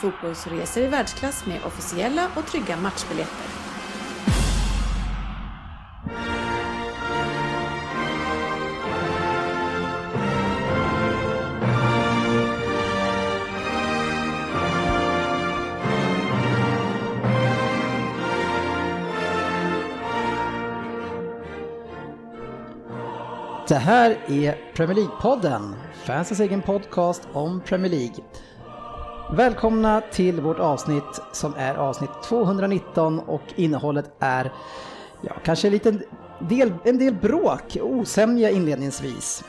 fotbollsresor i världsklass med officiella och trygga matchbiljetter. Det här är Premier League-podden, fansens egen podcast om Premier League. Välkomna till vårt avsnitt som är avsnitt 219 och innehållet är ja, kanske en liten del, en del bråk, osämja inledningsvis.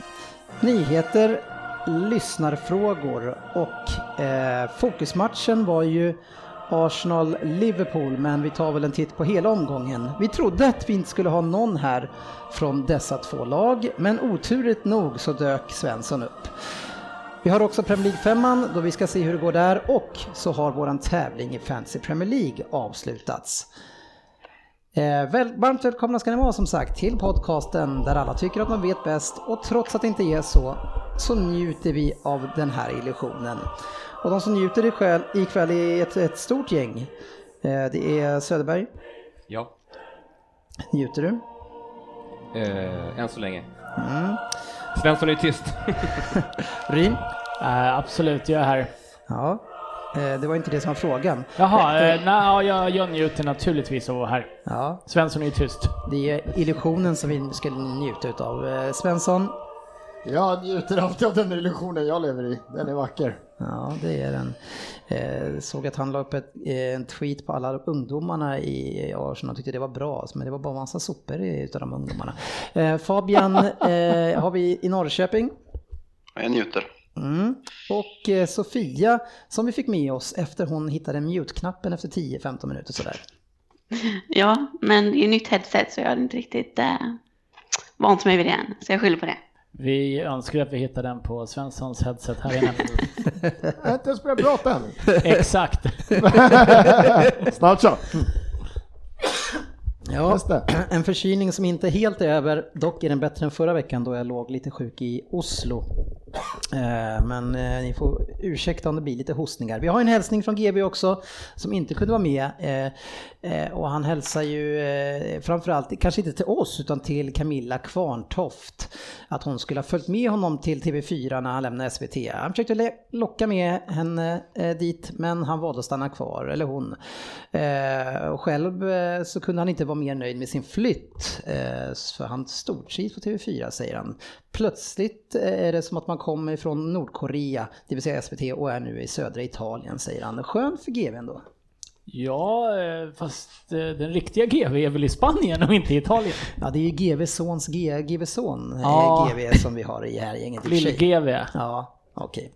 Nyheter, lyssnarfrågor och eh, fokusmatchen var ju Arsenal-Liverpool, men vi tar väl en titt på hela omgången. Vi trodde att vi inte skulle ha någon här från dessa två lag, men oturligt nog så dök Svensson upp. Vi har också Premier League-femman då vi ska se hur det går där och så har våran tävling i Fantasy Premier League avslutats. Eh, väl, varmt välkomna ska ni vara som sagt till podcasten där alla tycker att de vet bäst och trots att det inte är så, så njuter vi av den här illusionen. Och de som njuter ikväll, ikväll är ett, ett stort gäng. Eh, det är Söderberg. Ja, Njuter du? eh, än så länge. Mm. Svensson är tyst. Ryn? Eh, absolut, jag är här. Ja. Eh, det var inte det som var frågan. Jaha, eh, nej, jag, jag njuter naturligtvis av att vara här. Ja, Svensson är ju tyst. det är illusionen som vi ska njuta utav. Eh, Svensson? Jag njuter alltid av den illusionen jag lever i. Den är vacker. Ja, det är den. Eh, såg att han la upp ett, eh, en tweet på alla ungdomarna i Arsenal och tyckte det var bra, men det var bara massa sopor i- utav de ungdomarna. Eh, Fabian eh, har vi i Norrköping. Jag njuter. Mm. Och eh, Sofia som vi fick med oss efter hon hittade mute-knappen efter 10-15 minuter sådär. Ja, men ju nytt headset så jag har inte riktigt eh, vant mig vid det än. Så jag skyller på det. Vi önskar att vi hittar den på Svenssons headset här inne. Jag har inte ens börjat prata än. Exakt. Snart så. Ja, en förkylning som inte är helt över, dock är den bättre än förra veckan då jag låg lite sjuk i Oslo. Eh, men eh, ni får ursäkta om det blir lite hostningar. Vi har en hälsning från GB också som inte kunde vara med. eh, eh, Och han hälsar ju eh, framförallt, kanske inte till oss utan till Camilla Kvarntoft. Att hon skulle ha följt med honom till TV4 när han lämnade SVT. Han försökte locka med henne eh, dit men han valde att stanna kvar, eller hon. Och själv så kunde han inte vara mer nöjd med sin flytt. För han stortrivs på TV4 säger han. Plötsligt eh, är det som att man kommer ifrån Nordkorea, det vill säga SVT, och är nu i södra Italien säger han. Skönt för GV ändå. Ja, eh, fast eh, den riktiga GV är väl i Spanien och inte i Italien. Ja, det är ju GVs sons GVs son, Ja. GV som vi har i här gänget. Lill-GV. Ja, okej.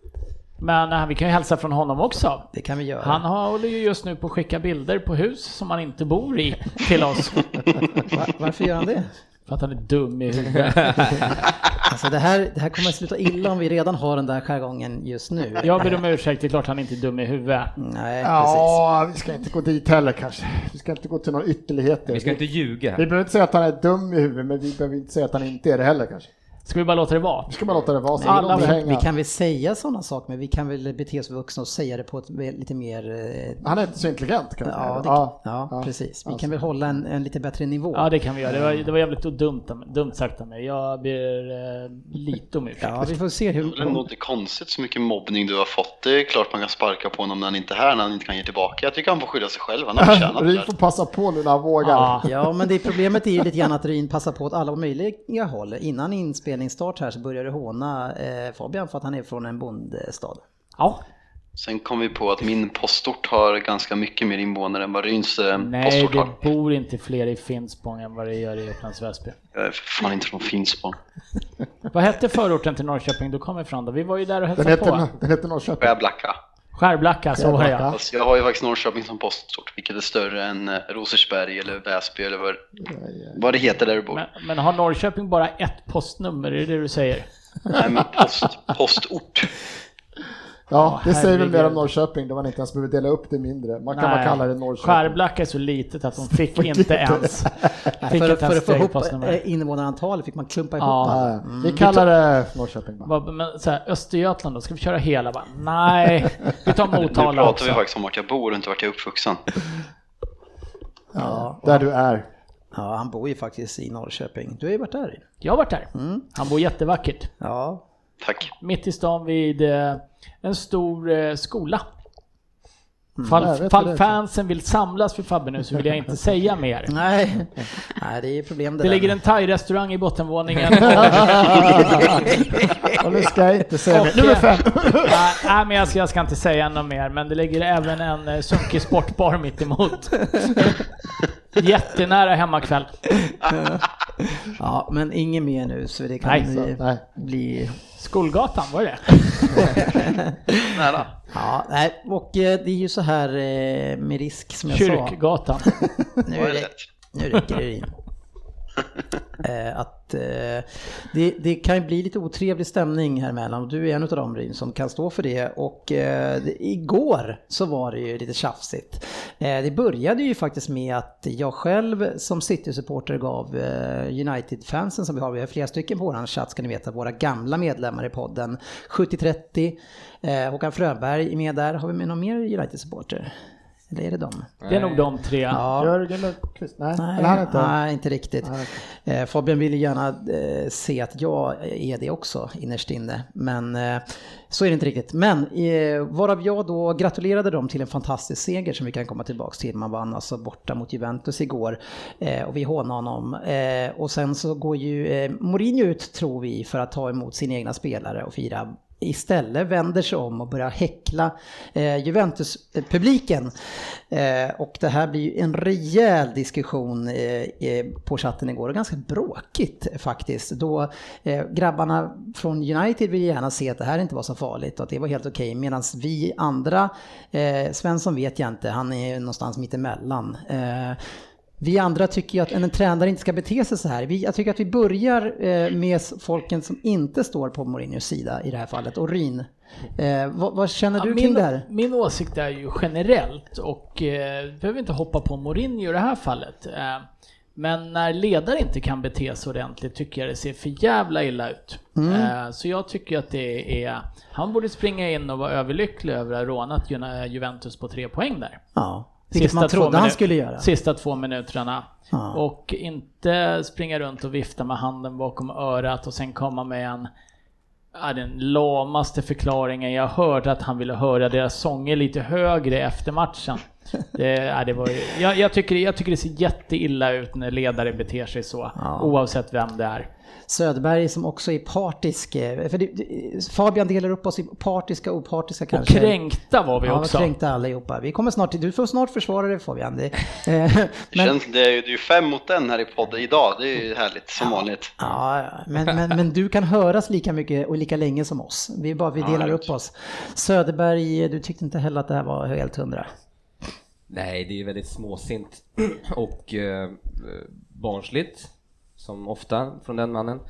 Men eh, vi kan ju hälsa från honom också. Det kan vi göra. Han håller ju just nu på att skicka bilder på hus som han inte bor i till oss. Va- varför gör han det? För att han är dum i huvudet. Alltså det här, det här kommer att sluta illa om vi redan har den där jargongen just nu. Jag ber om ursäkt, det är klart han inte är dum i huvudet. Nej, precis. Ja, vi ska inte gå dit heller kanske. Vi ska inte gå till några ytterligheter. Vi ska inte ljuga. Vi behöver inte säga att han är dum i huvudet, men vi behöver inte säga att han inte är det heller kanske. Ska vi bara låta det vara? Vi ska bara låta det vara så. Alla hänga. Vi kan väl säga sådana saker, men vi kan väl bete oss vuxna och säga det på ett lite mer... eh, Han är inte så intelligent kan vi säga. Ja, det, Ja, ja, ja. precis. Vi Alltså. kan väl hålla en, en lite bättre nivå. Ja, det kan vi göra. Det var, det var jävligt dumt, dumt sagt av mig. Jag ber eh, lite om ursäkt. Ja, vi får se Det är hur... ändå inte konstigt så mycket mobbning du har fått. Det är klart man kan sparka på honom när han inte är här, när han inte kan ge tillbaka. Jag tycker han får skydda sig själv, han har förtjänat det Ryn får passa på nu när han vågar. Ja, Ja, men det problemet är ju lite grann att Ryn passar på åt alla möjliga håll. Innan inspelningsstart här så börjar du håna eh, Fabian för att han är från en bondestad. ja. Sen kom vi på att min postort har ganska mycket mer invånare än vad Ryns eh, Nej, postort det har. bor inte fler i Finspång än vad det gör i Upplands Väsby. Jag är för fan inte från Finspång. Vad hette förorten till Norrköping du kom ifrån då? Vi var ju där och Den hälsade heter, på. den heter Norrköping. Skärblacka. Skärblacka, så var det ja. Skärblacka. Fast jag har ju faktiskt Norrköping som postort, vilket är större än eh, Rosersberg eller Väsby eller vad, vad det heter där du bor. Men, men har Norrköping bara ett postnummer, är det det du säger? Nej, men post, postort. Ja, det säger väl mer om. Norrköping där man inte ens behöver dela upp det mindre. Man kan bara kalla det Norrköping. Skärblacka är så litet att de fick inte ens... Fick för, inte för ens att få det ihop eh, invånarantalet fick man klumpa ihop Ja. Ja, Vi kallar det Norrköping bara. Men så här, Östergötland då, ska vi köra hela? Bara, nej, vi tar Nu Motala pratar också. vi faktiskt om vart jag bor och inte vart jag är uppvuxen. Ja. Där du är. ja, han bor ju faktiskt i Norrköping. Du har ju varit där. Jag har varit där. Han bor jättevackert. Ja, Tack. Mitt i stan vid eh, en stor eh, skola. Fall, vad fall fansen vill samlas vid Fabbe nu så vill jag inte säga mer. nej. nej, det är problem det, Det där. ligger en thai-restaurang i bottenvåningen. Och nu ska jag inte säga Och, mer. Nummer fem. Nej, men jag ska, jag ska inte säga något mer, men det ligger även en eh, sunkig sportbar mitt emot. Jättenära hemmakväll. Ja, men inget mer nu så det kan Nej, bli, Nej. bli... Skolgatan, var det Nära. Ja, nej, och eh, det är ju så här eh, med risk som jag sa. Kyrkgatan. Det, det? nu räcker det in. Eh, att eh, det, det kan ju bli lite otrevlig stämning här emellan och du är en av dem Ryn som kan stå för det och eh, det, igår så var det ju lite tjafsigt. Eh, det började ju faktiskt med att jag själv som City-supporter gav eh, United-fansen som vi har, vi har flera stycken på vår chatt ska ni veta, våra gamla medlemmar i podden, 70-30, eh, Håkan Fröberg är med där, har vi med någon mer United-supporter? Eller är det dem? Det är nog de tre. Ja. Jörgen Lundqvist? Nej, Nej, eller han inte. nej, inte riktigt. Eh, Fabian vill ju gärna eh, se att jag är det också innerst inne. Men eh, så är det inte riktigt. Men eh, varav jag då gratulerade dem till en fantastisk seger som vi kan komma tillbaka till. Man vann alltså borta mot Juventus igår. Eh, och vi hånade honom. Eh, och sen så går ju eh, Mourinho ut tror vi för att ta emot sina egna spelare och fira istället vänder sig om och börjar häckla eh, Juventus-publiken. Eh, och det här blir ju en rejäl diskussion eh, eh på chatten igår och ganska bråkigt faktiskt. Då eh, grabbarna från United vill gärna se att det här inte var så farligt och att det var helt okej medan vi andra, eh, Svensson vet jag inte, han är någonstans mittemellan. Eh, vi andra tycker ju att en tränare inte ska bete sig så här. Vi, jag tycker att vi börjar eh, med folken som inte står på Mourinhos sida i det här fallet. Och Ryn, eh, vad, vad känner du Ja, kring min, det här? min åsikt är ju generellt och eh, vi behöver inte hoppa på Mourinho i det här fallet. Eh, men när ledare inte kan bete sig ordentligt tycker jag det ser för jävla illa ut. Mm. Eh, så jag tycker att det är, han borde springa in och vara överlycklig över att ha rånat Ju- Juventus på tre poäng där. Ja, vilket man två trodde han skulle göra. Sista två minuterna. Ja. Och inte springa runt och vifta med handen bakom örat och sen komma med en den lamaste förklaringen jag hört att han ville höra deras sånger lite högre efter matchen. Det, ja, det var, ju- jag, jag, tycker, jag tycker det ser jätteilla ut när ledare beter sig så, Ja. oavsett vem det är. Söderberg som också är partisk. eh, För det, Fabian delar upp oss i partiska och opartiska Och kanske. kränkta var vi ja, också. vi kränkta allihopa. Vi kommer snart till, du får snart försvara dig Fabian. Det, eh, Det, men, känns, det, är ju, det är ju fem mot den här i podden idag, det är ju härligt som vanligt. Ja, ja, men, men, men du kan höras lika mycket och lika länge som oss. Vi, bara, vi delar upp oss. Söderberg, du tyckte inte heller att det här var helt hundra? Nej, det är väldigt småsint och eh, barnsligt, som ofta från den mannen.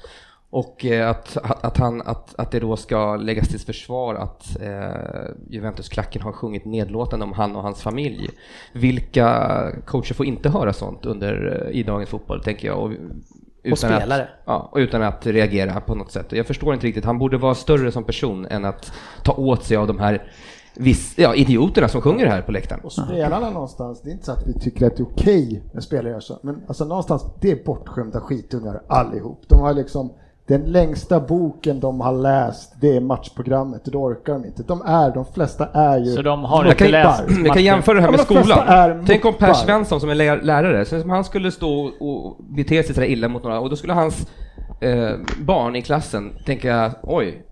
Och eh, att, att, att, han, att, att det då ska läggas till försvar att eh, Juventus-klacken har sjungit nedlåtande om han och hans familj. Vilka coacher får inte höra sånt under, eh, i dagens fotboll, tänker jag. Och, utan spelare. Att, ja, och utan att reagera på något sätt. Jag förstår inte riktigt, han borde vara större som person än att ta åt sig av de här viss, ja, idioterna som sjunger här på läktaren. Och spelarna någonstans, det är inte så att vi tycker att det är okej när spelare gör så, men alltså någonstans, det är bortskämda skitungar allihop. De har liksom, den längsta boken de har läst, det är matchprogrammet, det orkar de inte. De är, de flesta är ju Så de har inte kan, läst jag kan jämföra det här med skolan. Tänk om Per. Svensson som är lä- lärare, så om han skulle stå och bete sig sådär illa mot några och då skulle hans eh, barn i klassen tänka oj,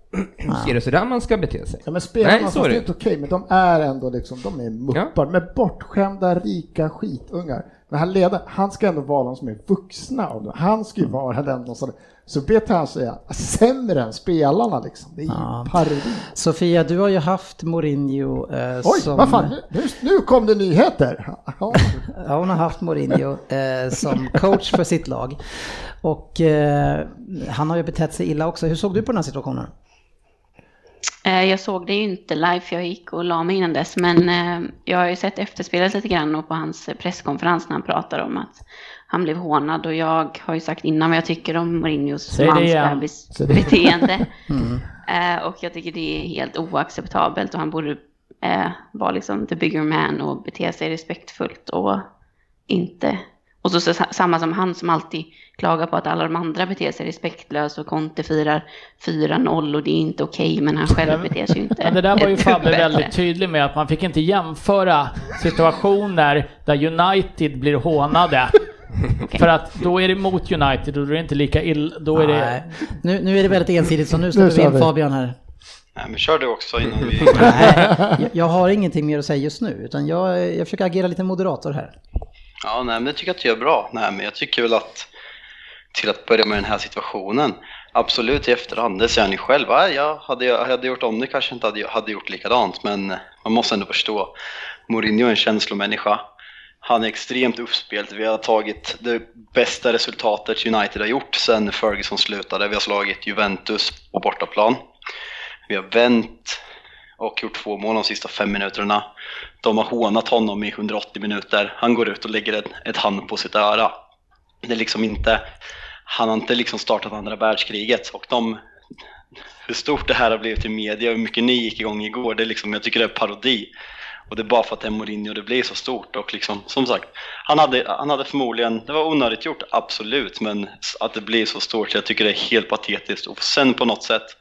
är det sådär man ska bete sig? Ja, men spelarna Nej, så är det inte okej, men de är ändå liksom, de är muppar, med bortskämda, rika skitungar. Men han ledaren, han ska ändå vara de som är vuxna av dem. Han ska ju vara den som, så betedde han sig sämre än spelarna liksom. Det är Ja. ju parodi. Sofia, du har ju haft Mourinho eh, Oj, som... vad fan, nu, nu kom det nyheter. Ja. Ja, hon har haft Mourinho eh, som coach för sitt lag. Och eh, han har ju betett sig illa också. Hur såg du på den här situationen? Eh, Jag såg det ju inte live för jag gick och la mig innan dess. Men eh, jag har ju sett efterspelet lite grann och på hans presskonferens när han pratar om att han blev hånad. Och jag har ju sagt innan vad jag tycker om Mourinhos det. mansbeteende. Mm. Eh, och jag tycker det är helt oacceptabelt och han borde vara liksom the bigger man och bete sig respektfullt och inte... Och så, så samma som han som alltid klagar på att alla de andra beter sig respektlöst och Conte firar 4-0 och det är inte okej men han själv beter sig inte Men det där var ju Fabbe väldigt tydlig med att man fick inte jämföra situationer där United blir hånade. För att då är det mot United och då är det inte lika illa. Då är det... Nej. Nu, nu är det väldigt ensidigt så nu släpper vi in. Fabian här. Nej, men kör du också innan vi... Nej, jag- jag har ingenting mer att säga just nu utan jag, jag försöker agera lite moderator här. Ja, nej, men det tycker jag att du gör bra. Nej, men jag tycker väl att till att börja med den här situationen, absolut i efterhand, det säger han ju själv. Ja, jag hade, jag hade gjort om det kanske inte hade, hade gjort likadant, men man måste ändå förstå. Mourinho är en känslomänniska. Han är extremt uppspelt. Vi har tagit det bästa resultatet United har gjort sedan Ferguson slutade. Vi har slagit Juventus på bortaplan. Vi har vänt och gjort två mål de sista fem minuterna. De har hånat honom i 180 minuter. Han går ut och lägger ett, ett hand på sitt öra. Det är liksom inte, han har inte liksom startat andra världskriget och de, hur stort det här har blivit i media och hur mycket ni gick igång igår, det är liksom, jag tycker det är parodi. Och det är bara för att det är Mourinho det blir så stort och liksom, som sagt, han hade, han hade förmodligen, det var onödigt gjort, absolut, men att det blir så stort, jag tycker det är helt patetiskt. Och sen på något sätt,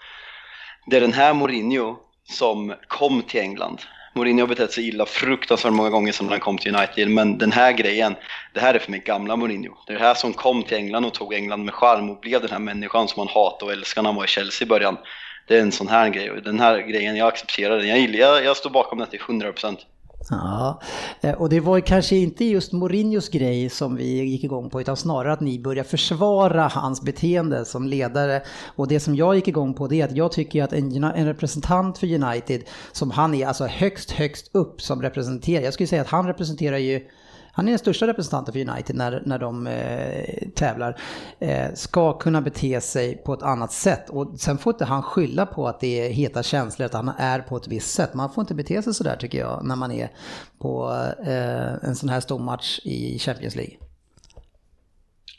det är den här Mourinho som kom till England. Mourinho har betett sig illa fruktansvärt många gånger sedan han kom till United, men den här grejen, det här är för mig gamla Mourinho. Det är det här som kom till England och tog England med charm och blev den här människan som man hatade och älskade när han var i Chelsea i början. Det är en sån här grej och den här grejen, jag accepterar den. Jag, gillar, jag, jag står bakom den till 100%. Ja, eh, och det var kanske inte just Mourinhos grej som vi gick igång på utan snarare att ni börjar försvara hans beteende som ledare. Och det som jag gick igång på det är att jag tycker att en, en representant för United som han är alltså högst, högst upp som representerar, jag skulle säga att han representerar ju han är den största representanten för United när, när de eh, tävlar. Eh, ska kunna bete sig på ett annat sätt. Och sen får inte han skylla på att det är heta känslor, att han är på ett visst sätt. Man får inte bete sig sådär tycker jag när man är på eh, en sån här stor match i Champions League.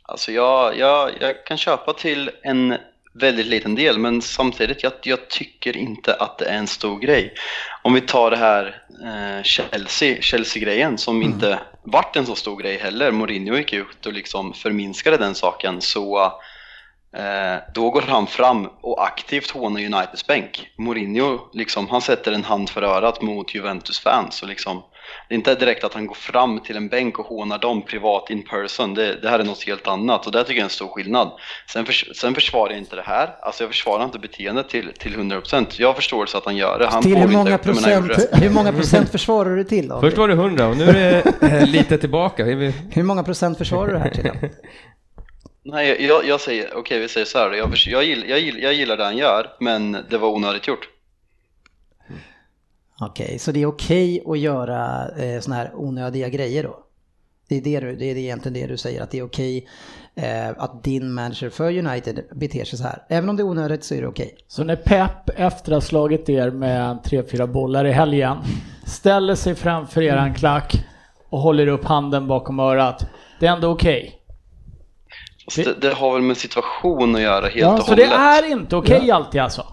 Alltså jag, jag, jag kan köpa till en väldigt liten del men samtidigt jag, jag tycker inte att det är en stor grej. Om vi tar det här eh, Chelsea, Chelsea-grejen som inte vart en så stor grej heller. Mourinho gick ut och liksom förminskade den saken så eh, då går han fram och aktivt hånar Uniteds bänk. Mourinho liksom, han sätter en hand för örat mot Juventus-fans och liksom det är inte direkt att han går fram till en bänk och hånar dem privat in person. Det, det här är något helt annat och där tycker jag är en stor skillnad. Sen, förs sen försvarar jag inte det här. Alltså jag försvarar inte beteendet till, till 100%. Jag förstår så att han gör det. Han till hur många, det, procent, det. hur många procent försvarar du till? Då? Först var det 100 och nu är det eh, lite tillbaka. Vi- Hur många procent försvarar du det här till? då? Nej, jag, jag säger, okej vi säger så här. Jag, jag, gillar, jag, gillar, jag gillar det han gör, men det var onödigt gjort. Okej, så det är okej att göra eh, såna här onödiga grejer då? Det är, det, du, det är egentligen det du säger, att det är okej eh, att din manager för United beter sig så här. Även om det är onödigt så är det okej. Så när Pep efter att ha slagit er med 3-4 bollar i helgen ställer sig framför eran klack och håller upp handen bakom örat. Det är ändå okej. Fast det, det har väl med situation att göra helt Ja, och Så det hållet. är inte okej alltid alltså?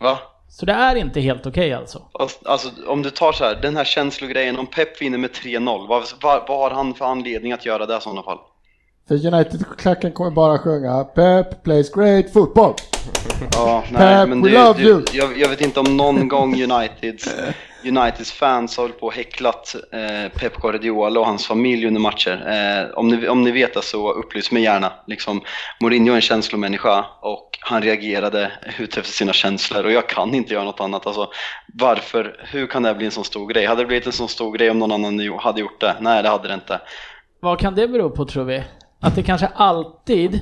Va? Så det är inte helt okej alltså? Fast, Alltså om du tar så här, den här känslogrejen, om Pep vinner med 3-0, vad, vad, vad har han för anledning att göra det i sådana fall? För United-klacken kommer bara sjunga Pep plays great football. Ja, Pep, nej, men we det, love you. det, jag, jag vet inte om någon gång Uniteds, Uniteds fans har på och häcklat eh, Pep Guardiola och hans familj under matcher. Eh, om, ni, om ni vet det så upplys mig gärna. Liksom, Mourinho är en känslomänniska och han reagerade ut efter sina känslor och jag kan inte göra något annat. Alltså, varför, hur kan det här bli en sån stor grej? Hade det blivit en sån stor grej om någon annan hade gjort det? Nej, det hade det inte. Vad kan det bero på tror vi? Att det kanske alltid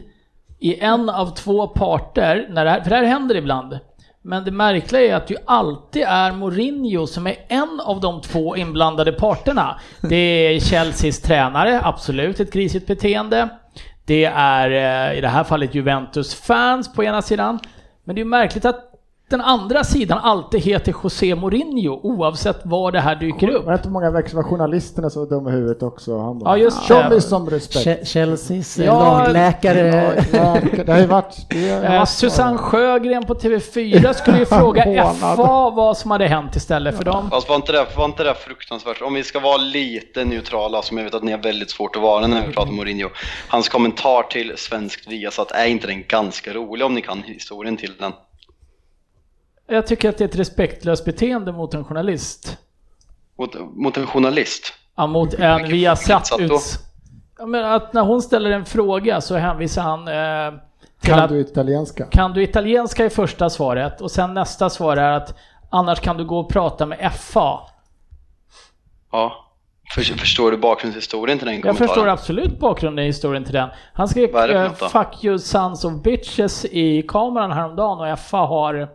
i en av två parter, när det här, för det här händer ibland, men det märkliga är att det ju alltid är Mourinho som är en av de två inblandade parterna. Det är Chelseas tränare, absolut ett grisigt beteende. Det är eh, i det här fallet Juventus fans på ena sidan. Men det är ju märkligt att den andra sidan alltid heter José Mourinho oavsett var det här dyker upp. Vet du hur många veckor var journalisterna så dumma i huvudet också? Han bara, Ja, just Show me some respect. Che- Chelseas eh, Ja, lagläkare. Ja, det har ju varit... Det har Eh, varit Susanne Sjögren på TV4 skulle ju fråga. FA vad som hade hänt istället för dem. Fast var inte, det, var inte det fruktansvärt? Om vi ska vara lite neutrala, som jag vet att ni har väldigt svårt att vara när vi pratar om Mourinho. Hans kommentar till svenskt Viasat, är inte den ganska rolig om ni kan historien till den? Jag tycker att det är ett respektlöst beteende mot en journalist. Mot, mot en journalist? Ja, mot en Viasat ut... Ja, men att när hon ställer en fråga så hänvisar han eh, till Kan att du italienska? kan du italienska i första svaret och sen nästa svar är att annars kan du gå och prata med FA. Ja. För, förstår du bakgrundshistorien till den Jag kommentaren? förstår absolut bakgrunden i historien till den. Han skrev är eh? 'Fuck you sons of bitches' i kameran häromdagen och FA har...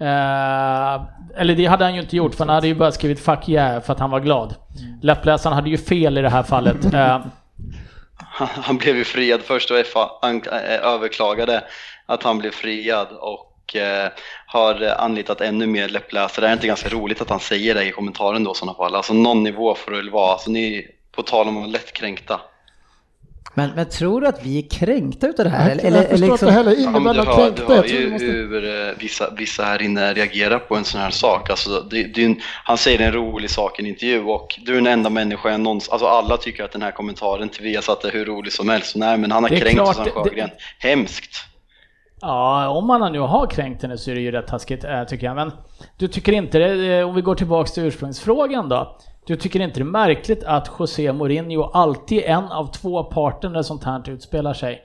Eh, eller det hade han ju inte gjort för han hade ju bara skrivit 'Fuck yeah' för att han var glad. Mm. Läppläsaren hade ju fel i det här fallet. Eh, Han, blev ju friad först och FA äh, överklagade att han blev friad och eh, har eh, anlitat ännu mer läppläsare. Det är inte ganska roligt att han säger det i kommentaren då i sådana fall. Alltså någon nivå får det väl vara. Alltså ni, på tal om att lättkränkta. Men, men tror du att vi är kränkta utav det här? Jag, Eller, jag eller, förstår eller inte liksom, heller Ja, innebörden du av hör, du kränkta. hör Jag ju måste... hur eh, vissa, vissa här inne reagerar på en sån här sak. Alltså, det, det en, han säger en rolig sak i en intervju och du är den enda människan jag någonsin... Alltså alla tycker att den här kommentaren till Viasat är hur rolig som helst. Nej, men han har Det är kränkt Susanne det- Sjögren. Hemskt. Ja, om man nu har kränkt henne så är det ju rätt taskigt äh, tycker jag. Men du tycker inte det, eh, om vi går tillbaks till ursprungsfrågan då. Du tycker inte det är märkligt att José Mourinho alltid är en av två parter när sånt här utspelar sig?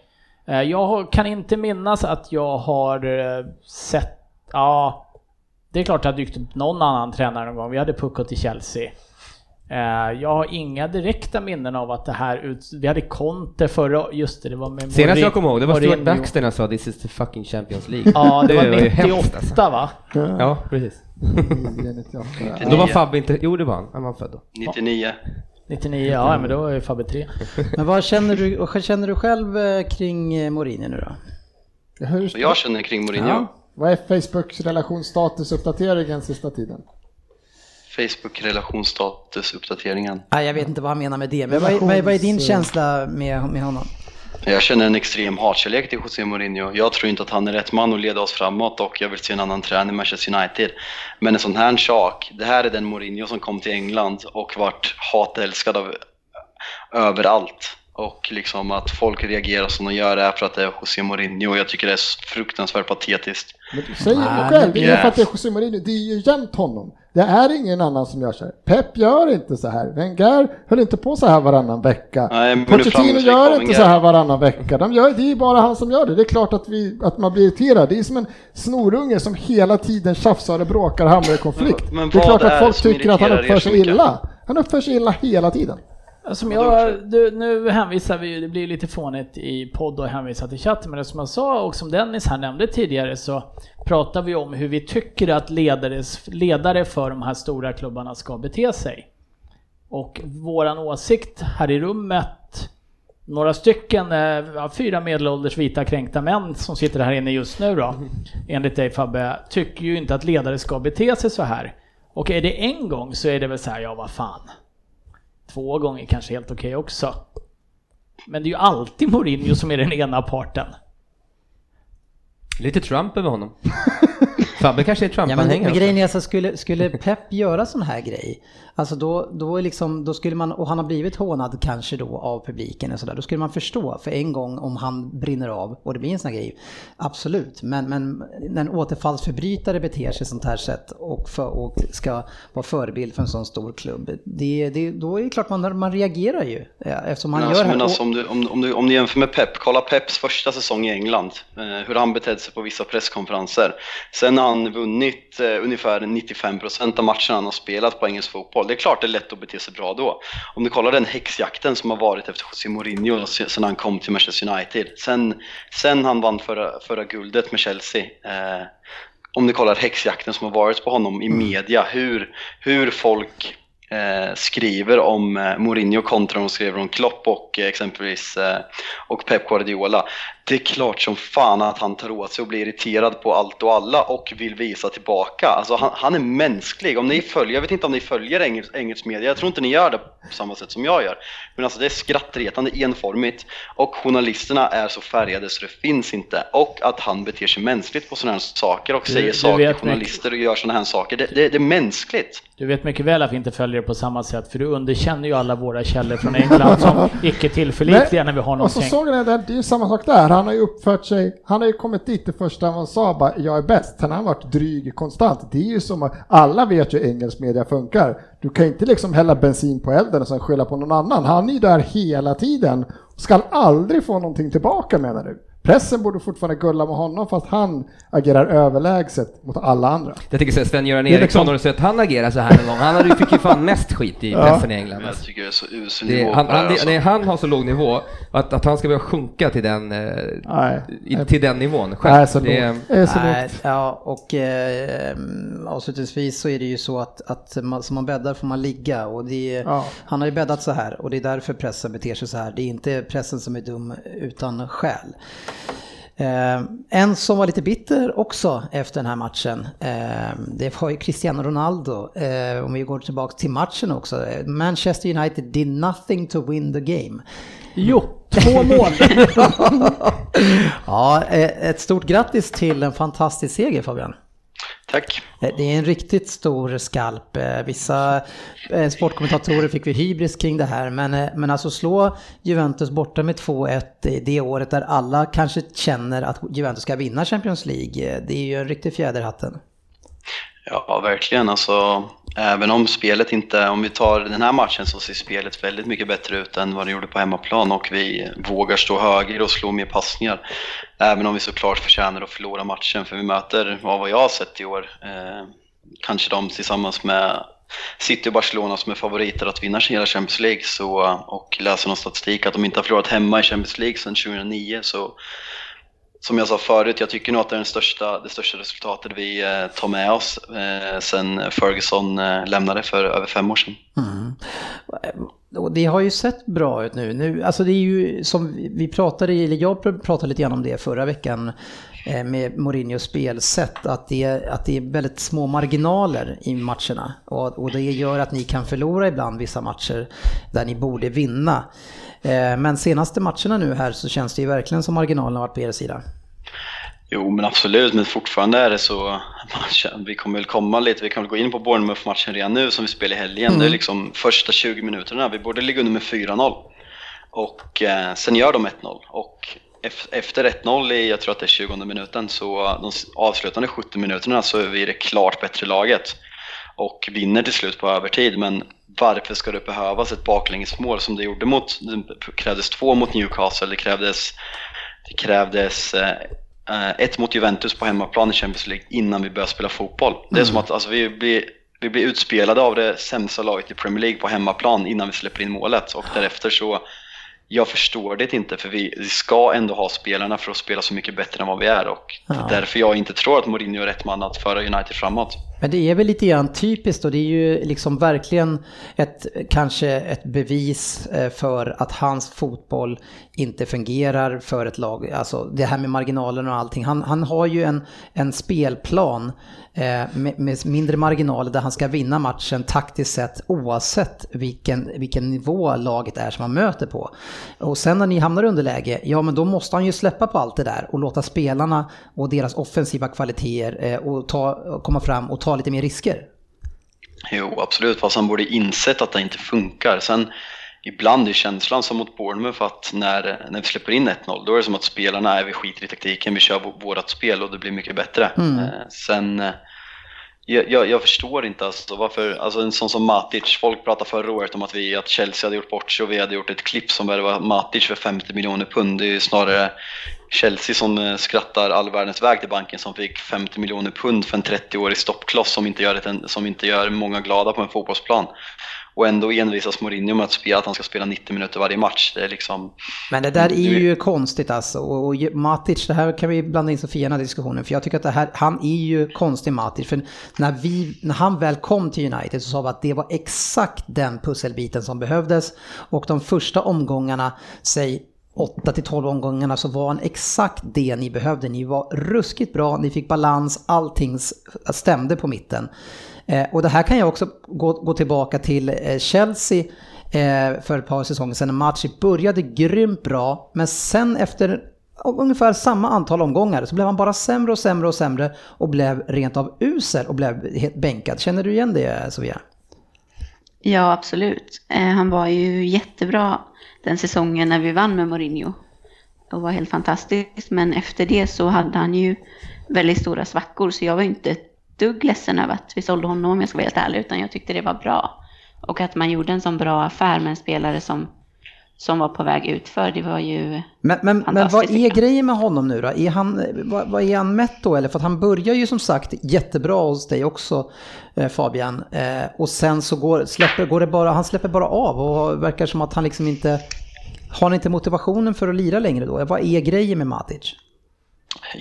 Eh, Jag kan inte minnas att jag har eh, sett, ja, det är klart att det har dykt upp någon annan tränare någon gång. Vi hade Pucko till Chelsea. Eh, Jag har inga direkta minnen av att det här ut... Vi hade Conte förra... Just det, det var med Senast Mourinho- jag kommer ihåg, det var Stuart. Baxter när han sa 'This is the fucking Champions League' Ja, det var ju hemskt, 98 alltså. va? Ja, precis. 98. Då var Fabbe inte, jo det var han, han var född då. 99. 99, ja men då är ju Fabbe 3. men vad känner du, vad känner du själv eh, kring eh, Mourinho nu då? Hur, Så jag känner kring Mourinho. Ja. Vad är Facebooks relationsstatusuppdateringen sista tiden? Facebook relationsstatusuppdateringen. Ah, jag vet inte vad han menar med det, men vad, är- vad, är- vad är din känsla med, med honom? Jag känner en extrem hatkärlek till José Mourinho. Jag tror inte att han är rätt man att leda oss framåt och jag vill se en annan tränare i Manchester United. Men en sån här sak, det här är den Mourinho som kom till England och vart hatälskad av överallt. Och liksom att folk reagerar som de gör är för att det är José Mourinho och jag tycker det är fruktansvärt patetiskt. Men du säger det själv, det är för att det är José Mourinho, det är ju jämt honom. Det är ingen annan som gör så här. Pep gör inte så här. Wenger höll inte på så här varannan vecka. Nej, Pochettino gör inte så här varannan vecka. De gör, det är bara han som gör det. Det är klart att, vi, att man blir irriterad. Det är som en snorunge som hela tiden tjafsar och bråkar och hamnar i konflikt. Men- men det är klart att folk tycker att han uppför sig illa. Han uppför sig illa hela tiden. Som jag, du, nu hänvisar vi ju, det blir lite fånigt i podd och hänvisa till chatten, men det som jag sa och som Dennis här nämnde tidigare så pratar vi om hur vi tycker att ledares, ledare för de här stora klubbarna ska bete sig. Och våran åsikt här i rummet, några stycken, eh, fyra medelålders vita kränkta män som sitter här inne just nu då, enligt dig Fabbe, tycker ju inte att ledare ska bete sig så här. Och är det en gång så är det väl så här, ja vad fan. Två gånger kanske helt okej också. Men det är ju alltid Mourinho som är den ena parten. Lite Trump över honom. Fabbe kanske är Ja, men, Trump-anhängare men också. grejen är alltså, skulle, skulle Pep göra sån här grej, alltså då, då, är liksom, då skulle man, och han har blivit hånad kanske då av publiken och sådär, då skulle man förstå för en gång om han brinner av och det blir en sån här grej. Absolut, men, men när en återfallsförbrytare beter sig sånt här sätt och, för, och ska vara förebild för en sån stor klubb, det, det, då är det klart man, man reagerar ju. ja, Eftersom han Men gör alltså, det här. men alltså, om, du, om, om, du, om du jämför med Pep, kolla Peps första säsong i England, eh, hur han betedde sig på vissa presskonferenser. Sen när han han vunnit eh, ungefär 95% av matcherna han har spelat på engelsk fotboll. Det är klart det är lätt att bete sig bra då. Om du kollar den häxjakten som har varit efter José Mourinho sedan han kom till Manchester United. Sen, sen han vann förra, förra guldet med Chelsea. Eh, om du kollar häxjakten som har varit på honom i media, hur, hur folk eh, skriver om eh, Mourinho kontra de skriver om Klopp och eh, exempelvis eh, och Pep Guardiola. Det är klart som fan att han tar åt sig och blir irriterad på allt och alla och vill visa tillbaka. Alltså han, han är mänsklig. Om ni följer, jag vet inte om ni följer engelsk, engelsk media, jag tror inte ni gör det på samma sätt som jag gör. Men alltså det är skrattretande enformigt och journalisterna är så färgade så det finns inte. Och att han beter sig mänskligt på sådana här saker och Du- säger du saker till journalister och gör sådana här saker. Det, det, det är mänskligt. Du vet mycket väl att vi inte följer det på samma sätt, för du underkänner ju alla våra källor från England som icke tillförlitliga när vi har Och så någonting. såg jag det, det är ju samma sak där. Han har ju uppfört sig, han har ju kommit dit det första han sa bara jag är bäst. Sen har han varit dryg konstant. Det är ju som att alla vet ju hur engelsk media funkar. Du kan inte liksom hälla bensin på elden och sen skylla på någon annan. Han är ju där hela tiden. Ska aldrig få någonting tillbaka menar du? Pressen borde fortfarande gulla med honom fast han agerar överlägset mot alla andra. Jag tycker Sven-Göran Det är Eriksson, liksom- har du sett han agera så här någon gång? Han fick ju fan mest skit i pressen i England. Jag tycker det är så usel Det, nivå han, han, det, alltså. nej, han har så låg nivå att, att han ska börja sjunka till den, eh, Nej. i, till den nivån Nej, själv. så det. Det är så Nej, ja, och eh, avslutningsvis så är det ju så att, att man, som man bäddar får man ligga och det är, Ja. han har ju bäddat så här och det är därför pressen beter sig så här. Det är inte pressen som är dum utan skäl. Eh, en som var lite bitter också efter den här matchen, eh, det var ju Cristiano Ronaldo. Eh, om vi går tillbaka till matchen också. Manchester United did nothing to win the game. Jo, två mål! Ja, eh, ett stort grattis till en fantastisk seger Fabian. Tack. Eh, Det är en riktigt stor skalp. Eh, Vissa eh, sportkommentatorer fick vi hybris kring det här, men, men alltså slå Juventus borta med 2-1 i det året där alla kanske känner att Juventus ska vinna Champions League, det är ju en riktig fjäder i hatten. Ja, verkligen. Alltså, även om spelet inte, om vi tar den här matchen så ser spelet väldigt mycket bättre ut än vad det gjorde på hemmaplan och vi vågar stå högre och slå mer passningar. Även om vi såklart förtjänar att förlora matchen för vi möter, av vad jag har sett i år, eh, kanske de tillsammans med City och Barcelona som är favoriter att vinna hela Champions League så, och läser någon statistik att de inte har förlorat hemma i Champions League sedan 2009 så som jag sa förut, jag tycker nog att det är den största, det största resultatet vi eh, tar med oss eh, sen Ferguson eh, lämnade för över fem år sedan. Mm. Och det har ju sett bra ut nu. nu alltså det är ju som vi pratade, eller jag pratade lite grann om det förra veckan eh, med Mourinhos spelsätt, att det, är, att det är väldigt små marginaler i matcherna. Och, och det gör att ni kan förlora ibland vissa matcher där ni borde vinna. Eh, Men senaste matcherna nu här så känns det ju verkligen som marginalerna har varit på er sida. Jo men absolut, men fortfarande är det så, vi kommer väl komma lite, vi kan väl gå in på Bournemouth-matchen redan nu som vi spelar i helgen. Det är liksom första 20 minuterna, vi borde ligga under med 4-0. Och eh, sen gör de 1-0 och ef- efter 1-0 i, jag tror att det är 20 minuten, så de avslutande 70 minuterna så är vi det klart bättre laget. Och vinner till slut på övertid, men varför ska det behövas ett baklängesmål som det gjorde mot, det krävdes två mot Newcastle, det krävdes, det krävdes eh, ett mot Juventus på hemmaplan i Champions League innan vi börjar spela fotboll. Det är som att alltså, vi, blir, vi blir utspelade av det sämsta laget i Premier League på hemmaplan innan vi släpper in målet och därefter så jag förstår det inte för vi, vi ska ändå ha spelarna för att spela så mycket bättre än vad vi är och är därför jag inte tror att Mourinho är rätt man att föra United framåt. Men det är väl lite grann typiskt och det är ju liksom verkligen ett, kanske ett bevis eh, för att hans fotboll inte fungerar för ett lag. Alltså det här med marginalerna och allting. Han, han har ju en, en spelplan eh, med, med mindre marginaler där han ska vinna matchen taktiskt sett oavsett vilken, vilken nivå laget är som han möter på. Och sen när ni hamnar i underläge, ja men då måste han ju släppa på allt det där och låta spelarna och deras offensiva kvaliteter eh, och ta, komma fram och ta lite mer risker. Jo, absolut, fast han borde insett att det inte funkar. Sen ibland är känslan som mot Bournemouth att när, när vi släpper in 1-0 då är det som att spelarna är vi skiter i taktiken, vi kör vå- vårat spel och det blir mycket bättre. Eh, sen eh, jag, jag, jag förstår inte alltså varför, alltså en sån som Matic, folk pratade förra året om att, vi, att Chelsea hade gjort bort sig och vi hade gjort ett klipp som värvade Matic för 50 miljoner pund. Det är ju snarare Chelsea som eh, skrattar all världens väg till banken som fick 50 miljoner pund för en 30-årig stoppkloss som inte, gör ett, som inte gör många glada på en fotbollsplan. Och ändå envisas Mourinho med att, spela, att han ska spela 90 minuter varje match. Det är liksom... Men det där är ju konstigt alltså. Och, och Matic, det här kan vi blanda in Sofia i den här diskussionen. För jag tycker att det här, han är ju konstig Matic. För när, vi, när han väl kom till United så sa vi att det var exakt den pusselbiten som behövdes. Och de första omgångarna, säg 8 till 12 omgångarna så var han exakt det ni behövde. Ni var ruskigt bra, ni fick balans, allting stämde på mitten. Eh, och det här kan jag också gå, gå tillbaka till eh, Chelsea eh, för ett par säsonger sedan. En match började grymt bra, men sen efter ungefär samma antal omgångar så blev han bara sämre och sämre och sämre och blev rent av usel och blev helt bänkad. Känner du igen det Sofia? Ja, absolut. Eh, han var ju jättebra den säsongen när vi vann med Mourinho. Och var helt fantastiskt. Men efter det så hade han ju väldigt stora svackor så jag var inte dugg ledsen över att vi sålde honom om jag ska vara helt ärlig, utan jag tyckte det var bra. Och att man gjorde en sån bra affär med en spelare som, som var på väg utför, det var ju Men, men, men vad är grejen med honom nu då? Är han, vad, vad, är han mätt då? Eller för att han börjar ju som sagt jättebra hos dig också eh, Fabian. Eh, och sen så går, släpper, går det bara, han släpper bara av och verkar som att han liksom inte har han inte motivationen för att lira längre då? Vad är grejen med Matic?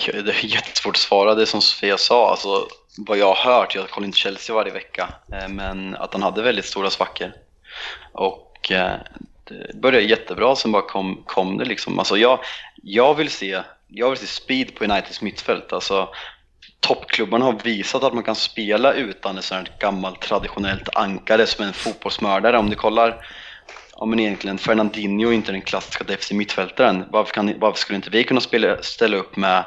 Det är jättesvårt att svara, det som Sofia sa. Alltså, vad jag har hört, jag kollar inte Chelsea varje vecka, eh, men att han hade väldigt stora svackor. Och eh, det eh, började jättebra, sen bara kom, kom det liksom. Alltså jag, jag, vill se, jag vill se speed på Uniteds mittfält. Alltså, toppklubbarna har visat att man kan spela utan ett sånt gammalt traditionellt ankare som en fotbollsmördare. Om du kollar ja, men egentligen Fernandinho är inte den klassiska defensiva mittfältaren. Varför, kan, varför skulle inte vi kunna spela, ställa upp med,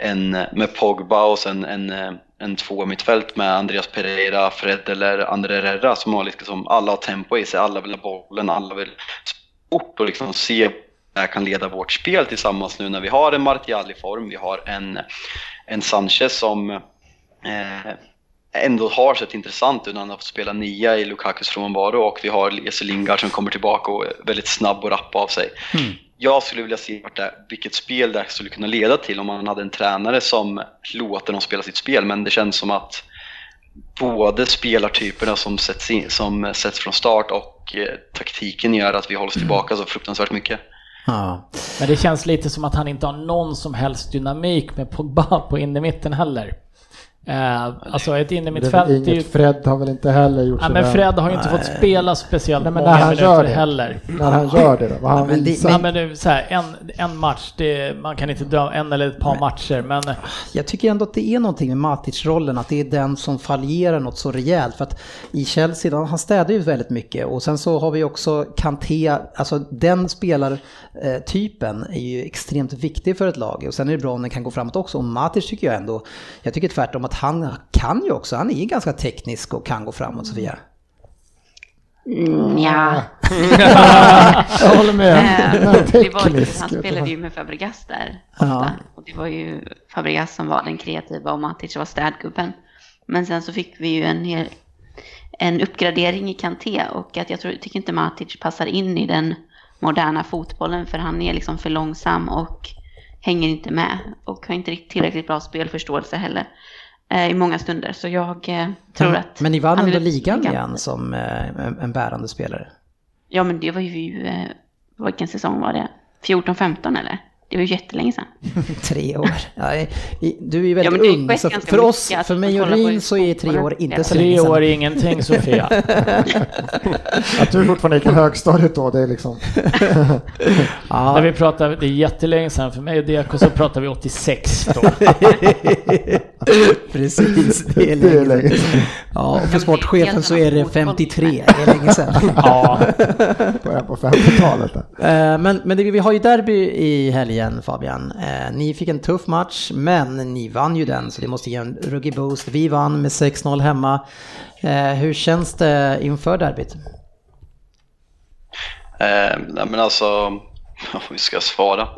en, med Pogba och sen en, eh, en två mittfält med Andreas Pereira, Fred eller André Herrera som har liksom, alla har tempo i sig, alla vill ha bollen, alla vill sport och liksom se det här kan leda vårt spel tillsammans nu när vi har en Martial i form, vi har en, en Sanchez som eh, ändå har sett intressant ut när han har fått spela nia i Lukakus frånvaro och vi har Jesse Lingard som kommer tillbaka och är väldigt snabb och rapp av sig. Mm. Jag skulle vilja se vart det, vilket spel det skulle kunna leda till om man hade en tränare som låter dem spela sitt spel men det känns som att både spelartyperna som sätts, in, som sätts från start och eh, taktiken gör att vi hålls mm. tillbaka så fruktansvärt mycket. Ja. Men det känns lite som att han inte har någon som helst dynamik med Pogba på in i mitten heller. Uh, alltså ett innermittfält... Inget ju... Fred har väl inte heller gjort ja, men Fred har ju inte fått spela speciellt Nej, men många han minuter det, heller. När han gör det då? Vad han men det, men, men det, så här, en, en match, det, man kan inte dra en eller ett par men, matcher men... Jag tycker ändå att det är någonting med Matic-rollen, att det är den som fallerar något så rejält. För att i Chelsea, han städar ju väldigt mycket och sen så har vi också Kanté, alltså den spelartypen är ju extremt viktig för ett lag. Och sen är det bra om den kan gå framåt också. Och Matic tycker jag ändå, jag tycker tvärtom att han kan ju också, han är ganska teknisk och kan gå framåt Sofia. Mm, ja. jag håller med. Eh, det var, han spelade ju med Fabregas där ofta. Och det var ju Fabregas som var den kreativa och Matic var städgubben. Men sen så fick vi ju en, hel, en uppgradering i Kanté och att jag tror, tycker inte Matic passar in i den moderna fotbollen för han är liksom för långsam och hänger inte med och har inte tillräckligt bra spelförståelse heller i många stunder. Så jag eh, tror men, att... Men ni vann ändå ligan igen som eh, en bärande spelare. Ja, men det var ju... Eh, vilken säsong var det? 14-15 eller? Det var ju jättelänge sedan. tre år. Ja, du är väldigt ja, ung, så för oss, för mig och Rin så är tre år inte så länge sedan. Tre år är ingenting Sofia. att du fortfarande gick i högstadiet då, det är liksom... ja. När vi pratar, det är jättelänge sedan, för mig och Deko så pratar vi 86 då. Precis, det är länge, det är länge sedan. Ja, och för sportchefen så är det 53, det är länge sedan. ja, början på 50-talet. Eh, men, men det, vi har ju derby i helgen igen Fabian. Eh, ni fick en tuff match, men ni vann ju den så det måste ge en ruggig boost. Vi vann med 6-0 hemma. Eh, hur känns det inför derbyt? Eh, nej men alltså, om vi ska svara.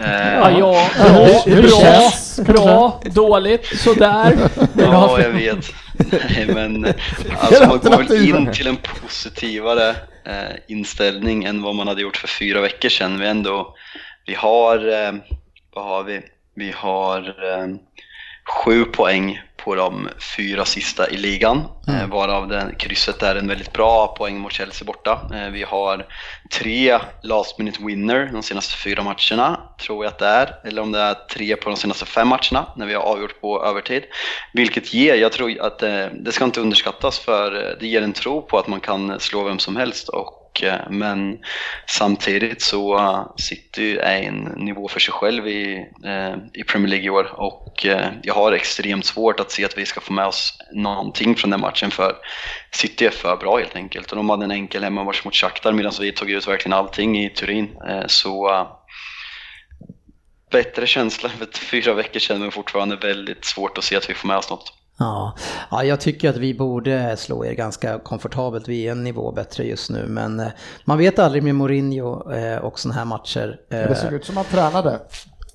Eh, ja, ja, ja, bra, bra, dåligt, sådär. Ja, jag vet. Nej, men alltså man går väl in till en positivare eh, inställning än vad man hade gjort för fyra veckor sedan. Vi ändå vi har, eh, vad har vi? Vi har eh, sju poäng på de fyra sista i ligan, Mm. eh, varav den, krysset är en väldigt bra poäng mot Chelsea borta. Eh, vi har tre last minute winner de senaste fyra matcherna, tror jag att det är, eller om det är tre på de senaste fem matcherna när vi har avgjort på övertid. Vilket ger, jag tror att eh, det ska inte underskattas för eh, det ger en tro på att man kan slå vem som helst och eh, men samtidigt så uh, City är en nivå för sig själv i, eh, i Premier League i år och eh, jag har extremt svårt att se att vi ska få med oss någonting från den matchen för City är för bra helt enkelt. Och de hade en enkel hemmamatch mot Shakhtar medan vi tog ut verkligen allting i Turin. Eh, så bättre känsla. Än för fyra veckor sedan men fortfarande väldigt svårt att se att vi får med oss något. Ja. ja, jag tycker att vi borde slå er ganska komfortabelt. Vi är en nivå bättre just nu, men eh, man vet aldrig med Mourinho eh, och sådana här matcher. Eh, Det såg ut som han tränade.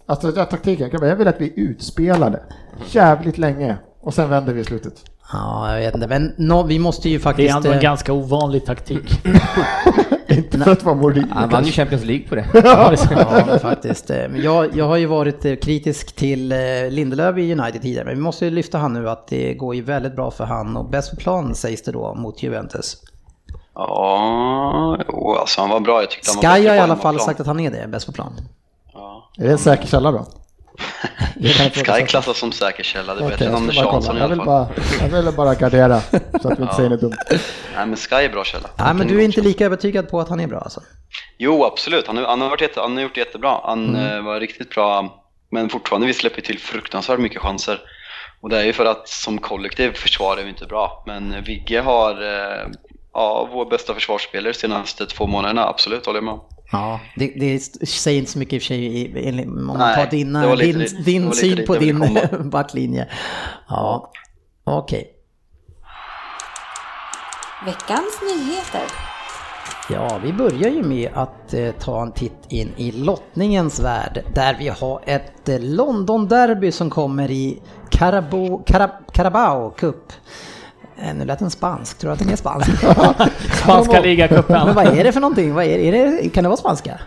Alltså taktiken, jag vill att vi utspelade jävligt länge och sen vänder vi i slutet. Ja, jag vet inte, men no, vi måste ju Det faktiskt... är ändå en eh, ganska ovanlig taktik. Inte för att vara Mourinho. Han vann ju Champions League på det. Ja, faktiskt. eh, Men jag, jag har ju varit eh, kritisk till Lindelöf i United tidigare, men vi måste ju lyfta han nu att det går ju väldigt bra för han och bäst på plan sägs det då mot Juventus. Ja, jo, alltså han var bra. Jag tyckte han var Sky har i alla fall sagt att han är det, bäst på plan. Ja. Är det en säker källa då? Sky klassas som säker källa, det är bättre än jag, Anders kolla. i alla fall. bara, jag ville bara gardera så att vi inte säger något dumt. Nej men Sky är bra källa. Nej, men du är inte lika övertygad på att han är bra alltså? Jo absolut, han, har- han, har, varit jätte, han har gjort det jättebra. Han Mm. eh, var riktigt bra, men fortfarande vi släpper till fruktansvärt mycket chanser. Och det är ju för att som kollektiv försvarar vi inte bra. Men Vigge har eh, ja, vår bästa försvarsspelare de senaste två månaderna, absolut håller jag med om. Ja, det, det säger inte så mycket i och för sig om man Nej, tar din, det var lite din, din lite syn på din backlinje. Ja, okej. Veckans nyheter. Ja, vi börjar ju med att eh, ta en titt in i lottningens värld där vi har ett eh, London-derby som kommer i Carabo, Carab, Carabao Cup. Eh, nu lät den spansk, tror du att den är spansk? Spanska Men ligacupen. vad är det för någonting? Vad är, är det, kan det vara spanska?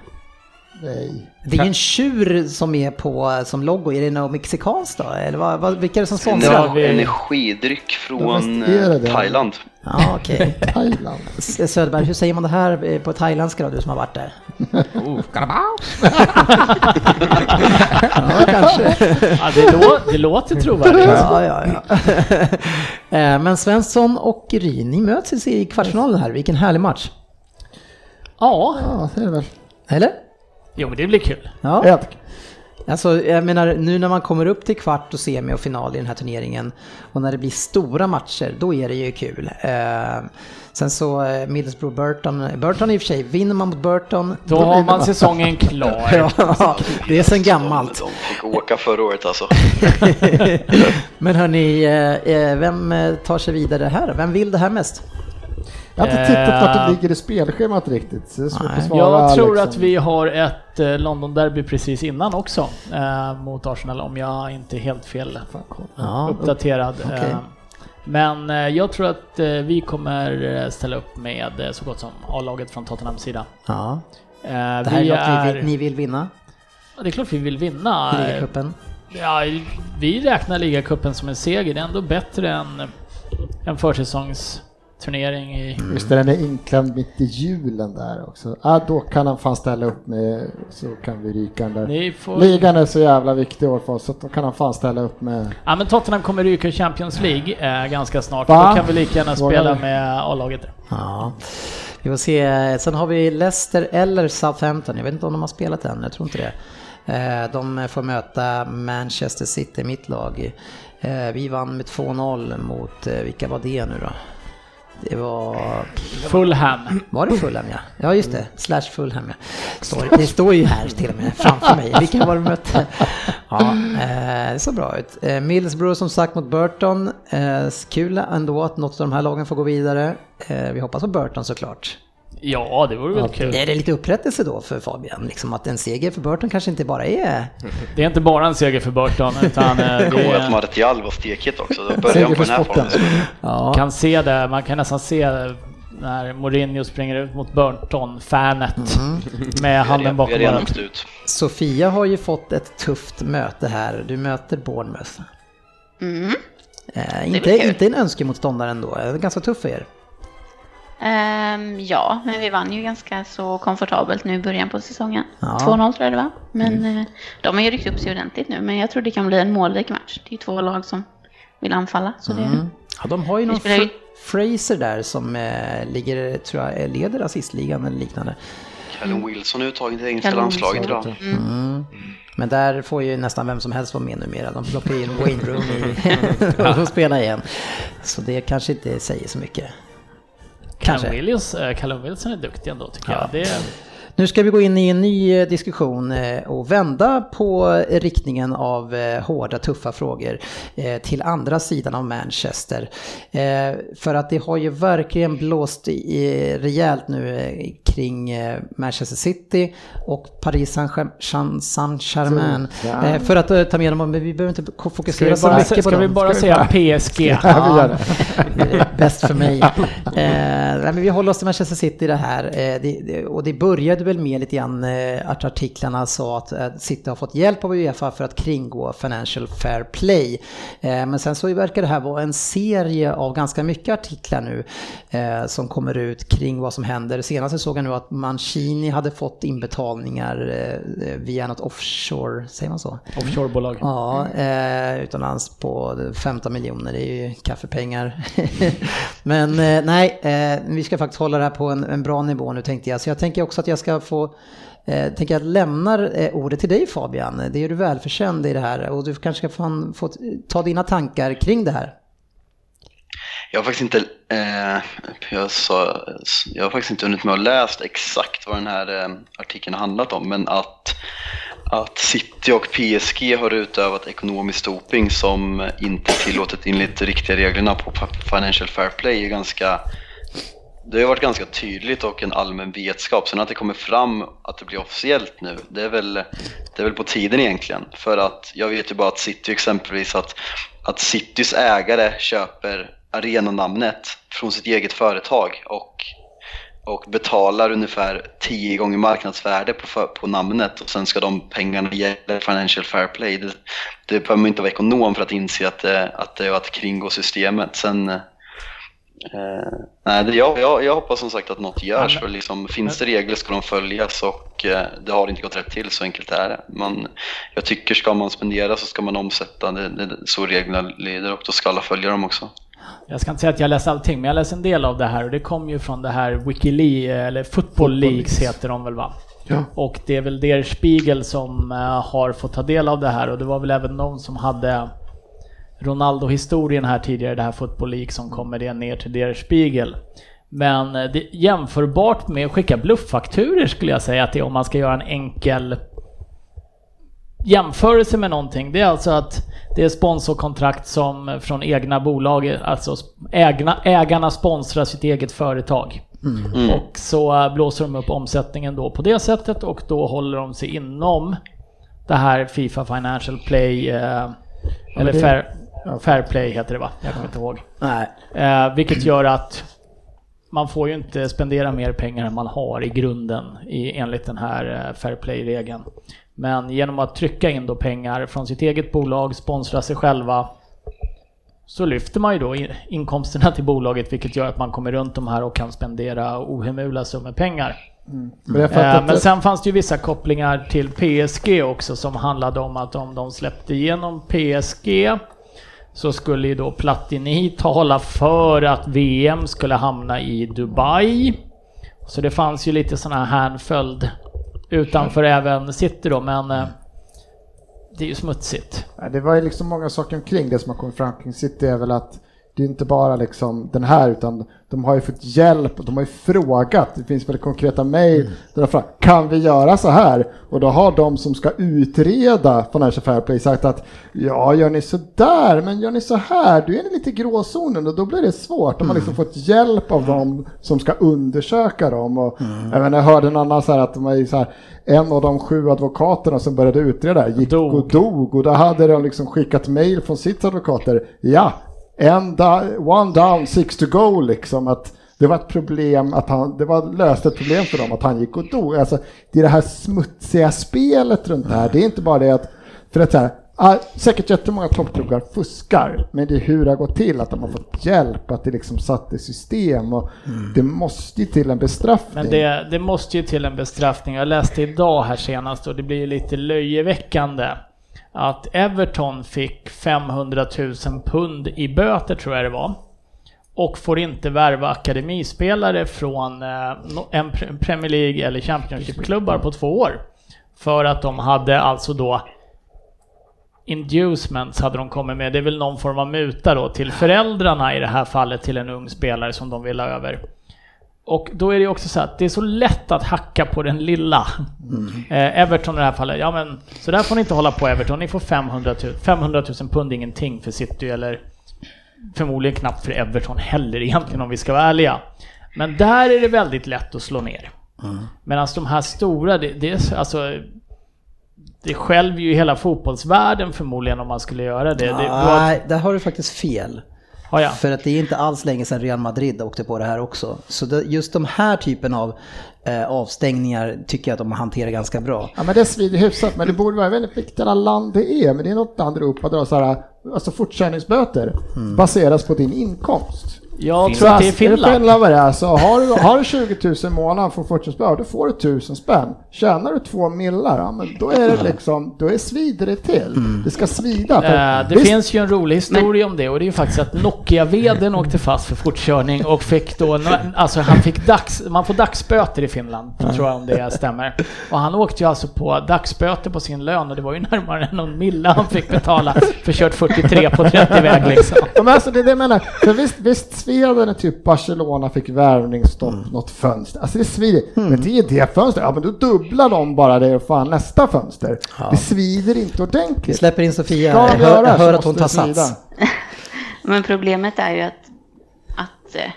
Nej. Det är ju en tjur som är på som logo, är det något mexikanskt då? Eller vad, vad, vilka är det som En sponsrar? vi- energidryck från det eh, det. Thailand. Ja, okej. Thailand. Söderberg, hur säger man det här eh, på thailändska då, du som har varit där? Oh, Carabao! Ja, kanske. Ja, det, lå, det låter trovärdigt. Ja, ja, ja. Eh, Men Svensson och Ryn, ni möts i kvartsfinalen här, vilken härlig match. Ja, Ja, det är det väl. Eller? jo men det blir kul. Ja. Alltså, jag menar, nu när man kommer upp till kvart och semi och final i den här turneringen och när det blir stora matcher, då är det ju kul. Eh, sen så eh, Middlesbrough Burton, Burton i och för sig, vinner man mot Burton, Då har man säsongen klar. ja, det är sen gammalt. De fick åka förra året alltså. Men hörni, eh, eh, vem eh, tar sig vidare här? Vem vill det här mest? Jag har inte tittat vart Eh, det ligger i spelschemat riktigt. Så svara. Jag tror liksom. att vi har ett eh, London-derby precis innan också eh, mot Arsenal om jag inte är helt fel. Ja, uppdaterad. Eh, Men eh, jag tror att eh, vi kommer eh, ställa upp med eh, så gott som A-laget från Tottenhams sida. ja. Eh, Det här vi är något vi ni vill vinna, Det är klart vi vill vinna. Eh, ligacupen. Ja, vi räknar ligacupen som en seger. Det är ändå bättre än en försäsongsturnering i... Just det, den är inklämd mitt i julen där också. Ah, då kan han fan ställa upp med, så kan vi ryka den där. Får... Ligan är så jävla viktig år för oss, så då kan han fan ställa upp med... Ja men Tottenham kommer ryka i Champions League eh, ganska snart. Va? Då kan vi lika gärna Vågar spela vi? med A-laget. Ja. Vi får se. Sen har vi Leicester eller Southampton. Jag vet inte om de har spelat än, jag tror inte det. Eh, De får möta Manchester City, mitt lag. Eh, Vi vann med 2-0 mot, eh, vilka var det nu då? Det var... Fulham. Var det Fulham ja? Ja just det, slash Fulham ja. Står, det står ju här till och med framför mig. Vilka var det mötte? Ja, eh, det såg bra ut. Eh, Middlesbrough som sagt mot Burton. Eh, kul ändå att något av de här lagen får gå vidare. Eh, vi hoppas på Burton såklart. Ja, det vore väl kul. Är det lite upprättelse då för Fabian? Liksom att en seger för Burton kanske inte bara är... Det är inte bara en seger för Burton, utan eh, Det det går att är, Martial var stekigt också. Då börjar på den här formen. Ja, kan se det, man kan nästan se när Mourinho springer ut mot Burton-fanet Mm. med handen bakom redan örat. Sofia har ju fått ett tufft möte här. Du möter Bournemouth. Mm. Eh, blir inte, inte en önskemåtståndare ändå. Ganska tuff för er. Ehm, ja, men vi vann ju ganska så komfortabelt nu i början på säsongen. Ja. 2-0 tror jag det var. Men eh, de har ju ryckt upp sig ordentligt nu. Men jag tror det kan bli en målrik match. Det är ju två lag som vill anfalla. Så det, Mm. Ja, de har ju någon spelar ju- Fra- Fraser där som eh, ligger, tror jag, eh, leder assistligan eller liknande. Callum Wilson är uttagen till engelska landslaget idag. Mm. Men där får ju nästan vem som helst vara med numera. De plockar in Wayne Rooney och får spela igen. Så det kanske inte säger så mycket. Callum. Williams, eh, Callum Wilson är duktig ändå tycker Ja. jag. Det, Nu ska vi gå in i en ny eh, diskussion eh, och vända på eh, riktningen av eh, hårda, tuffa frågor eh, till andra sidan av Manchester. Eh, För att det har ju verkligen blåst rejält nu eh, kring eh, Manchester City och Paris Saint-Germain. Ja. Eh, För att eh, ta med dem, men vi behöver inte fokusera så mycket på ska vi dem. bara säga PSG? Ja, bäst för mig. Eh, nej, men vi håller oss till Manchester City det här. Eh, det, det, och det började väl med lite grann eh, att artiklarna sa att eh, City har fått hjälp av Uefa för att kringgå Financial Fair Play. Eh, men sen så verkar det här vara en serie av ganska mycket artiklar nu eh, som kommer ut kring vad som händer. Senast såg jag nu att Mancini hade fått inbetalningar eh, via något offshore, säger man så? Offshorebolag. Ja, eh, utomlands på 15 miljoner, det är ju kaffepengar. Men eh, nej, eh, vi ska faktiskt hålla det här på en, en bra nivå nu tänkte jag. Så jag tänker också att jag ska få Eh, tänker jag lämnar eh, ordet till dig Fabian. Det är du välförtjänt i det här och du kanske få, få ta dina tankar kring det här. Jag har faktiskt inte, eh, jag, sa, jag har faktiskt inte hunnit med att läst exakt vad den här eh, artikeln har handlat om, men att, att City och PSG har utövat ekonomisk doping som inte är tillåtet enligt riktiga reglerna på Financial Fair Play är ganska det har varit ganska tydligt och en allmän vetskap. Sen att det kommer fram att det blir officiellt nu, det är väl, det är väl på tiden egentligen. För att jag vet ju bara att City exempelvis, att, att Citys ägare köper arenanamnet från sitt eget företag och, och betalar ungefär 10 gånger marknadsvärde på, på namnet och sen ska de pengarna gälla Financial Fair Play. Det, det behöver man inte vara ekonom för att inse att det, att det är att kringgå systemet. Sen, Eh, nej, det, jag, jag, jag hoppas som sagt att något görs. För liksom, finns det regler ska de följas och eh, det har inte gått rätt till, så enkelt är det. Man, jag tycker ska man spendera så ska man omsätta, det, det, så reglerna leder och då ska alla följa dem också. Jag ska inte säga att jag läste allting, men jag läste en del av det här och det kom ju från det här Wikileaks, eller Football Leaks heter de väl va? Ja. Och det är väl Der Spiegel som eh, har fått ta del av det här och det var väl även någon som hade Ronaldo-historien här tidigare, det här Football League som kommer det ner till Der Spiegel. Men eh, det jämförbart med att skicka blufffakturer skulle jag säga att det är om man ska göra en enkel jämförelse med någonting. Det är alltså att det är sponsorkontrakt som från egna bolag, alltså ägna, ägarna sponsrar sitt eget företag. Mm. Och så blåser de upp omsättningen då på det sättet och då håller de sig inom det här Fifa Financial Play, eh, eller det- fair, fair Play heter det va? Jag kommer inte ihåg. Nej. Eh, vilket gör att man får ju inte spendera mer pengar än man har i grunden i, enligt den här eh, Fair Play-regeln. Men genom att trycka in då pengar från sitt eget bolag, sponsra sig själva, så lyfter man ju då in- inkomsterna till bolaget vilket gör att man kommer runt de här och kan spendera ohemula summor pengar. Men jag fattar Eh, Men sen fanns det ju vissa kopplingar till PSG också som handlade om att om de släppte igenom PSG så skulle ju då Platini tala för att VM skulle hamna i Dubai. Så det fanns ju lite sådana här hänföljd utanför även City då, men eh, det är ju smutsigt. Det var ju liksom många saker omkring det som har kommit fram kring City är väl att det är inte bara liksom den här utan de har ju fått hjälp och de har ju frågat. Det finns väl konkreta mejl där de har frågat kan vi göra så här? Och då har de som ska utreda Financial Fair Play sagt att ja, gör ni så där, men gör ni så här, då är ni lite i gråzonen och då blir det svårt. De har liksom fått hjälp av dem som ska undersöka dem. Och, jag, menar, jag hörde en annan så här att de är så här, en av de sju advokaterna som började utreda gick Dog. och dog och då hade de liksom skickat mail från sitt advokater. Ja, en one down, six to go liksom. Att Det var ett problem att han, det var löst ett problem för dem att han gick och dog. Alltså, det är det här smutsiga spelet runt det här. Det är inte bara det att, för att så här, ah, säkert jättemånga toppklubbar fuskar, men det är hur det har gått till, att de har fått hjälp, att det liksom satt i system och det måste ju till en bestraffning. Men det, det måste ju till en bestraffning. Jag läste idag här senast och det blir ju lite löjeväckande att Everton fick 500 000 pund i böter tror jag det var. Och får inte värva akademispelare från eh, en Premier League eller Championship-klubbar på två år. För att de hade alltså då inducements hade de kommit med. Det är väl någon form av muta då till föräldrarna i det här fallet till en ung spelare som de vill ha över. Och då är det också så att det är så lätt att hacka på den lilla. Eh, Everton i det här fallet, ja men så där får ni inte hålla på Everton, ni får 500 000, 500 000 pund ingenting för City eller förmodligen knappt för Everton heller egentligen om vi ska vara ärliga. Men där är det väldigt lätt att slå ner. Medan de här stora, det, det är så- alltså det skälver ju hela fotbollsvärlden förmodligen om man skulle göra det. det du har- Nej, där har du faktiskt fel. Ja, ja. För att det är inte alls länge sedan Real Madrid åkte på det här också. Så det, just de här typen av eh, avstängningar tycker jag att de hanterar ganska bra. Ja men det svider hyfsat, men det borde vara väldigt viktigt alla land det är. Men det är något land i Europa där så här, alltså fortkörningsböter baseras på din inkomst. Jag tror att det är Finland. Finland vad det är, så har du, har du 20 000 i månaden för fortkörningsböter, då får du 1000 spänn. Tjänar du två millar, ja, men då är det liksom, då är svider det till. Det ska svida. för- Eh, Det visst, finns ju en rolig historia om det och det är ju faktiskt att Nokia-vdn åkte fast för fortkörning och fick då, alltså han fick dags, man får dagsböter i Finland, tror jag om det stämmer. Och han åkte ju alltså på dagsböter på sin lön och det var ju närmare än någon milla han fick betala för kört 43 på 30 väg liksom. Ja, men alltså det är det jag menar. För visst, visst svider när typ Barcelona fick värvningsstopp, något fönster. Alltså det svider. Men det är det fönstret. Ja men då dubblar de bara det och fan nästa fönster. Det svider inte Vi ordentligt. släpper in Sofia, Ska jag hör, göra jag hör att hon tar sats. Men problemet är ju att, att eh,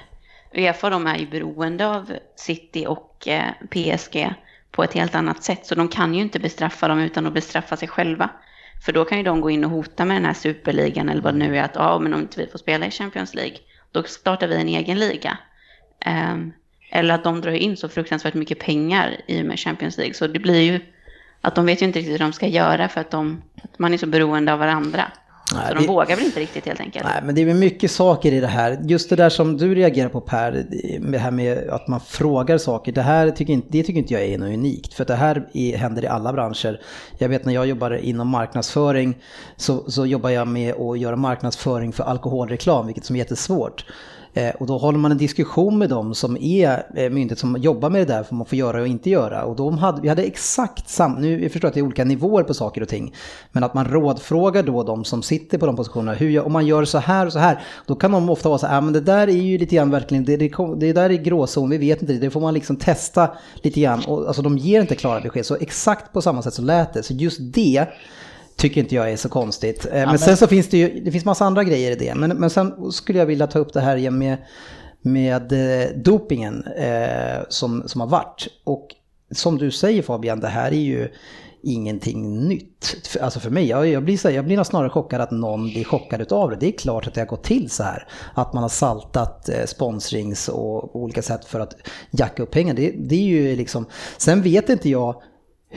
Uefa de är ju beroende av City och PSG på ett helt annat sätt. Så de kan ju inte bestraffa dem utan att bestraffa sig själva. För då kan ju de gå in och hota med den här superligan eller vad det nu är att ja, men om inte vi får spela i Champions League, då startar vi en egen liga. Um, eller att de drar in så fruktansvärt mycket pengar i och med Champions League. Så det blir ju att de vet ju inte riktigt hur de ska göra för att, de, att man är så beroende av varandra. Nej, så de det- vågar väl inte riktigt helt enkelt. Nej, men det är mycket saker i det här. Just det där som du reagerar på Per, det här med att man frågar saker. Det här tycker inte, det tycker inte jag är något unikt. För det här är, händer i alla branscher. Jag vet när jag jobbar inom marknadsföring så, så jobbar jag med att göra marknadsföring för alkoholreklam, vilket som är jättesvårt. Eh, och då håller man en diskussion med dem som är eh, myndighet som jobbar med det där, för man får göra och inte göra. Och de hade, vi hade exakt samma, nu jag förstår att det är olika nivåer på saker och ting, men att man rådfrågar då de som sitter på de positionerna, hur, om man gör så här och så här, då kan de ofta vara så här, ah, men det där är ju lite grann verkligen, det, det, det där är gråzon, vi vet inte, det får man liksom testa lite grann. Och, alltså de ger inte klara besked, så exakt på samma sätt så lät det. Så just det tycker inte jag är så konstigt. Eh, men, men- sen så finns det ju, det finns massa andra grejer i det. Men, men sen skulle jag vilja ta upp det här igen med, med eh, dopingen eh, som, som har varit. Och som du säger Fabian, det här är ju ingenting nytt. Alltså för mig, jag, jag, blir, så jag blir snarare chockad att någon blir chockad utav det. Det är klart att det har gått till så här. Att man har saltat eh, sponsrings och olika sätt för att jacka upp pengar. Det, det är ju liksom, sen vet inte jag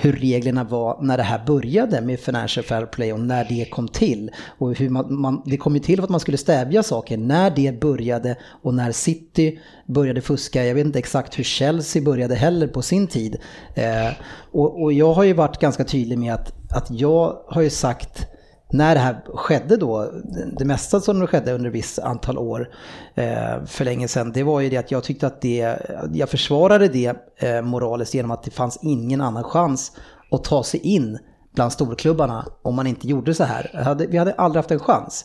hur reglerna var när det här började med Financial Fair Play och när det kom till. Och hur man, man, det kom ju till för att man skulle stävja saker när det började och när City började fuska. Jag vet inte exakt hur Chelsea började heller på sin tid. Eh, och, och jag har ju varit ganska tydlig med att, att jag har ju sagt när det här skedde då, det mesta som det skedde under ett visst antal år eh, för länge sedan, det var ju det att jag tyckte att det, jag försvarade det eh, moraliskt genom att det fanns ingen annan chans att ta sig in bland storklubbarna om man inte gjorde så här. Hade, vi hade aldrig haft en chans.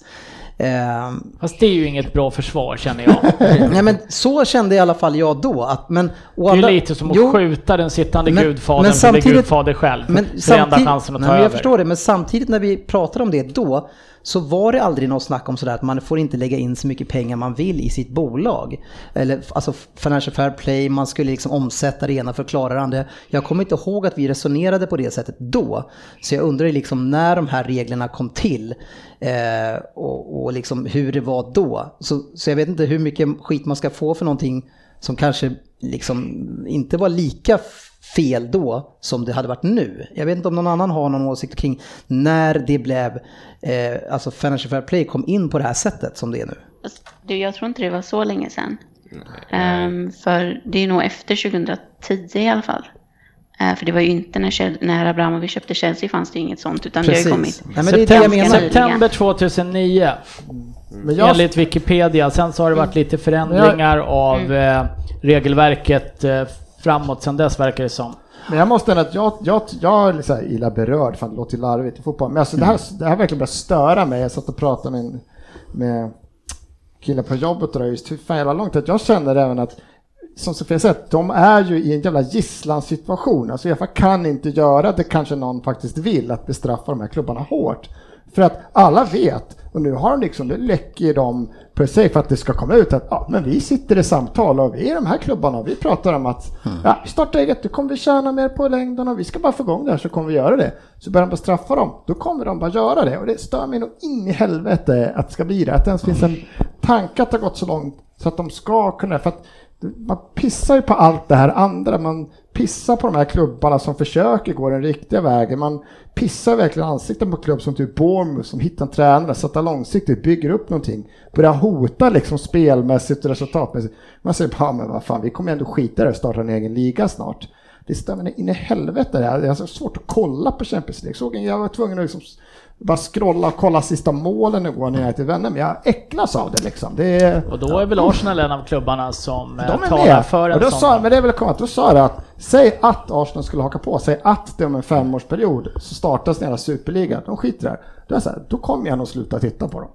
Eh, Fast det är ju inget bra försvar känner jag. nej men så kände i alla fall jag då. Att, men, Det är ju lite som att Jo, skjuta den sittande men- gudfadern men för det är samtidigt- gudfader själv. Men det är enda chansen att ta nej, men jag över. förstår det, men samtidigt när vi pratar om det då så var det aldrig något snack om sådär att man får inte lägga in så mycket pengar man vill i sitt bolag. Eller alltså Financial Fair Play, man skulle liksom omsätta det ena för att klara det andra. Jag kommer inte ihåg att vi resonerade på det sättet då. Så jag undrar liksom när de här reglerna kom till eh, och, och liksom hur det var då. Så, så jag vet inte hur mycket skit man ska få för någonting som kanske liksom inte var lika fel då som det hade varit nu. Jag vet inte om någon annan har någon åsikt kring när det blev, eh, alltså Financial Fair Play kom in på det här sättet som det är nu. Fast Du, jag tror inte det var så länge sedan. Ehm, för det är nog efter 2010 i alla fall. Eh, för det var ju inte när, när Abramovic köpte Chelsea fanns det inget sånt. Utan det har ju kommit. Nej, men det är det jag September-. September 2009. Men jag, Enligt Wikipedia. Sen så har det varit lite förändringar av eh, regelverket eh, framåt sen dess verkar det som. men jag måste ändå att jag, jag, jag är så illa berörd, fan det låter larvigt i fotboll, men alltså det, här, det här verkligen börjar störa mig. Jag satt och pratade med, med killar på jobbet och det just hur fan jävla långt att jag känner även att som Sofia säger, de är ju i en jävla gisslansituation. Alltså Uefa kan inte göra det kanske någon faktiskt vill, att bestraffa de här klubbarna hårt. För att alla vet, och nu har de liksom, det läcker de per se för att det ska komma ut att ja, men vi sitter i samtal och vi är de här klubbarna och vi pratar om att ja, starta eget, då kommer vi tjäna mer på längden och vi ska bara få igång det här så kommer vi göra det. Så börjar de bestraffa dem, då kommer de bara göra det och det stör mig nog in i helvete att det ska bli det, att det ens finns en tanke att det har gått så långt så att de ska kunna, för att man pissar ju på allt det här andra. Man Pissa på de här klubbarna som försöker gå den riktiga vägen. Man pissar verkligen ansikten på klubb som typ Bournemouth som hittar en tränare, sätter långsiktigt, bygger upp någonting. Börjar hota liksom spelmässigt och resultatmässigt. Man säger bara, men vad fan, vi kommer ändå skita i det och starta en egen liga snart. Det stämmer in i helvete det här. Det är så svårt att kolla på Champions League. Såg jag var tvungen att liksom bara scrolla och kolla sista målen igår när jag är till vänner, men jag äcklas av det liksom. Det är... Och då är väl Arsenal en av klubbarna som eh, De är talar med. för en och då sån. sa, men det är väl komma, då sa jag att säg att Arsenal skulle haka på, säg att det om en femårsperiod så startas den här superligan, de skiter här. Då, så här, då kommer jag nog sluta titta på dem.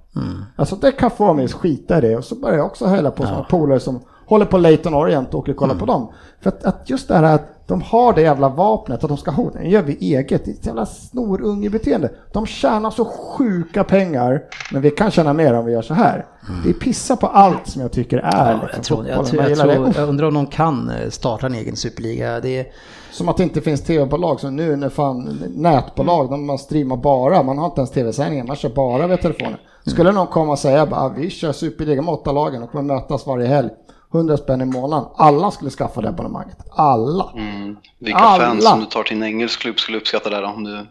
Alltså det kan få mig att skita i det och så börjar jag också hälla på sådana polare som håller på Leighton Orient och åker och kollar på dem. För att, att just det här att de har det jävla vapnet att de ska hota, det gör vi eget, det är ett jävla snorungebeteende. De tjänar så sjuka pengar, men vi kan tjäna mer om vi gör så här. Det är pissa på allt som jag tycker är Ja, liksom, jag, tror, jag, fotbollen. tror, Man jag, gillar det. tror, Uff. jag undrar om någon kan eh, starta en egen superliga. Det är, Som att det inte finns tv-bolag som nu när fan nätbolag, de man streamar bara, man har inte ens tv-sändningar, man kör bara via telefonen. Skulle någon komma och säga bara, "Ah, vi kör superliga med åtta lagen och kommer mötas varje helg, 100 spänn i månaden, alla skulle skaffa det abonnemanget. Alla! Mm. Vilka Alla. fans som du tar till en engelsk klubb skulle uppskatta det om du,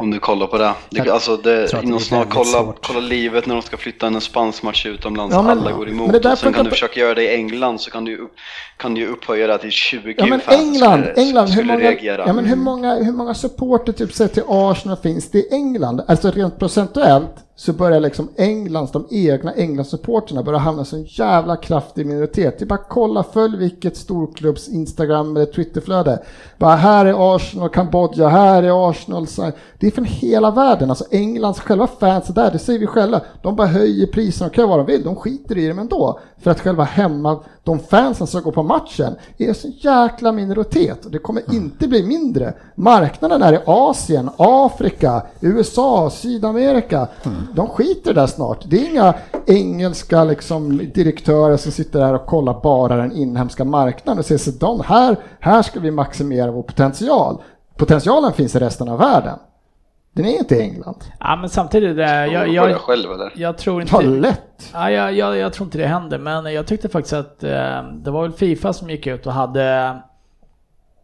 om du kollar på det. det Jag alltså det det inom kolla, svårt. kolla livet när de ska flytta en spansk match utomlands, Ja, men- alla går emot. men det där och sen kan du försöka göra det i England så kan du, kan du upphöja det till 20 Ja men fans England, skulle, England hur, skulle många, reagera. ja, men hur, många, hur många supporter typ sett till Arsenal finns det i England? Alltså rent procentuellt så börjar liksom Englands, de egna Englandssupporterna börja hamna som en jävla kraftig minoritet. Det är bara kolla, följ vilket storklubbs Instagram eller Twitterflöde. Bara här är Arsenal, Kambodja, här är Arsenal. Så det är från hela världen. Alltså Englands själva fans är där, det säger vi själva. De bara höjer priserna och kan vad de vill. De skiter i dem ändå. För att själva hemma, de fansen som går på matchen är så jäkla minoritet. Och det kommer inte bli mindre. Marknaden är i Asien, Afrika, USA, Sydamerika. De skiter där snart. Det är inga engelska liksom, direktörer som sitter där och kollar bara den inhemska marknaden och säger så de här, här ska vi maximera vår potential. Potentialen finns i resten av världen. Den är inte i England. Ja, men samtidigt, eh, jag, jag, jag, själv eller? jag tror Ta inte... lätt. Ja, jag, jag, jag tror inte det händer, men jag tyckte faktiskt att eh, det var väl Fifa som gick ut och hade,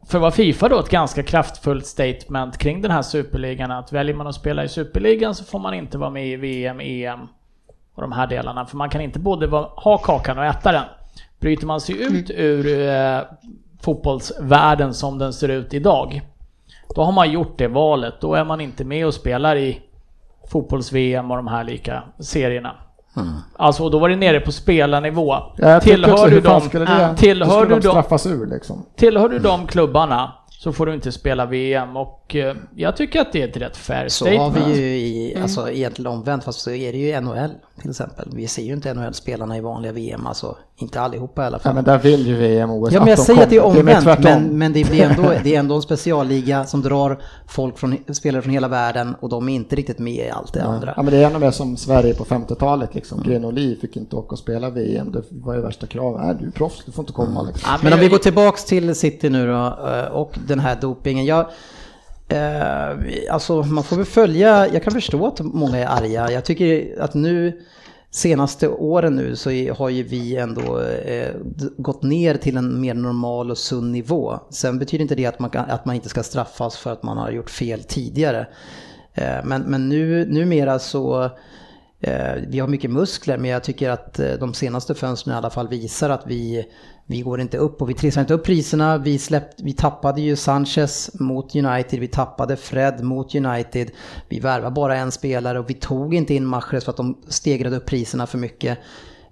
för vad Fifa då, ett ganska kraftfullt statement kring den här superligan. Att väljer man att spela i superligan så får man inte vara med i VM, EM och de här delarna. För man kan inte både ha kakan och äta den. Bryter man sig ut ur eh, fotbollsvärlden som den ser ut idag, då har man gjort det valet. Då är man inte med och spelar i fotbolls-VM och de här lika serierna. Alltså, och då var det nere på spelarnivå. Ja, också, tillhör, du hur fan de, skulle det, tillhör, du de straffas ur liksom. tillhör du de klubbarna så får du inte spela VM och eh, jag tycker att det är ett rätt fair så har statement. vi ju i, alltså egentligen omvänt, fast så är det ju NHL till exempel. Vi ser ju inte NHL-spelarna i vanliga VM, alltså Inte allihopa i alla Ja, fall. men där vill ju VM och OS Ja, men jag säger att det är omvänt, tvärtom. men, men det, blir ändå, det är ändå en specialliga som drar folk från, spelare från hela världen och de är inte riktigt med i allt det andra. Ja, men det är ännu mer som Sverige på 50-talet liksom. Grenoli fick inte åka och spela VM. Det var ju värsta kravet. Nej, du är proffs, du får inte komma liksom. Ja, Men om vi går tillbaks till City nu då eh, och den här dopingen. Jag, eh, alltså man får väl följa, jag kan förstå att många är arga. Jag tycker att nu senaste åren nu så har ju vi ändå eh, gått ner till en mer normal och sund nivå. Sen betyder inte det att man, kan, att man inte ska straffas för att man har gjort fel tidigare. Eh, men, men nu, numera så Eh, Vi har mycket muskler men jag tycker att eh, de senaste fönstren i alla fall visar att vi, vi går inte upp och vi trissar inte upp priserna. Vi, släppt, vi tappade ju Sanchez mot United, vi tappade Fred mot United. Vi värvade bara en spelare och vi tog inte in Mahrez för att de stegrade upp priserna för mycket.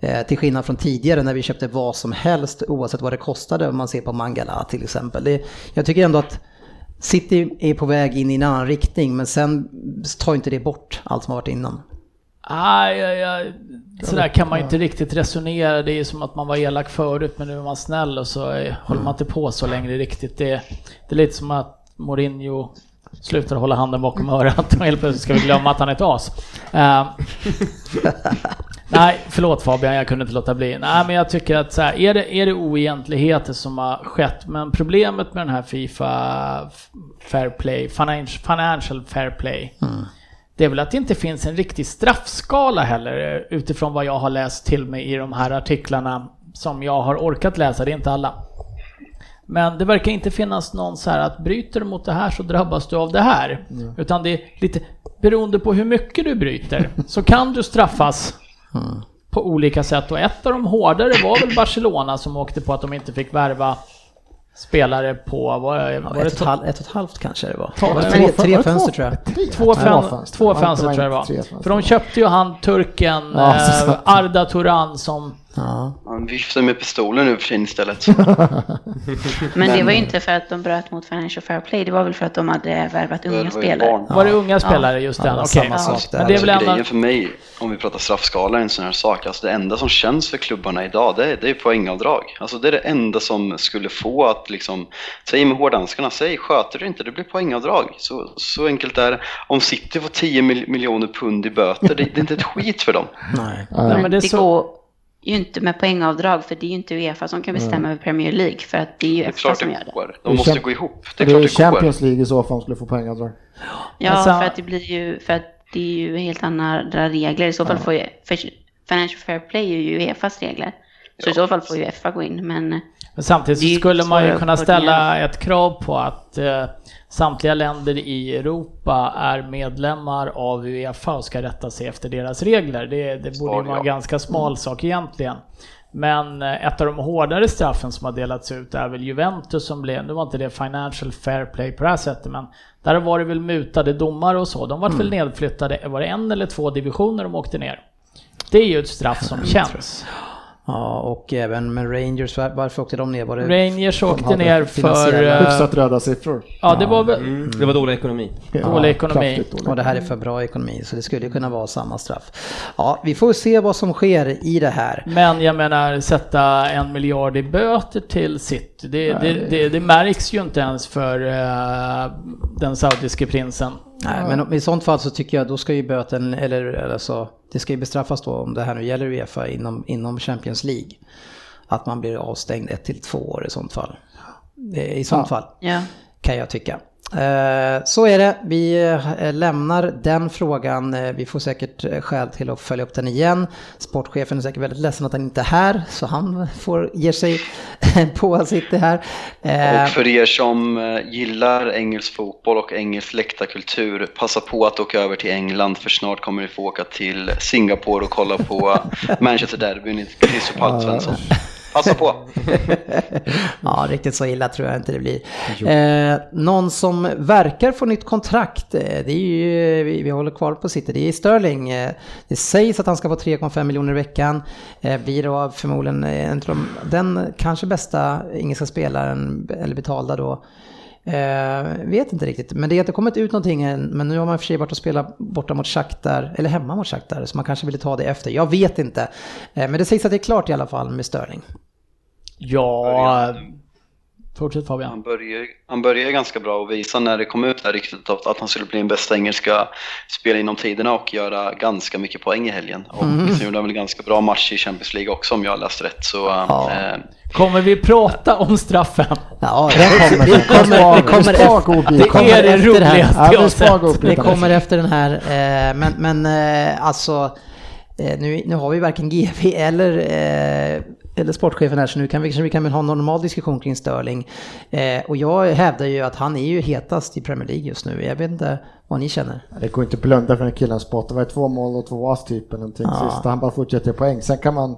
Eh, till skillnad från tidigare när vi köpte vad som helst oavsett vad det kostade om man ser på Mangala till exempel. Det, jag tycker ändå att City är på väg in i en annan riktning men sen tar inte det bort allt som har varit innan. Nej, ja, ja, sådär kan man ju inte riktigt resonera. Det är som att man var elak förut men nu är man snäll och så eh, håller man inte på så längre riktigt. Det, det är lite som att Mourinho slutar hålla handen bakom örat och helt plötsligt ska vi glömma att han är ett as. Eh, nej, förlåt Fabian, jag kunde inte låta bli. Nej, men jag tycker att så här, är, det, är det oegentligheter som har skett, men problemet med den här Fifa Fair Play, Financial, financial Fair Play, det är väl att det inte finns en riktig straffskala heller eh, utifrån vad jag har läst till mig i de här artiklarna som jag har orkat läsa, det är inte alla. Men det verkar inte finnas någon så här att bryter du mot det här så drabbas du av det här. Utan det är lite beroende på hur mycket du bryter så kan du straffas på olika sätt och ett av de hårdare var väl Barcelona som åkte på att de inte fick värva spelare på, var Ja, det, ett, och ett, halv, ett och ett halvt kanske det var. Ta- Det var var tre, det tre Var det fönster tror jag. Tre? Två, fön, fönster. två fönster det tror jag det tre var. För de köpte ju han turken Ja, eh, Arda Turan som... Ja. Han viftar med pistolen nu för tiden istället. Men det var ju inte för att de bröt mot Financial Fair Play, det var väl för att de hade värvat unga spelare. barn. Var det unga spelare just Ja, den? det var Okej. där. Men det är väl Alltså, ändå... grejen för mig, om vi pratar straffskala, en sån här sak. Alltså det enda som känns för klubbarna idag, det är, det är poängavdrag. Alltså det är det enda som skulle få att liksom, säg med hårdanskarna, säg sköter du inte, det blir poängavdrag. Så, så enkelt är det. Om City får 10 mil- miljoner pund i böter, det, det är inte ett skit för dem. Nej. Nej, Men det är det så... går ju inte med poängavdrag för det är ju inte Uefa som kan bestämma över Premier League för att det är ju är klart som gör det. går. De är måste gå ihop. Det Det är är klart det går. Champions League i så fall skulle få poängavdrag. Ja, Alltså- för att det blir ju, för att det är ju helt andra regler. I så fall får ju, för Financial Fair Play är ju Uefas regler. Så i så fall får ju Uefa gå in, men Men samtidigt så skulle man ju kunna ställa ett krav på att eh, samtliga länder i Europa är medlemmar av Uefa och ska rätta sig efter deras regler. Det, det borde ju vara en ganska smal sak egentligen. Men eh, ett av de hårdare straffen som har delats ut är väl Juventus som blev, nu var inte det Financial Fair Play på det här sättet, men där var det väl mutade domare och så. De var väl nedflyttade, var det en eller två divisioner de åkte ner? Det är ju ett straff som känns. Ja, och även med Rangers, var- varför åkte de ner? Var det... Rangers åkte hade ner för... eh, Hyfsat röda siffror. Ja, det var väl... Mm, det var dålig ekonomi. Dålig ekonomi. dålig. Och det här är för bra ekonomi, så det skulle kunna vara samma straff. Ja, vi får se vad som sker i det här. Men jag menar, sätta en miljard i böter till City, det, det, det, det märks ju inte ens för eh, den saudiske prinsen. Nej, men i sånt fall så tycker jag då ska ju böten, eller, eller så, det ska ju bestraffas då om det här nu gäller Uefa inom, inom Champions League. Att man blir avstängd ett till två år i sånt fall. Eh, I sånt fall. ja. kan jag tycka. Eh, Så är det, vi eh, lämnar den frågan. Eh, Vi får säkert skäl till att följa upp den igen. Sportchefen är säkert väldigt ledsen att han inte är här, så han får ge sig på att sitta här. Och för er som gillar engelsk fotboll och engelsk läktarkultur, passa på att åka över till England för snart kommer ni få åka till Singapore och kolla på Manchester Derbyn i Palace Svensson. Passa på! Ja, riktigt så illa tror jag inte det blir. Eh, någon som verkar få nytt kontrakt, eh, det är ju, vi, vi håller kvar på City, det är Sterling. Eh, det sägs att han ska få 3,5 miljoner i veckan. Eh, blir då förmodligen eh, en den kanske bästa engelska spelaren, eller betalda då, Eh, vet inte riktigt, men det har inte kommit ut någonting än. Men nu har man i och för sig varit och spelat borta mot Shakhtar, eller hemma mot Shakhtar, så man kanske ville ta det efter. Jag vet inte. Eh, men det sägs att det är klart i alla fall med Sterling. Ja, fortsätt Fabian. Han började, han började ganska bra och visa när det kom ut här riktigt att, att han skulle bli den bästa engelska spelaren inom tiderna och göra ganska mycket poäng i helgen. Och Mm. sen gjorde han väl ganska bra match i Champions League också om jag har läst rätt. Så, Ja. eh, Kommer vi prata om straffen? Ja, Den kommer, det kommer, det kommer efter. Det kommer är det det roligaste Ja, jag har sett. Det kommer efter den här, eh, men, men eh, alltså eh, nu, nu har vi varken GV eller, eh, eller sportchefen här så nu kan vi vi kan ha en normal diskussion kring Sterling. Eh, och jag hävdar ju att han är ju hetast i Premier League just nu. Jag vet inte vad ni känner. Det går inte att blunda för den killens spot. Det var två mål och två as typ eller någonting Ja. sist. Han bara fortsätter poäng. Sen kan man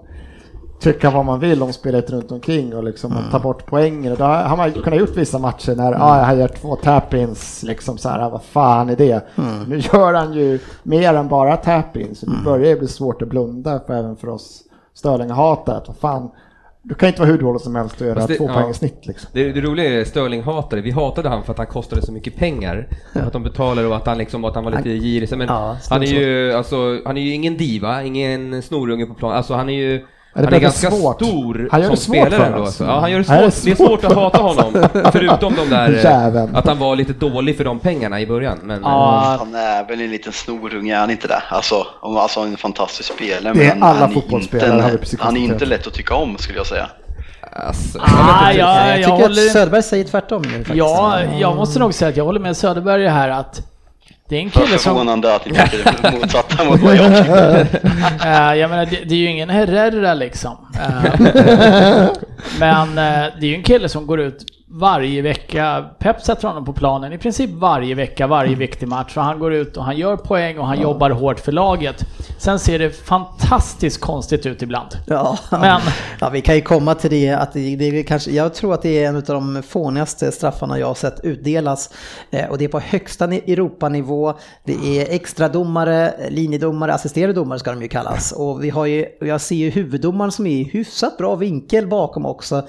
tycka vad man vill om spelet runt omkring och liksom Mm. ta bort poänger. Och då har man kunnat gjort vissa matcher när ah, han gör två tap-ins, liksom så här, vad fan är det? Mm. Nu gör han ju mer än bara tap-ins. Så det börjar ju bli svårt att blunda för även för oss Störling-hatare. Att vad fan, du kan inte vara hur dålig som helst och göra Fast det- två ja. poäng i snitt liksom. Det, det roliga är Sterling hatade, vi hatade han för att han kostade så mycket pengar. Att de betalade och att han liksom, att han var lite girig. Men Ja, han är ju, alltså, han är ju ingen diva, ingen snorunge på plan. Alltså han är ju, han är ganska svårt. stor Han gör som det svårt spelare för oss. Ja, han gör det Han gör svårt. det är svårt svårt att hata honom. Förutom de där, eh, att han var lite dålig för de pengarna i början. Men, Ja, han är väl en liten snorunge, är han inte det? Alltså, alltså han är en fantastisk spelare. Det är men alla han är fotbollsspelare, inte, har vi precis Han är inte lätt att tycka om skulle jag säga. alltså, Ah, jag vet inte. ja, jag jag tycker håller- att Söderberg säger tvärtom nu faktiskt. ja, jag måste nog säga att jag håller med Söderberg här att det är en kille som... Förvånande att ni tycker det motsatta mot vad jag tycker. Jag menar, det, det är ju ingen Herrera liksom. Eh, men eh, det är ju en kille som går ut varje vecka. Pep sätter honom på planen i princip varje vecka, varje viktig match. Och han går ut och han gör poäng och han jobbar hårt för laget. Sen ser det fantastiskt konstigt ut ibland. Ja, Men- ja, vi kan ju komma till det att det, det kanske, jag tror att det är en av de fånigaste straffarna jag har sett utdelas. Eh, och det är på högsta ni- Europanivå. Det är extradomare, linjedomare, assisterade domare ska de ju kallas. Och vi har ju, jag ser ju huvuddomaren som är i hyfsat bra vinkel bakom också.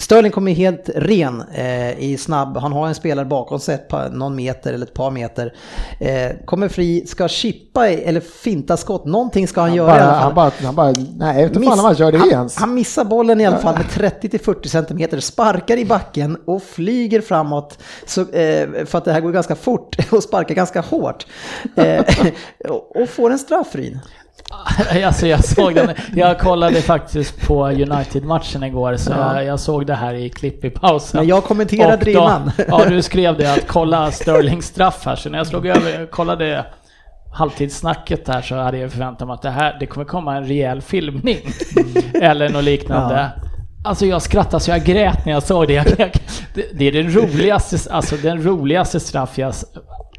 Sterling kommer helt ren eh, i snabb, han har en spelare bakom sig någon meter eller ett par meter. Eh, kommer fri, ska chippa eller finta skott, någonting ska han, Han göra i alla bara, fall. han bara, han bara, nej, inte fan om han gör det han, ens. han missar bollen i alla fall med 30-40 centimeter, sparkar i backen och flyger framåt så, eh, för att det här går ganska fort och sparkar ganska hårt. Eh, och- får en straffryn. Alltså jag såg den, jag kollade faktiskt på United-matchen igår så jag, jag såg det här i klipp i pausen. Men jag kommenterade innan. Ja, du skrev det att kolla Sterlings straff här, så när jag slog över, kollade halvtidssnacket där så hade jag förväntat mig att det här, det kommer komma en rejäl filmning. Eller något liknande. Alltså jag skrattade så jag grät när jag såg det. Jag, jag, det, det är den roligaste, alltså den roligaste straff jag...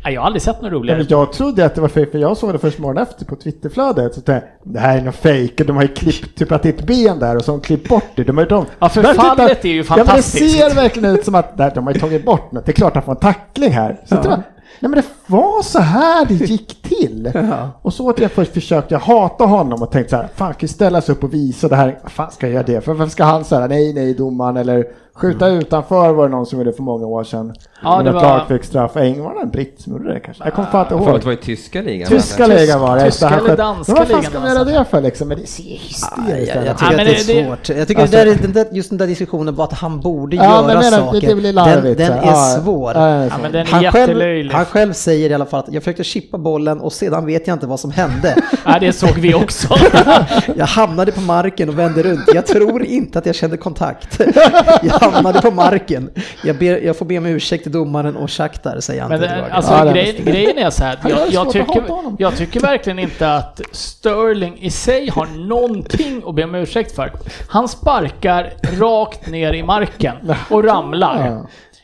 Jag har aldrig sett något Ja, roligare. men jag trodde att det var fake, för jag såg det först morgonen efter på Twitterflödet. Så tänkte det här är nog fake. De har ju klippt typ att det är ett ben där och så har de klippt bort det. De har ju de, Ja, för verkligen fallet att- är ju Ja, men det fantastiskt. ser verkligen ut som att nej, de har ju tagit bort något. Det är klart att han får en tackling här. Så det var, nej men det var så här det gick till. Och så att jag först försökte jag hata honom och tänkte så här, fan kan jag ställa sig upp och visa det här. Vad fan ska jag göra det? För varför ska han säga nej, nej domaren eller skjuta utanför var det någon som gjorde för många år sedan. Ja, Men det ett var- lag fick straff. Eng var det en britt som gjorde det kanske? Jag kommer fan inte ihåg. det var i tyska ligan. Tyska men- ligan var det. tyska Så eller danska Men vad fan ligan ska man göra det någonstans? för liksom? Men det ser Ja, hysteriskt jag, jag ut. tycker Ja, att det är det- det- svårt. Jag tycker Alltså- det där, den där, just den där diskussionen på att han borde göra jag menar, saker, det blir den, larvigt, den så är här. Ja, svår. Ja, men den är Han själv, jättelöjlig. han själv säger i alla fall att jag försökte chippa bollen och sedan vet jag inte vad som hände. Ja, det såg vi också. Jag hamnade på marken och vände runt. Jag tror inte att jag kände kontakt. Jag hamnade på marken. Jag, ber, jag får be om ursäkt till domaren och Shakhtar, säger till det, Dragan. alltså, Ja, det grejen, är så här, jag, jag, tycker, jag tycker verkligen inte att Sterling i sig har någonting att be om ursäkt för. Han sparkar rakt ner i marken och ramlar.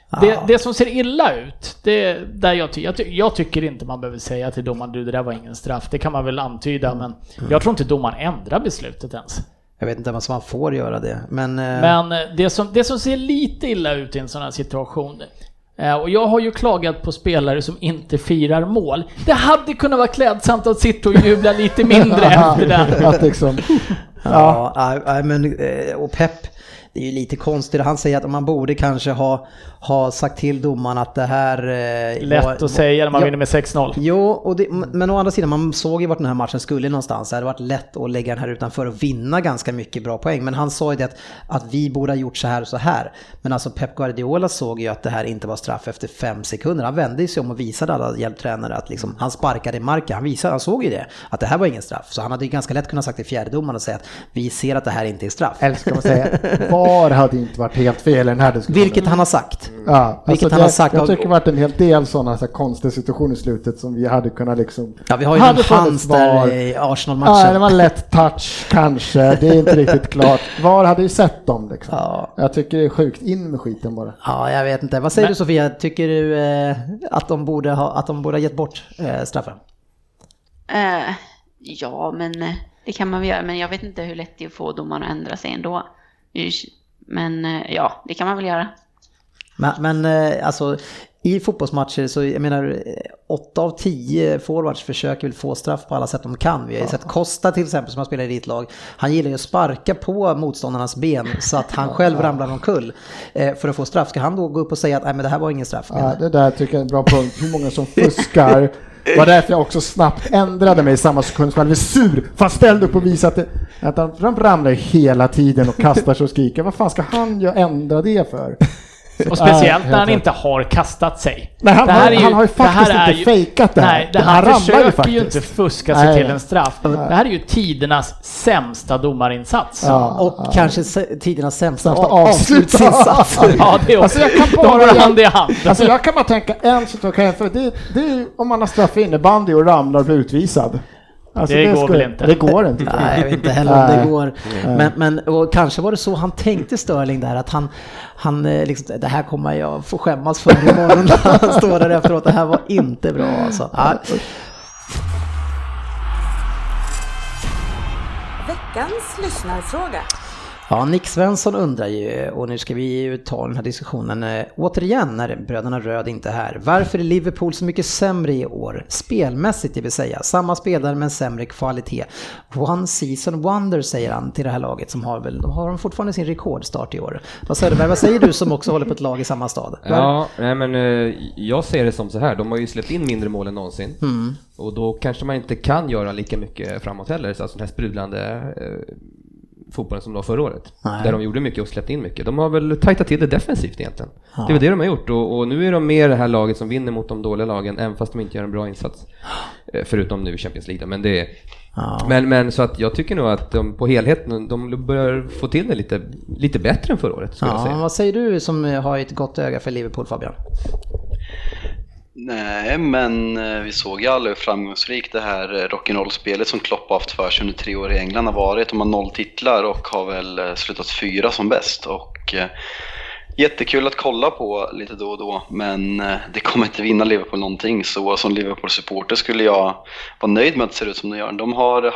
Ja. Det, det som ser illa ut, det är där jag, ty, jag, ty, jag tycker inte man behöver säga till domaren du det där var ingen straff. Det kan man väl antyda men jag tror inte domaren ändrar beslutet ens. Jag vet inte ens om han får göra det. Men, eh, Men eh, det som, det som ser lite illa ut i en sån här situation eh, och jag har ju klagat på spelare som inte firar mål. Det hade kunnat vara klädsamt att sitta och jubla lite mindre efter den. Liksom, Ja, nej, nej, men, eh, och Pep, det är ju lite konstigt. Han säger att man borde kanske ha, ha sagt till domaren att det här... Eh, Lätt var, att säga när man ja, vinner med 6-0. Jo, och det, men å andra sidan, man såg ju vart den här matchen skulle någonstans. Det hade varit lätt att lägga den här utanför och vinna ganska mycket bra poäng. Men han sa ju det att, att vi borde ha gjort så här och så här. Men alltså Pep Guardiola såg ju att det här inte var straff efter fem sekunder. Han vände sig om och visade alla hjälptränare att liksom, han sparkade i marken. Han, visade, han såg ju det, att det här var ingen straff. Så han hade ju ganska lätt kunnat sagt till fjärdedomaren och säga att vi ser att det här inte är straff. Eller ska man säga, VAR hade inte varit helt fel i den här diskussionen. Vilket han har sagt. Ja, Vilket alltså han det, har sagt. Jag tycker det varit en hel del sådana så konstiga situationer i slutet som vi hade kunnat liksom... Ja, vi har ju hade en chans där i Arsenal-matchen. Ja, det var en lätt touch kanske, det är inte riktigt klart. VAR hade ju sett dem liksom. Ja. Jag tycker det är sjukt, in med skiten bara. Ja, jag vet inte. Vad säger Men- du Sofia? Tycker du eh, att, de borde ha, att de borde ha gett bort eh, straffen? Eh, ja, men eh, det kan man väl göra. Men jag vet inte hur lätt det är att få domaren att ändra sig ändå. Men eh, ja, det kan man väl göra. Men, men eh, alltså i fotbollsmatcher så, jag menar, eh, åtta av tio forwards försöker väl få straff på alla sätt de kan. Vi har ju sett Costa till exempel som har spelat i ditt lag. Han gillar ju att sparka på motståndarnas ben så att han själv ramlar omkull eh, för att få straff. Ska han då gå upp och säga att nej men det här var ingen straff? Ja, det där tycker jag är en bra punkt. Hur många som fuskar. var därför jag också snabbt ändrade mig i samma sekund som jag blev sur. För han ställde upp och visade att, det, att han, ramlar hela tiden och kastar sig och skriker. Vad fan ska han ändra det för? Och speciellt Ja, när han inte har kastat sig. Nej, han här är han har ju det här faktiskt är inte fejkat det här. Nej, det, Han han, ju försöker ju faktiskt. inte fuska sig Nej, till nej. en straff. Det här är ju tidernas sämsta domarinsats. Ja. Och kanske se- tidernas sämsta, Sämsta av- avslutsinsats. Ja, det är också. Alltså, jag kan De bara- går hand i hand. Alltså jag kan bara tänka en situation, för det, det är ju om man har straff i innebandy och ramlar och blir utvisad. Alltså, Det går skulle- väl inte? Det går inte. Nej, jag vet inte heller om det går. Men, men och kanske var det så han tänkte Störling där, att han, han eh, liksom, det här kommer jag få skämmas för imorgon när han står där efteråt. Det här var inte bra alltså. Ja. Veckans lyssnarfråga. Ja, Nick Svensson undrar ju, och nu ska vi ju ta den här diskussionen eh, återigen när bröderna Röd inte är här. Varför är Liverpool så mycket sämre i år? Spelmässigt det vill säga. Samma spelare men sämre kvalitet. One season wonder säger han till det här laget som har väl, de har de fortfarande sin rekordstart i år. Vad Söderberg, vad säger du som också håller på ett lag i samma stad? Ja, nej men eh, jag ser det som så här, de har ju släppt in mindre mål än någonsin. Mm. Och då kanske man inte kan göra lika mycket framåt heller, så alltså den här sprudlande eh, fotbollen som de var förra året. Nej. Där de gjorde mycket och släppte in mycket. De har väl tajtat till det defensivt egentligen. Det är väl det de har gjort och, och nu är de mer det här laget som vinner mot de dåliga lagen, även fast de inte gör en bra insats. Eh, Förutom nu i Champions League då, men det är Ja. men, men så att jag tycker nog att de på helheten, de börjar få till det lite, lite bättre än förra året Ja, vad säger du som har ett gott öga för Liverpool Fabian? Nej, men eh, vi såg ju alla hur framgångsrikt det här eh, rock'n'roll-spelet som Klopp har haft för sig under tre år i England har varit. De har noll titlar och har väl eh, slutat fyra som bäst. Och eh, jättekul att kolla på lite då och då, men eh, det kommer inte vinna Liverpool någonting. Så som Liverpool-supporter skulle jag vara nöjd med att det ser ut som det gör. De har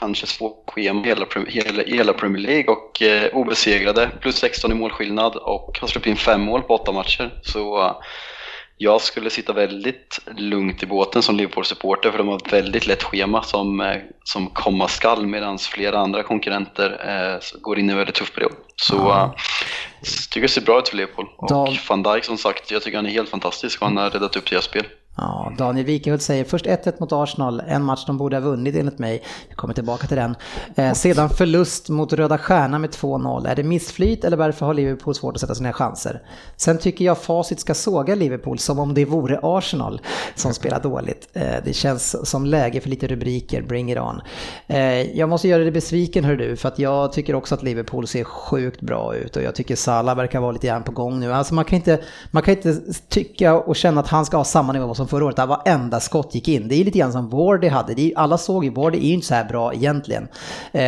kanske svårt schema i hela, hela, hela Premier League och eh, obesegrade, plus 16 i målskillnad och har släppt in fem mål på åtta matcher. Så eh, jag skulle sitta väldigt lugnt i båten som Liverpool-supporter för de har ett väldigt lätt schema som, eh, som komma skall medan flera andra konkurrenter eh, går in i en väldigt tuff period. Så eh, jag tycker det ser bra ut för Liverpool. Och Dan- van Dijk som sagt, jag tycker han är helt fantastisk och han har räddat upp deras spel. Ja, Daniel Wikehult säger först 1-1 mot Arsenal, en match de borde ha vunnit enligt mig. Vi kommer tillbaka till den. Eh, sedan förlust mot Röda Stjärnan med 2-0. Är det missflyt eller varför har Liverpool svårt att sätta sina chanser? Sen tycker jag facit ska såga Liverpool som om det vore Arsenal som spelar dåligt. Eh, det känns som läge för lite rubriker, bring it on. Eh, jag måste göra dig besviken hör du, för att jag tycker också att Liverpool ser sjukt bra ut och jag tycker Salah verkar vara lite grann på gång nu. Alltså man kan inte, man kan inte tycka och känna att han ska ha samma nivå som förra året, där varenda skott gick in. Det är lite grann som Wardy hade. Det alla såg ju, Wardy är ju inte så här bra egentligen. Eh,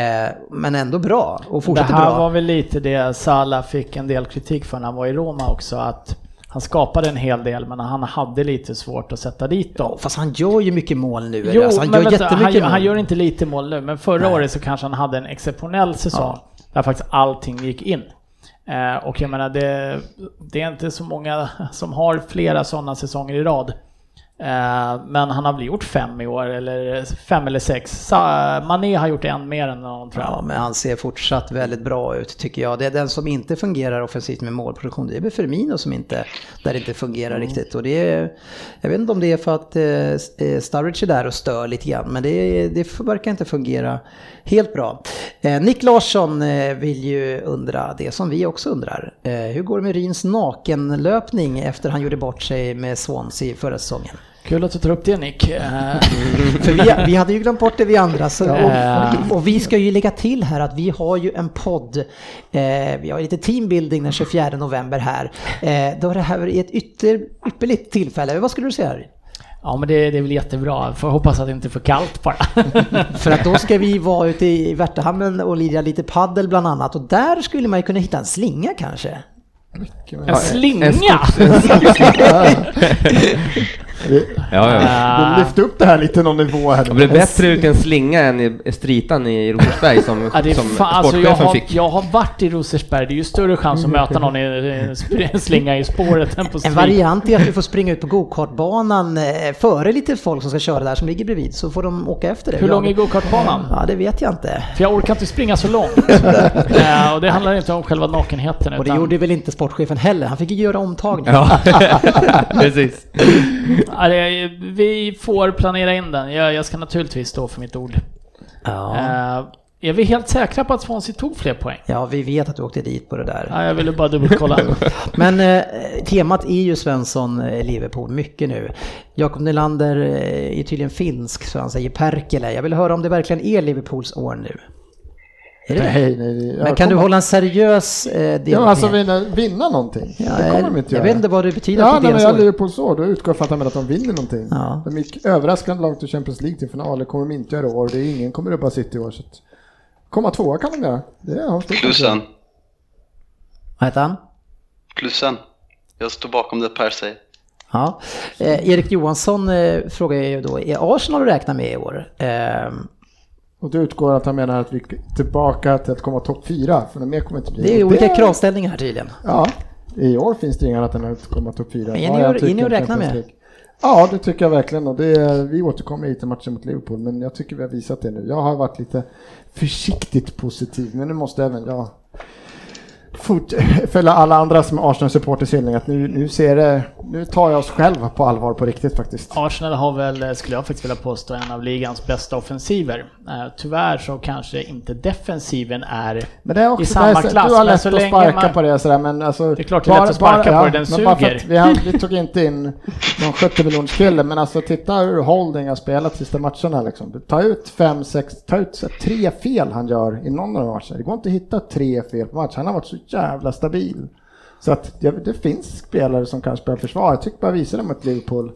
men ändå bra och Det fortsätter här bra. var väl lite det Salah fick en del kritik för när han var i Roma också, att han skapade en hel del men han hade lite svårt att sätta dit dem. Fast han gör ju mycket mål nu. Jo, alltså, han men gör vänta, han, mål. han gör inte lite mål nu, men förra Nej. året så kanske han hade en exceptionell säsong där faktiskt allting gick in. Eh, och jag menar, det, det är inte så många som har flera sådana säsonger i rad. Eh, Men han har väl gjort fem i år, eller fem eller sex. Mané har gjort en mer än någon tror jag. Ja, men han ser fortsatt väldigt bra ut tycker jag. Det är den som inte fungerar offensivt med målproduktion. Det är väl Firmino som inte, där det inte fungerar riktigt. Och det är, jag vet inte om det är för att eh, Sturridge är där och stör lite grann. Men det, det verkar inte fungera helt bra. Eh, Nick Larsson eh, vill ju undra det som vi också undrar. Eh, hur går det med Ryns nakenlöpning efter han gjorde bort sig med Swansea förra säsongen? Kul att du tar upp det Nick. Eh, För vi, vi hade ju glömt bort det vi andra. Så, och, och vi ska ju lägga till här att vi har ju en podd. Eh, vi har lite teambuilding den 24 november här. Eh, då är det här ett ytter, ypperligt tillfälle. Vad skulle du säga? Ja men det, det är väl jättebra. Får hoppas att det inte är för kallt bara. För att då ska vi vara ute i Värtahamnen och lira lite paddel bland annat. Och där skulle man ju kunna hitta en slinga kanske. En slinga! En Vi, Ja, ja. Ah. vi lyfte upp det här lite någon nivå här. Det blev bättre ut en slinga än i stritan i Rosersberg som, Ja, som fan, alltså jag, sportchefen har, fick. jag har varit i Rosersberg, det är ju större chans att möta någon i en en slinga i spåret än på En strid. variant är att du får springa ut på gokartbanan eh, före lite folk som ska köra där som ligger bredvid. Så får de åka efter dig. Hur lång är gokartbanan? Ja, det vet jag inte. För jag orkar inte springa så långt. Eh, och det handlar inte om själva nakenheten. Och det utan- gjorde väl inte sportchefen heller. Han fick ju göra omtagning. Ja, precis. Det, vi får planera in den. Jag, jag ska naturligtvis stå för mitt ord. Ja. Eh, är vi helt säkra på att Swansea tog fler poäng? ja, vi vet att du åkte dit på det där. Ja, jag ville bara dubbelkolla. Men eh, temat är ju Svensson-Liverpool mycket nu. Jakob Nylander eh, är tydligen finsk så han säger Perkele. Jag vill höra om det verkligen är Liverpools år nu. Är det det? Nej, nej, nej. Men Jag kan du kommer- hålla en seriös eh, del? Ja, alltså vinna, vinna någonting. Ja, det kommer jag, de inte jag göra. vet inte vad det betyder Ja, nej, men jag år. Liverpools år, då utgår jag från att de vinner någonting. Ja. De gick överraskande långt i Champions League till final, det kommer de inte göra i år. Det är ingen kommer rubba City i år. Så att komma tvåa kan de göra. Det chans Plussen. Vad heter han? Plussen. Jag står bakom det Per säger. Ja. Eh, Erik Johansson eh, frågar jag ju då, är Arsenal att räkna med i år? Eh, Och du utgår att han menar att vi är tillbaka till att komma topp fyra, för mer kommer inte bli. det är olika kravställningar här tydligen. Ja, i år finns det inget annat än att komma topp fyra. Men är ni- att räkna med? Ja, det tycker jag verkligen och det, är- vi återkommer hit till matchen mot Liverpool, men jag tycker vi har visat det nu. Jag har varit lite försiktigt positiv, men nu måste även jag fort, följa alla andra som är Arsenal-supporters hyllning att nu, nu ser det, nu tar jag oss själva på allvar på riktigt faktiskt. Arsenal har väl, skulle jag faktiskt vilja påstå, en av ligans bästa offensiver. Eh, tyvärr så kanske inte defensiven är är i samma det är så- klass. Du har lätt att sparka man- på det sådär men alltså. Det är klart det är lätt att sparka på det, den bara för suger. Vi, har, vi tog inte in någon 70 miljoners kille men alltså titta hur Holding har spelat sista matcherna liksom. Ta ut fem, sex, ta ut tre fel han gör i någon av matcherna. Det går inte att hitta tre fel på match. Han har varit så jävla stabil. Så att det, det finns spelare som kan spela försvar. Jag tycker bara visa det mot Liverpool.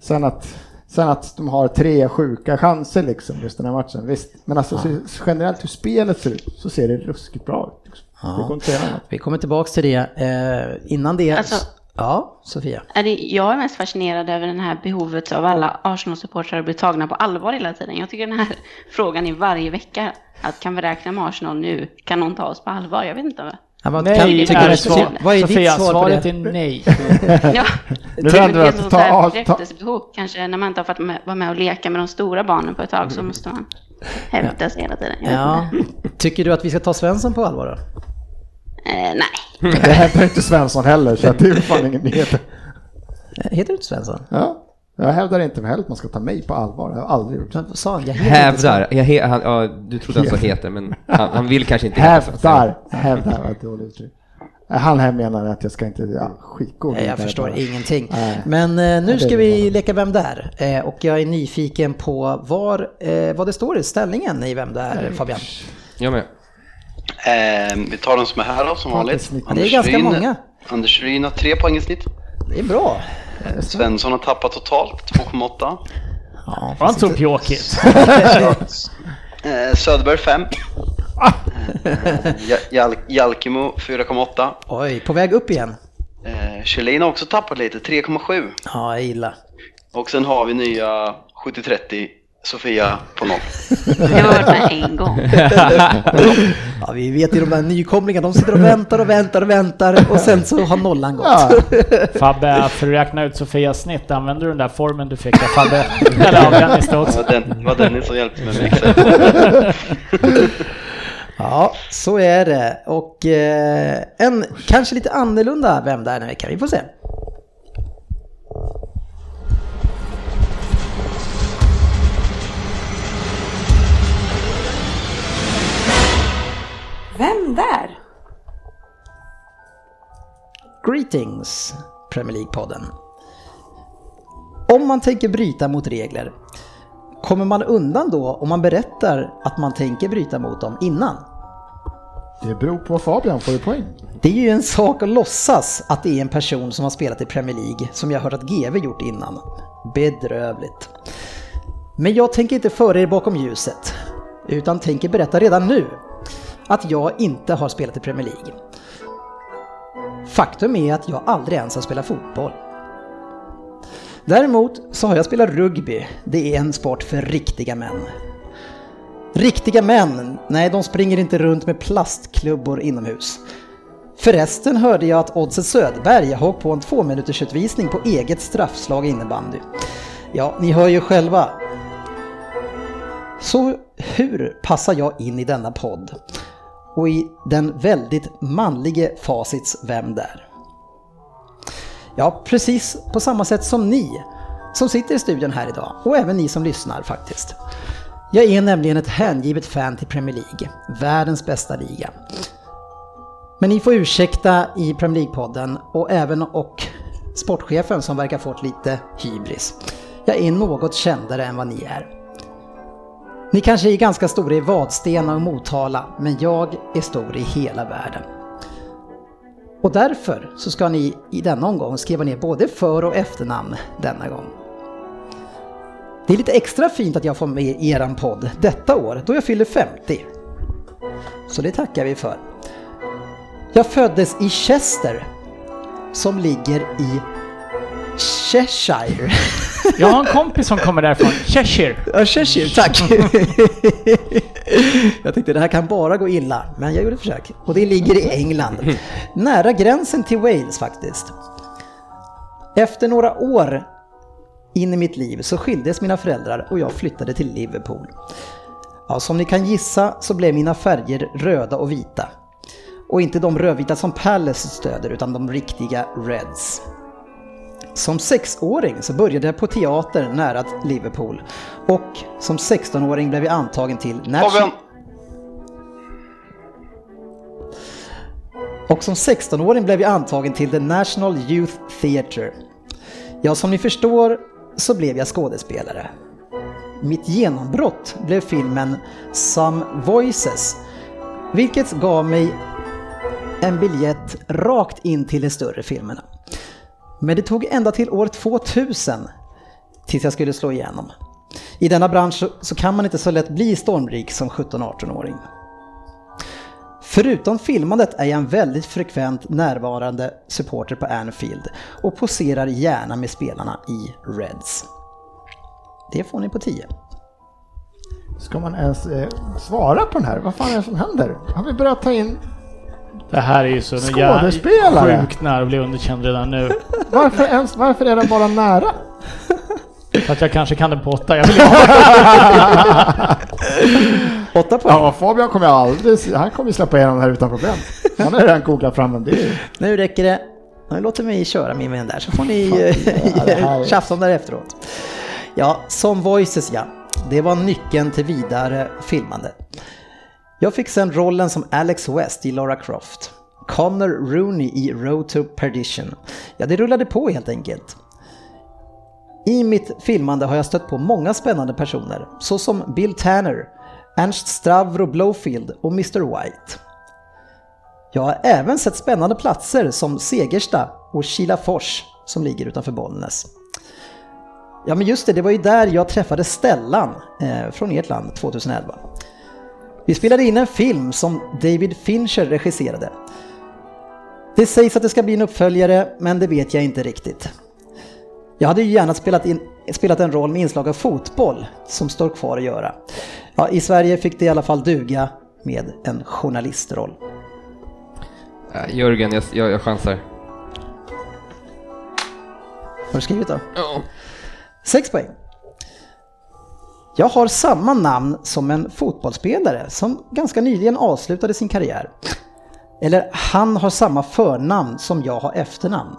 Sen att Sen att de har tre sjuka chanser liksom just den här matchen, visst. Men alltså så, generellt hur spelet ser ut så ser det ruskigt bra ut. Liksom. Annat. Vi kommer tillbaks till det. Eh, innan det... Alltså- ja, Sofia. Är det, jag är mest fascinerad över det här behovet av alla Arsenal-supportrar att bli tagna på allvar hela tiden. Jag tycker den här frågan i varje vecka, att kan vi räkna med Arsenal nu? Kan någon ta oss på allvar? Jag vet inte. Ja, vad, Nej, kan, är du, svar. vad är Sofia, ditt svar på svaret det? är nej. Ja, Nu det vänder är du ett sånt ta, här bekräftelsebehov. Kanske när man inte har fått med, vara med och leka med de stora barnen på ett tag så måste man hävda sig hela tiden. Ja. Tycker du att vi ska ta Svensson på allvar då? Eh, nej. Det hävdar inte Svensson heller, så det är fan ingen nyhet. Eh, Heter du inte Svensson? Ja, jag hävdar inte heller att man ska ta mig på allvar, det har jag aldrig gjort. Vad sa han? Jag Hävdar. Jag he, han, ja, du trodde han sa heter, men han, han vill kanske inte heta så. Hävdar, hävdar var ett dåligt uttryck. Han här menar att jag ska inte, ja, skitgod. Nej, jag förstår ingenting. Nej. Men eh, nu ska vi bara. leka Vem där? Eh, och jag är nyfiken på var, eh, vad det står i ställningen i Vem där Fabian? Jag med. Eh, vi tar de som är här då, som vanligt. det är ganska Ryn- många. Anders Ryn har tre poäng i snitt. Det är bra. Svensson har tappat totalt 2,8. Ja, Var inte så pjåkigt. Eh, Söderberg 5. Jal- Jalkimo 4,8. Oj, på väg upp igen. Eh, Kjellin har också tappat lite, 3,7. Ja, gillar. Och sen har vi nya 70-30 Sofia på noll. Jag har varit med en gång. Ja, vi vet ju de där nykomlingarna, de sitter och väntar och väntar och väntar och sen så har nollan gått. Ja. Fabbe, för att räkna ut Sofias snitt, använder du den där formen du fick av Fabbe? Eller av Dennis då Det också? det var Dennis som hjälpte mig med. Ja, så är det. Och eh, en kanske lite annorlunda Vem där den här veckan, vi får se. Vem där? Greetings, Premier League-podden. Om man tänker bryta mot regler, kommer man undan då om man berättar att man tänker bryta mot dem innan? Det beror på vad Fabian får i poäng. Det är ju en sak att låtsas att det är en person som har spelat i Premier League, som jag hört att GV gjort innan. Bedrövligt. Men jag tänker inte föra er bakom ljuset, utan tänker berätta redan nu att jag inte har spelat i Premier League. Faktum är att jag aldrig ens har spelat fotboll. Däremot så har jag spelat rugby. Det är en sport för riktiga män. Riktiga män, nej de springer inte runt med plastklubbor inomhus. Förresten hörde jag att Oddset Söderberg har åkt på en två minuters utvisning på eget straffslag innebandy. Ja, ni hör ju själva. Så hur passar jag in i denna podd? Och i den väldigt manlige Facits Vem där? Ja, precis på samma sätt som ni som sitter i studion här idag och även ni som lyssnar faktiskt. Jag är nämligen ett hängivet fan till Premier League, världens bästa liga. Men ni får ursäkta i Premier League-podden och även och sportchefen som verkar fått lite hybris. Jag är något kändare än vad ni är. Ni kanske är ganska stora i Vadstena och Motala, men jag är stor i hela världen. Och därför så ska ni i denna omgång skriva ner både för och efternamn denna gång. Det är lite extra fint att jag får med i eran podd detta år då jag fyller 50. Så det tackar vi för. Jag föddes i Chester som ligger i Cheshire. Jag har en kompis som kommer därifrån, Cheshire. Ja, Cheshire, tack. jag tänkte det här kan bara gå illa, men jag gjorde ett försök. Och det ligger i England. Nära gränsen till Wales faktiskt. Efter några år in i mitt liv så skildes mina föräldrar och jag flyttade till Liverpool. Ja, som ni kan gissa så blev mina färger röda och vita. Och inte de rödvita som Palace stöder utan de riktiga Reds. Som sexåring så började jag på teater nära Liverpool och som 16-åring blev jag antagen till National... Och som 16-åring blev jag antagen till The National Youth Theatre. Ja, som ni förstår så blev jag skådespelare. Mitt genombrott blev filmen Some Voices, vilket gav mig en biljett rakt in till de större filmerna. Men det tog ända till år 2000 tills jag skulle slå igenom. I denna bransch så, kan man inte så lätt bli stormrik som 17-18-åring. Förutom filmandet är jag en väldigt frekvent närvarande supporter på Anfield och poserar gärna med spelarna i Reds. Det får ni på 10. Ska man ens eh, svara på den här? Vad fan är det som händer? Har vi börjat ta in... Det här är ju så Skådespelare? sjukt nära att bli underkänd redan nu. Varför, ens, varför är den bara nära? För att jag kanske kan det på åtta. Jag vill Åtta poäng. Ja, Fabian kommer jag aldrig... Han kommer släppa igenom den här utan problem. Han har redan googlat fram en del. Nu räcker det. Nu låter mig köra min vän där så får ni det här är- tjafsa om det efteråt. Ja, som Voices ja. Det var nyckeln till vidare filmande. Jag fick sen rollen som Alex West i Lara Croft. Connor Rooney i Road to Perdition. Ja, det rullade på helt enkelt. I mitt filmande har jag stött på många spännande personer, såsom Bill Tanner, Ernst Stavro Blowfield och Mr White. Jag har även sett spännande platser som Segersta och Kilafors som ligger utanför Bollnäs. Ja men just det, det var ju där jag träffade Stellan eh, från ert land 2011. Vi spelade in en film som David Fincher regisserade. Det sägs att det ska bli en uppföljare, men det vet jag inte riktigt. Jag hade ju gärna spelat, in, spelat en roll med inslag av fotboll som står kvar att göra. Ja, I Sverige fick det i alla fall duga med en journalistroll. Jörgen, jag, jag, jag chansar. Har du skrivit då? Sex poäng. Jag har samma namn som en fotbollsspelare som ganska nyligen avslutade sin karriär. Eller han har samma förnamn som jag har efternamn.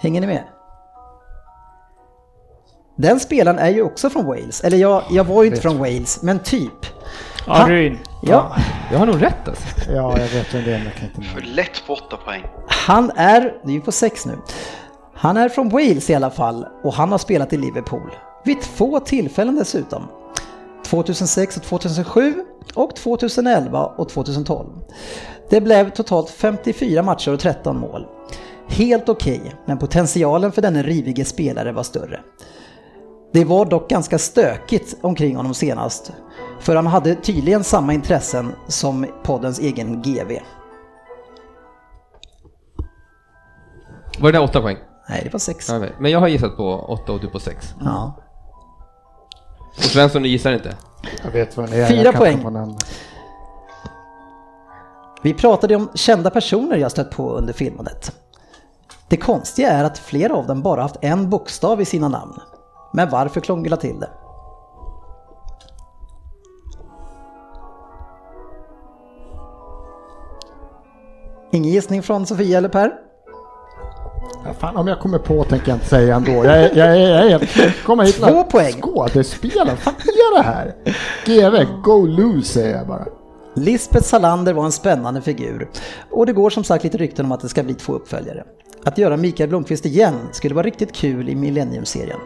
Hänger ni med? Den spelaren är ju också från Wales. Eller jag, jag var ju inte från Wales, men typ. Aryn. Ja, Jag har nog rätt alltså. Ja, jag vet vem det är, men jag kan inte För nämna. lätt på åtta poäng. han är, det är ju på sex nu. Han är från Wales i alla fall och han har spelat i Liverpool. Vid två tillfällen dessutom. 2006 och 2007 och 2011 och 2012. Det blev totalt 54 matcher och 13 mål. Helt okej, men potentialen för denne rivige spelare var större. Det var dock ganska stökigt omkring honom senast, för han hade tydligen samma intressen som poddens egen GV. Var det där åtta poäng? Nej, det var sex. Men jag har gissat på åtta och du på sex. Ja. Och Svensson, du gissar inte? Jag vet vad det är. Fyra poäng. Vi pratade om kända personer jag stött på under filmandet. Det konstiga är att flera av dem bara haft en bokstav i sina namn. Men varför krångla till det? Ingen gissning från Sofia eller Per? Ja, fan, om jag kommer på tänker jag inte säga ändå. Jag är, jag är, jag är helt... Komma hit Två poäng. Skådespelare, vad är det här? GV, go lose säger jag bara. Lisbeth Salander var en spännande figur och det går som sagt lite rykten om att det ska bli två uppföljare. Att göra Mikael Blomqvist igen skulle vara riktigt kul i Millennium-serien.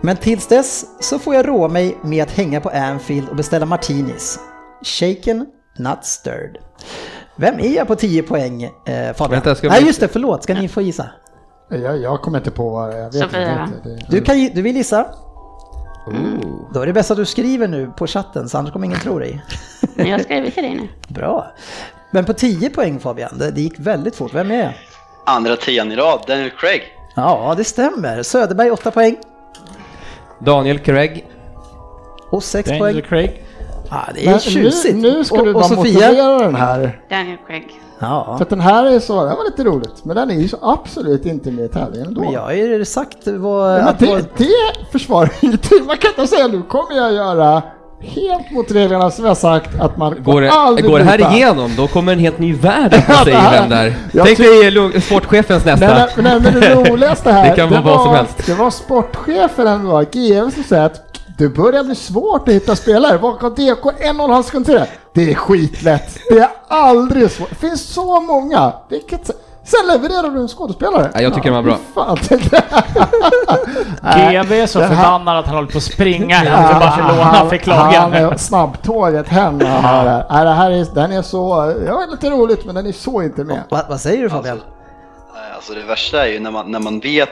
Men tills dess så får jag roa mig med att hänga på Anfield och beställa martinis. Shaken, not stirred. Vem är jag på 10 poäng, eh, Fabian? Vänta, ska Nej just det, förlåt. Ska ni få gissa? Jag, jag kommer inte på vad det. Jag vet Sofia. inte. Det, Du, kan, gi- du vill gissa? Ooh. Då är det bäst att du skriver nu på chatten så annars kommer ingen tro dig. Men jag skriver till dig nu. Bra. Men på 10 poäng Fabian, det, det gick väldigt fort. Vem är jag? Andra tian i rad, Daniel Craig. Ja, det stämmer. Söderberg 8 poäng Daniel Craig. och 6 Daniel poäng. Craig. Ja, det är Men tjusigt. nu, nu ska och, du och bara Sofia? motivera den här. Daniel Craig. Ja, För att den här är så, det här var lite roligt. Men den är ju så absolut inte med i tävlingen ändå. men jag har ju sagt vad... Ja, att det, det försvarar ingenting. Man kan inte säga nu kommer jag göra helt mot reglerna som jag sagt att man Går det, aldrig går det här igenom, då kommer en helt ny värld öppna sig vem där. jag Tänk dig sportchefens nästa. Nej, nej, nej, men det roligaste här, Det kan vara vad var, som helst. det var sportchefen, det var GV som säger att det börjar bli svårt att hitta spelare. Vad har DK en och en halv sekund till det? Det är skitlätt. Det är aldrig svårt. Det finns så många. Vilket... Sen levererar du en skådespelare. Ja, jag tycker den var bra. GV är så förbannad att han håller på att springa hem till Barcelona för klagan. han är snabbtåget hem det här. Det här är, den är så, ja lite roligt men den är så inte med. vad, vad säger du Fabian? Eh, Alltså det värsta är ju när man, när man vet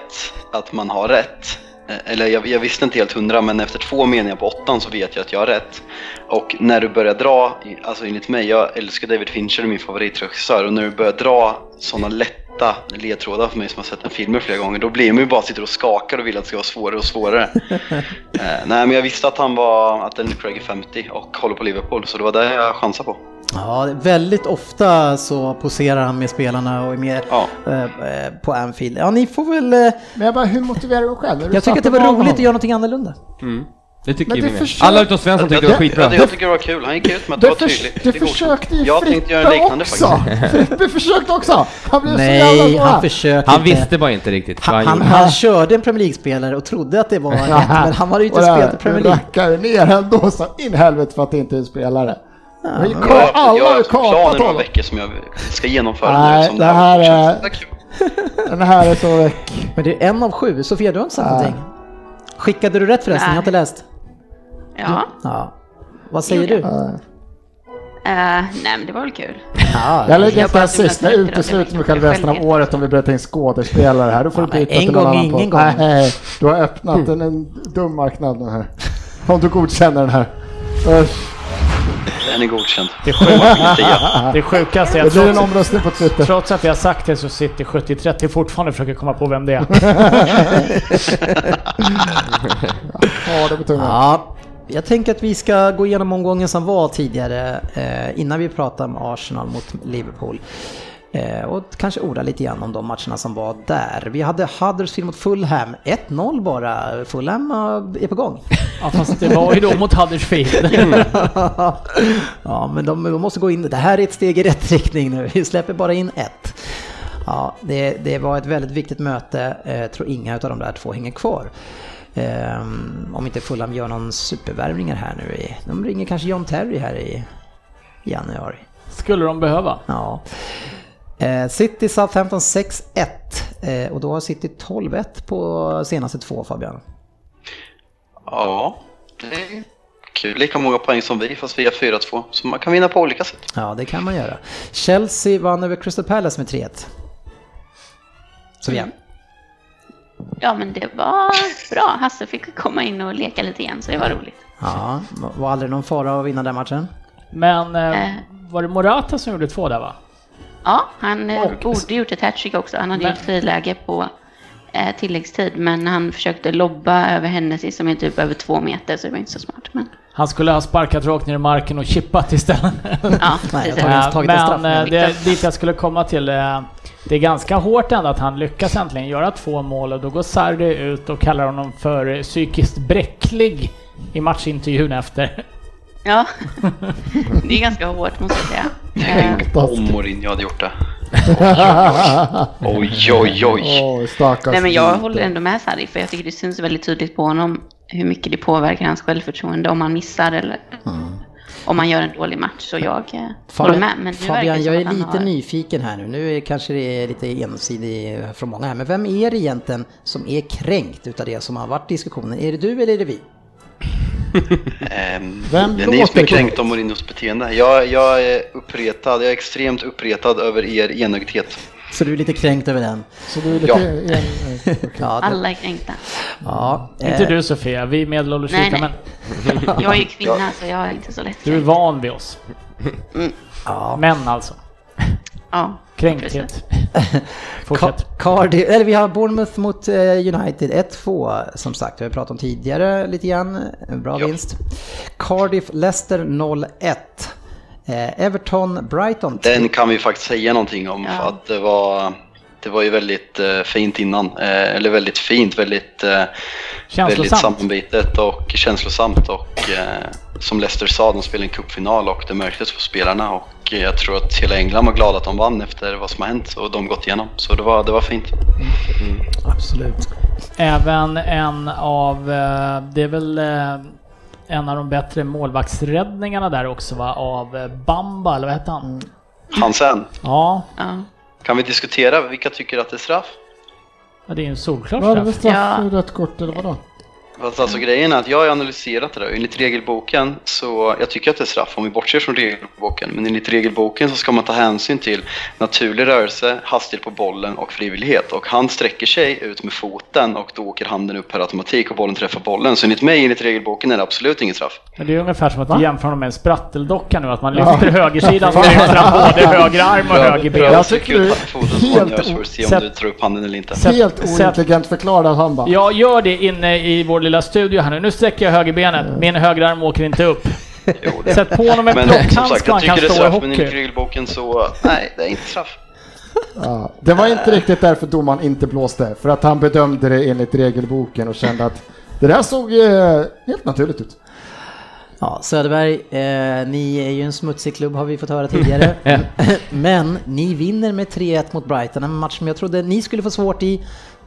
att man har rätt. Eh, Eller jag, jag visste inte helt hundra, men efter två meningar på åttan så vet jag att jag har rätt. Och när du börjar dra, alltså enligt mig, jag älskar David Fincher, min favoritregissör, och när du börjar dra sådana lätta ledtrådar för mig som har sett en film flera gånger, då blir man ju bara sitter och skakar och vill att det ska vara svårare och svårare. eh, nej, men jag visste att han var, att Craig är 50 och håller på Liverpool, så det var det jag chansade på. Ja, väldigt ofta så poserar han med spelarna och är med Ja. eh, eh, på Anfield. Ja, ni får väl... Eh, Men jag bara, hur motiverar du själv? Du jag tycker att det var roligt att honom? göra någonting annorlunda. Mm. Det tycker vi det med. försök- Alla utom Svensson tyckte det var skitbra. Jag, jag tycker det var kul, han gick ut med att det Det, var tydligt. det godkänt. försökte ju Jag tänkte göra en liknande också. faktiskt. Frippe försökte också. Han blev så Nej, jävla han bra. försökte Han visste bara inte riktigt Han, han, han, han körde en Premier League-spelare och trodde att det var rätt, men han hade ju inte spelat i Premier League. rackar ner ändå så in i helvete för att det inte är en spelare. Men Jag har, jag alla har har haft en plan kapat i några veckor som jag ska genomföra Nej, nu. Som det här är-. Den här är så väck. Men det är en av sju. Sofia, du har inte sagt Nej. någonting? Skickade du rätt förresten? Jag har inte läst. Ja. Ja. Vad säger Gjorde du? jag. Eh, nej, men det var väl kul. Ja, Jag lägger Jag bara sist, jag utesluter mig själv jag resten av året om vi börjar ta in skådespelare här. Då får Ja, du byta en till någon annan ingen podd. gång. Nej, du har öppnat en, en dum marknad nu här. Om du godkänner den här. Usch. Den är godkänd. Det, sjuka, det sjukaste är Det att blir en omröstning på Twitter. trots att vi har sagt det så sitter 70-30 fortfarande och försöker komma på vem det är. Ja, det tungan. Ja, jag tänker att vi ska gå igenom omgången som var tidigare eh, innan vi pratar om Arsenal mot Liverpool. Eh, och kanske orda lite grann om de matcherna som var där. Vi hade Huddersfield mot Fulham, 1-0 bara. Fulham eh, är på gång. Ja, fast det var ju då mot Huddersfield. ja, men de, de måste gå in. Det här är ett steg i rätt riktning nu. Vi släpper bara in ett. Ja, det, det var ett väldigt viktigt möte. Jag tror inga av de där två hänger kvar. Om inte Fulham gör någon supervärvningar här nu. I, de ringer kanske John Terry här i januari. Skulle de behöva. Ja. Eh, City Southampton 6-1 eh, och då har City 12-1 på senaste två Fabian. Ja, det är kul. Lika många poäng som vi fast vi har 4-2. Så man kan vinna på olika sätt. Ja, det kan man göra. Chelsea vann över Crystal Palace med 3-1. Så igen. Ja, men det var bra. Hasse fick komma in och leka lite igen, så det var roligt. Ja, var aldrig någon fara att vinna den matchen? Men eh, Eh. var det Morata som gjorde två där va? Ja, han eh, Och- borde gjort ett hattrick också. Han hade Men- gjort friläge på eh, tilläggstid, men han försökte lobba över Hennessy som är typ över två meter, så det var inte så smart. Men Han skulle ha sparkat rakt ner i marken och chippat istället. ja, Nej, jag Men med eh, det, dit jag skulle komma till, eh, det är ganska hårt ändå att han lyckas äntligen göra två mål och då går Sarri ut och kallar honom för psykiskt bräcklig i matchintervjun efter. Ja, det är ganska hårt måste jag säga. Eh, Tänk om Mourinho hade gjort det. Oj, oj, oj. Åh, stackars Nej men jag håller ändå med Sarri, för jag tycker det syns väldigt tydligt på honom hur mycket det påverkar hans självförtroende om han missar eller om han gör en dålig match. Så jag eh, håller med. Men Fabian, det jag är lite har... nyfiken här nu. Nu är, kanske det är lite ensidig från många här, men vem är det egentligen som är kränkt utav det som har varit diskussionen? Är det du eller är det vi? Ehm, Vem det är ni låter som är det kränkt av Mourinhos beteende. Jag, jag är uppretad, jag är extremt uppretad över er enögdhet. Så du är lite kränkt över den? Så du är lite... Ja. En, okej. Ja, det, Alla är kränkta. ja, Inte eh, du Sofia, vi medelålders Nej, nej. män. Jag är ju kvinna så jag är inte så lätt Du är van vid oss. Ja. Män alltså. Ja, Kränkthet. Fortsätt. Cardiff, eller vi har Bournemouth mot eh, United 1-2 som sagt. Vi har pratat om tidigare lite grann. Bra Ja. vinst. Cardiff Leicester 0-1. Eh, Everton Brighton. Den kan vi faktiskt säga någonting om Ja. för att det var, det var ju väldigt eh, fint innan. Eh, eller väldigt fint, väldigt, eh, väldigt sammanbitet och känslosamt. Och eh, som Leicester sa, de spelade en cupfinal och det märktes på spelarna. Och eh, jag tror att hela England var glada att de vann efter vad som har hänt och de gått igenom. Så det var, det var fint. Absolut. Även en av, eh, det är väl eh, en av de bättre målvaktsräddningarna där också va, av eh, Bamba, eller vad hette han? Hansen, Ja, ja. Kan vi diskutera vilka tycker att det är straff? ja, det är en solklar Var det väl straff. straff Ja. rött kort eller vadå? Fast alltså grejen är att jag har analyserat det där. Enligt regelboken så, jag tycker att det är straff om vi bortser från regelboken, men enligt regelboken så ska man ta hänsyn till naturlig rörelse, hastighet på bollen och frivillighet. Och han sträcker sig ut med foten och då åker handen upp per automatik och bollen träffar bollen. Så enligt mig, enligt regelboken är det absolut ingen straff. Men det är ungefär som att Va? du jämför honom med en spratteldocka nu, att man Ja. lyfter högersidan så lyfter han både höger arm och höger ben. Jag Jag tycker du är helt gör så får du se om Sätt- du drar upp handen eller inte. Sätt- Helt ointelligent förklarat han bara. Jag gör det inne i vår lilla studio här nu. Nu sträcker jag högerbenet. Min högerarm åker inte upp. Jo, det. Sätt på honom en man jag kan tycker det är stå i straff, men hockey. regelboken så, nej, det är inte straff. Ja, det var inte riktigt därför domaren inte blåste. För att han bedömde det enligt regelboken och kände att det där såg eh, helt naturligt ut. Ja, Söderberg, eh, ni är ju en smutsig klubb har vi fått höra tidigare. Men ni vinner med 3-1 mot Brighton, en match som jag trodde ni skulle få svårt i.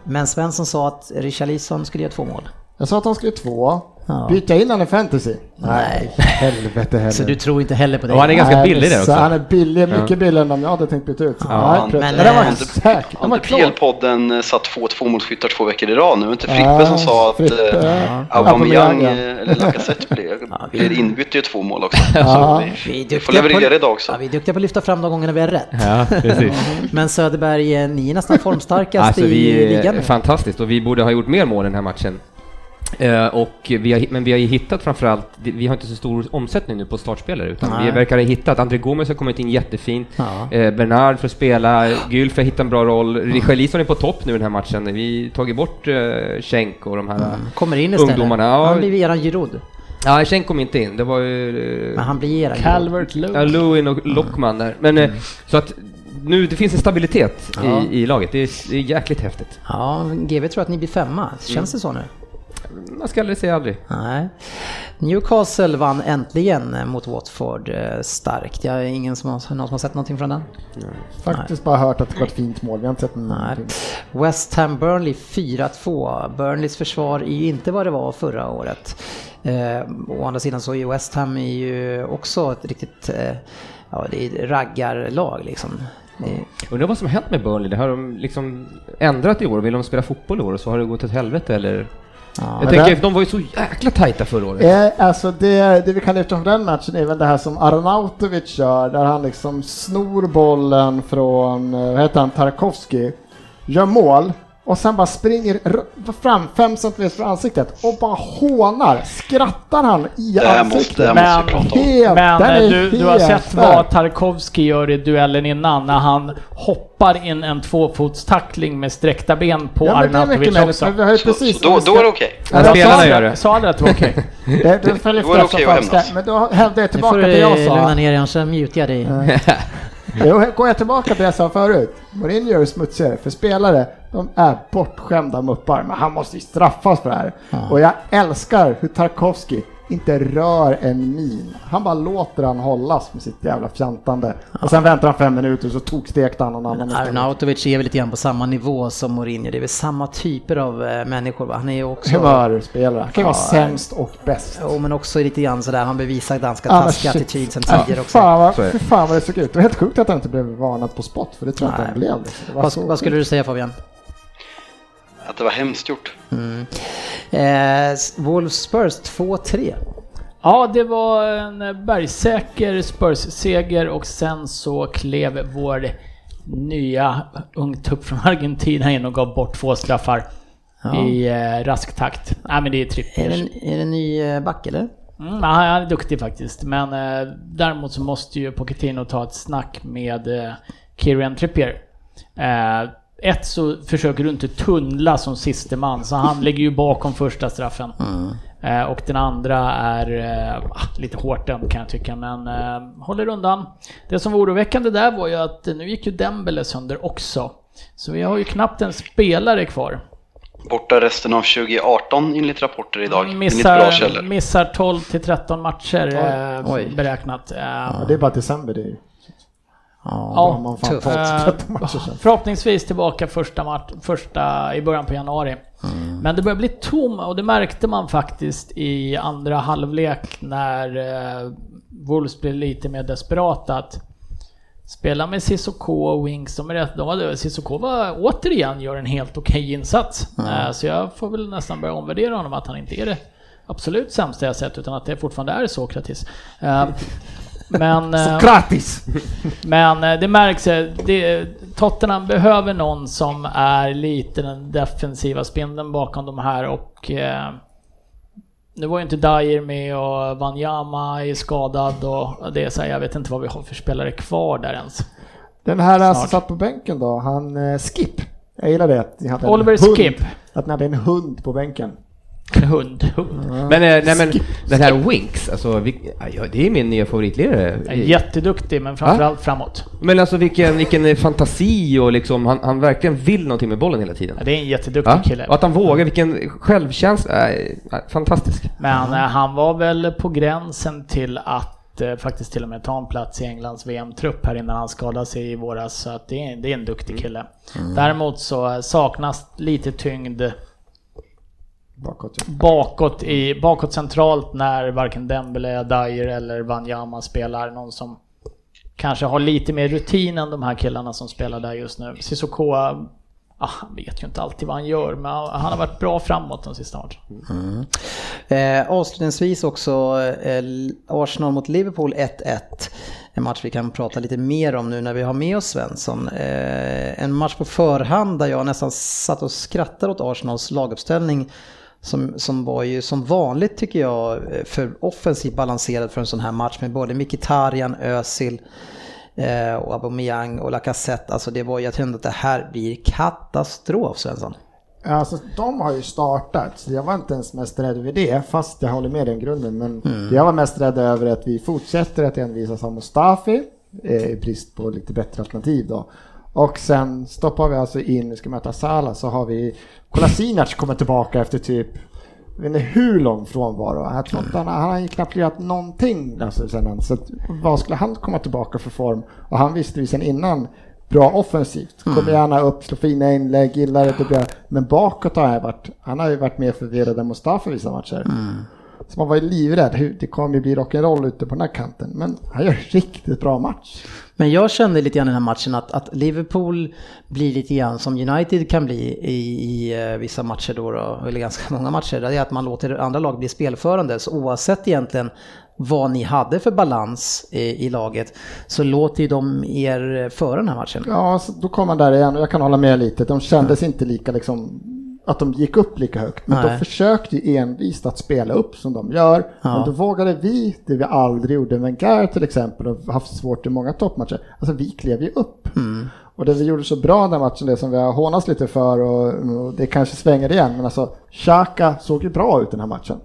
Men Svensson sa att Richarlison skulle göra två mål. Jag sa att han skulle två. Ja. Byta in han i fantasy? Nej. helvete heller. Så du tror inte heller på det? Och han är ganska Nej, billig där så också. Han är billig, mycket billigare än om jag hade tänkt byta ut. Ja, Nej, men, men den var eh, säker. Den var klar. PL-podden eh, satt 2-2 mot skyttar två veckor i rad nu. Inte Frippe Ja, som sa att Frippe, ja. Aubameyang eh, eller Lacazette blev, blev inbytt i två mål också. Ja. Så vi, Vi får leverera på, idag också. ja, vi är duktiga på att lyfta fram de gångerna vi har rätt. Ja, precis. Men Söderberg, ni är nästan formstarkast Alltså i ligan fantastiskt och vi borde ha gjort mer mål den här matchen. Eh, och vi har, men vi har ju hittat framförallt, vi har inte så stor omsättning nu på startspelare utan Nej. vi verkar ha hittat, André Gomes har kommit in jättefint, Ja. eh, Bernard får spela, Gylf har hittat en bra roll, Richarlison är på topp nu i den här matchen, vi har tagit bort eh, Schenk och de här Kommer in istället. ungdomarna. Ja, Han blir eran Giroud. ja, Schenk kom inte in, det var ju eh, Men han blir eran. Calvert Ja, Lewin. Lewin och Lockman där. Men eh, så att nu, det finns en stabilitet Ja. i, i laget. Det är, det är jäkligt häftigt. Ja, GV tror att ni blir femma. Känns det så nu? Man ska aldrig säga aldrig. Nej. Newcastle vann äntligen mot Watford eh, starkt. Jag är ingen som har, någon som har sett någonting från den? Faktiskt bara hört att det var ett fint mål, vi har inte sett Nej. någonting. West Ham Burnley 4-2. Burnleys försvar är ju inte vad det var förra året. Eh, å andra sidan så är ju West Ham är ju också ett riktigt eh, ja, det är raggarlag liksom. Är, Undrar vad som hänt med Burnley? Det har de liksom ändrat i år. Vill de spela fotboll i år så har det gått åt helvete eller? Ja, Jag det- tänker, de var ju så jäkla tajta förra året. Eh, alltså det, det vi kan lyfta från den matchen är väl det här som Arnautovic gör, där han liksom snor bollen från, eh, vad heter han, Tarkovsky, gör mål och sen bara springer fram fem centimeter från ansiktet och bara hånar, skrattar han i Det här måste, ansiktet. det här måste om. Helt, Men eh, är du, du har sett vad Tarkovski gör i duellen innan när han hoppar in en tvåfotstackling med sträckta ben på Ja, men det är Arnautovic också. men vi har ju Så, precis... så då, då är det okej. Ja, Men jag spelarna sa- gör det. Jag sa aldrig att det var okej. Det, det får jag Då är det okej att hämnas. Men då hävdar jag nu tillbaka får till du det jag lugna sa. ner dig, annars mutar jag dig. Jo, går jag tillbaka till det jag sa förut. Mourinho gör det smutsigare, för spelare, de är bortskämda muppar, men han måste ju straffas för det här. Och jag älskar hur Tarkovsky inte rör en min. Han bara låter han hållas med sitt jävla fjantande. Och sen väntar han fem minuter och så tokstekte han någon annan. Arnautovic är väl lite grann på samma nivå som Mourinho. Det är väl samma typer av eh, människor va? Han är ju också... Humörspelare. Han kan ju vara Ja, sämst och bäst. Jo, men också lite grann sådär, han bevisar ganska Ah, men taskig attityd sen Ja, tidigare också. fan, vad, fy fan vad det såg ut. Det var helt sjukt att han inte blev varnad på spot, för det tror jag inte han blev. Vad, så vad skulle du säga Fabian? Att det var hemskt gjort. Eh, Wolves Spurs 2-3. Ja, det var en bergsäker Spurs-seger och sen så klev vår nya ungtupp från Argentina in och gav bort två straffar Ja. i eh, rask takt. Nej men det är Är trippel. det, är det en ny eh, back eller? Mm, han han är duktig faktiskt, men eh, däremot så måste ju Pochettino ta ett snack med eh, Kieran Trippier. Eh, ett så försöker du inte tunnla som siste man, så han ligger ju bakom första straffen. Eh, och den andra är eh, ah, lite hårt dömd kan jag tycka, men eh, håller undan. Det som var oroväckande där var ju att eh, nu gick ju Dembele sönder också. Så vi har ju knappt en spelare kvar. Borta resten av 2018 enligt rapporter idag. Missar, missar 12 till 13 matcher eh, Oj. beräknat. Eh, Ja, det är bara december det är ju. Ja, Ja, man fan tufft. Eh, 13 matcher sen. Förhoppningsvis tillbaka första, match, första i början på januari. Men det börjar bli tom och det märkte man faktiskt i andra halvlek när eh, Wolves blev lite mer desperata. Att spela med Cissoko och Wings, de är rätt, de hade, Cissoko var, återigen gör en helt okej insats. Eh, så jag får väl nästan börja omvärdera honom att han inte är det absolut sämsta jag sett utan att det fortfarande är Sokratis. Men... eh, Gratis! men eh, det märks, eh, det, Tottenham behöver någon som är lite den defensiva spindeln bakom de här och eh, nu var ju inte Dyer med och Wanyama är skadad och det är så här, jag vet inte vad vi har för spelare kvar där ens. Den här som Snart. satt på bänken då, han eh, Skip. Jag gillar det Oliver hund. Skip. Att ni hade en hund på bänken. Hund. hund. Men, eh, nej, men den här Winks, alltså, vi, ja, det är min nya favoritlirare. Är Jätteduktig men framförallt framåt. Men alltså vilken, vilken fantasi och liksom, han, han verkligen vill någonting med bollen hela tiden. Ja, det är en jätteduktig Ja? kille. Och att han vågar, vilken självkänsla, äh, fantastisk. Men eh, han var väl på gränsen till att eh, faktiskt till och med ta en plats i Englands VM-trupp här innan han skadade sig i våras. Så att det, är, det är en duktig kille. Däremot så eh, saknas lite tyngd Bakåt, ja. bakåt, i, bakåt centralt när varken Dembele, Dyer eller Wanyama spelar. Någon som kanske har lite mer rutin än de här killarna som spelar där just nu. Cissoko, ah, han vet ju inte alltid vad han gör, men han har varit bra framåt de sista matcherna. Eh, avslutningsvis också eh, Arsenal mot Liverpool 1-1. En match vi kan prata lite mer om nu när vi har med oss Svensson. Eh, en match på förhand där jag nästan satt och skrattade åt Arsenals laguppställning. Som, som var ju som vanligt tycker jag för offensivt balanserad för en sån här match med både Mkhitaryan, Özil eh, och Aubameyang och Lacazette. Alltså det var, jag tror att det här blir katastrof Svensson. Alltså de har ju startat, så jag var inte ens mest rädd över det, fast jag håller med den grunden. Men Mm. jag var mest rädd över att vi fortsätter att envisas av Mustafi, eh, i brist på lite bättre alternativ då. Och sen stoppar vi alltså in, vi ska möta Salah, så har vi Kolasinac kommer tillbaka efter typ, jag vet inte hur lång frånvaro. Jag tror han, han har ju knappt lirat någonting alltså, sen än. Så vad skulle han komma tillbaka för form? Och han visste vi sen innan bra offensivt. Kommer gärna upp, slår fina inlägg, gillar det. men bakåt har han varit, han har ju varit mer förvirrad än Mustafa vissa matcher. Så man var ju livrädd, hur- det kommer ju bli rock'n'roll ute på den här kanten. Men han gör riktigt bra match. Men jag kände lite grann i den här matchen att, att Liverpool blir lite grann som United kan bli i, i eh, vissa matcher då, då, eller ganska många matcher. Det är att man låter andra lag bli spelförande. Så oavsett egentligen vad ni hade för balans i, i laget så låter ju de er föra den här matchen. Ja, då kom han där igen och jag kan hålla med lite. De kändes inte lika liksom att de gick upp lika högt. Men Nej. de försökte ju envist att spela upp som de gör. Ja. Men då vågade vi, det vi aldrig gjorde, Wenger till exempel, och haft svårt i många toppmatcher. Alltså vi klev ju upp. Och det vi gjorde så bra den matchen, det som vi har hånats lite för och, och det kanske svänger igen, men alltså Xhaka såg ju bra ut den här matchen.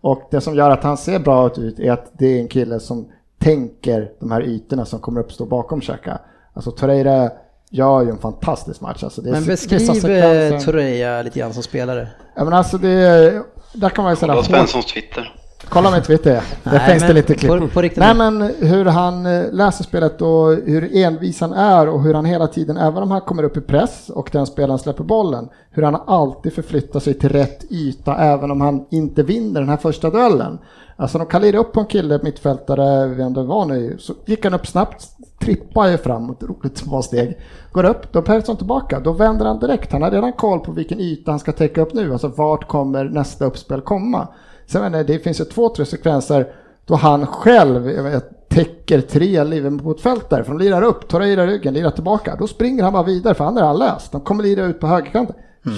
Och det som gör att han ser bra ut är att det är en kille som tänker de här ytorna som kommer uppstå bakom Xhaka. Alltså Torreira gör ju en fantastisk match. Alltså det är Men beskriv eh, Torreira lite grann som spelare. Ja men alltså det är, där kan man ju säga Kolla Svenssons Twitter. Kolla min Twitter, där Nej, finns det lite klipp. på- på Nej men hur han eh, läser spelet och hur envis han är och hur han hela tiden, även om han kommer upp i press och den spelaren släpper bollen, hur han alltid förflyttar sig till rätt yta även om han inte vinner den här första duellen. Alltså de kan lira upp på en kille, mittfältare, vem det var nu, så gick han upp snabbt, trippar ju framåt, roligt små steg, går upp, då Persson tillbaka, då vänder han direkt, han har redan koll på vilken yta han ska täcka upp nu, alltså vart kommer nästa uppspel komma. Sen menar det finns ju två, tre sekvenser då han själv vet, täcker tre Liverpool-fältare, för de lirar upp, Torreira ryggen, lirar tillbaka, då springer han bara vidare för han är läst. De kommer lira ut på högerkanten.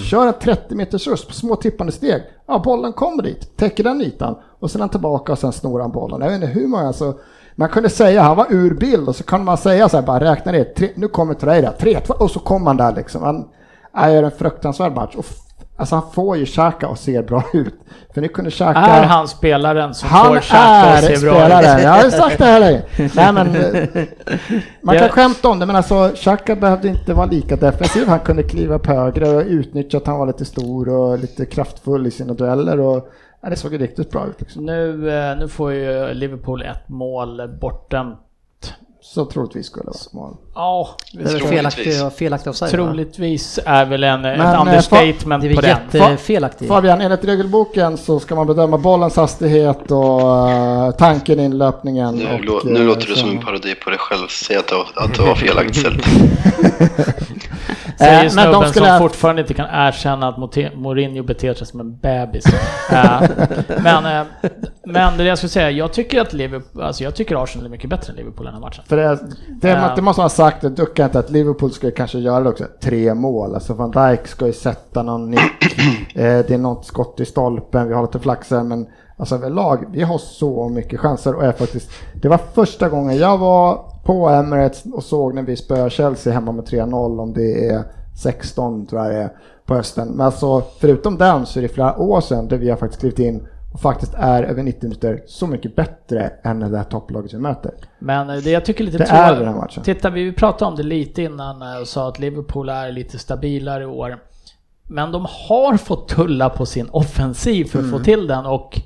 Kör en 30 meters rust på små tippande steg. Ja, bollen kommer dit, täcker den ytan och sen är han tillbaka och sen snor han bollen. Jag vet inte hur många så man kunde säga han var ur bild och så kan man säga så här bara räkna ner, tre, nu kommer Torreira, tre, två, och så kommer han där liksom. Han han gör en fruktansvärd match. Och alltså han får ju Xhaka och ser bra ut. För nu kunde Xhaka... Är han spelaren som Han får Xhaka är att se bra spelaren, ut? jag har ju sagt det här länge. Nej men, eh, man kan skämta om det men alltså Xhaka behövde inte vara lika defensiv. Han kunde kliva upp högre och utnyttja att han var lite stor och lite kraftfull i sina dueller. Och, ja, det såg ju riktigt bra ut. Liksom. Nu, eh, nu får ju Liverpool ett mål bortdömt. Så troligtvis skulle det vara mål. Ja, Det är väl Troligtvis. felaktig, felaktig offside va? troligtvis är väl en, ett eh, understatement Det är på den. jättefelaktig. Fabian, enligt regelboken så ska man bedöma bollens hastighet och uh, tanken in löpningen. Nu, och, eh, nu låter du som en parodi på dig själv. Säg att det var, att det var felaktigt. Säger Eh, men de snubben skulle- som fortfarande inte kan erkänna att Mourinho beter sig som en bebis. Eh, men, eh, men det jag skulle säga, jag tycker att Liverpool, alltså jag tycker Arsenal är mycket bättre än Liverpool den här matchen. För det, det, det måste man ha sagt, det duckar inte att Liverpool ska kanske göra det också. Tre mål, alltså Van Dijk ska ju sätta någon nick. det är något skott i stolpen, vi har lite flaxar men alltså överlag, vi har så mycket chanser och är faktiskt, det var första gången jag var på Emirates och såg när vi spöade Chelsea hemma med 3-0 om det är 16 tror jag det är på hösten. Men alltså förutom den så är det flera år sedan där vi har faktiskt klivit in och faktiskt är över 90 minuter så mycket bättre än det här topplaget vi möter. Men eh, det jag tycker lite Det är den här matchen. Titta, vi pratade om det lite innan eh, och sa att Liverpool är lite stabilare i år. Men de har fått tulla på sin offensiv för att Mm. få till den och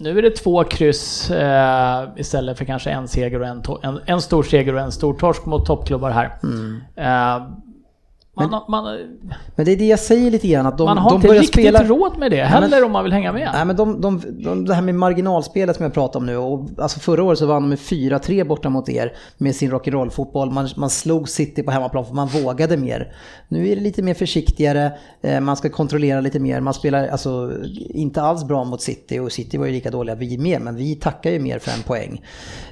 nu är det två kryss eh, istället för kanske en seger och en, en, en stor seger och en stor torsk mot toppklubbar här. Mm. Eh, man, man, man, Men det är det jag säger lite grann att de, man har de inte börjar riktigt spela... råd med det men- heller om man vill hänga med. Nej men de, de, de, det här med marginalspelet som jag pratar om nu, och alltså förra året så vann de med 4-3 borta mot er med sin rock'n'roll-fotboll. Man, man slog City på hemmaplan för man vågade mer. Nu är det lite mer försiktigare, eh, man ska kontrollera lite mer, man spelar alltså inte alls bra mot City och City var ju lika dåliga vi med, men vi tackar ju mer för en poäng.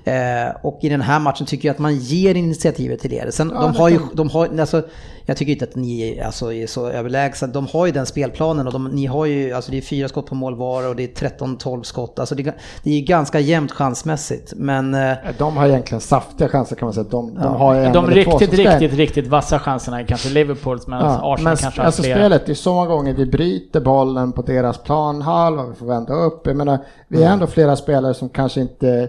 Eh, och i den här matchen tycker jag att man ger initiativet till er. Sen, de har ju, de har, alltså, jag tycker inte att ni alltså, är så överlägsna. De har ju den spelplanen och de, ni har ju, alltså det är fyra skott på mål var och det är 13-12 skott. Alltså det, det är ju ganska jämnt chansmässigt. Men... eh, De har egentligen saftiga chanser kan man säga. De, de Ja. har en De riktigt, ska- riktigt, riktigt vassa chanserna är kanske Liverpools, medan Ja, Arsenal men kanske har alltså fler. spelet, det är så många gånger vi bryter bollen på deras planhalva, vi får vända upp. Jag menar, vi Mm. är ändå flera spelare som kanske inte...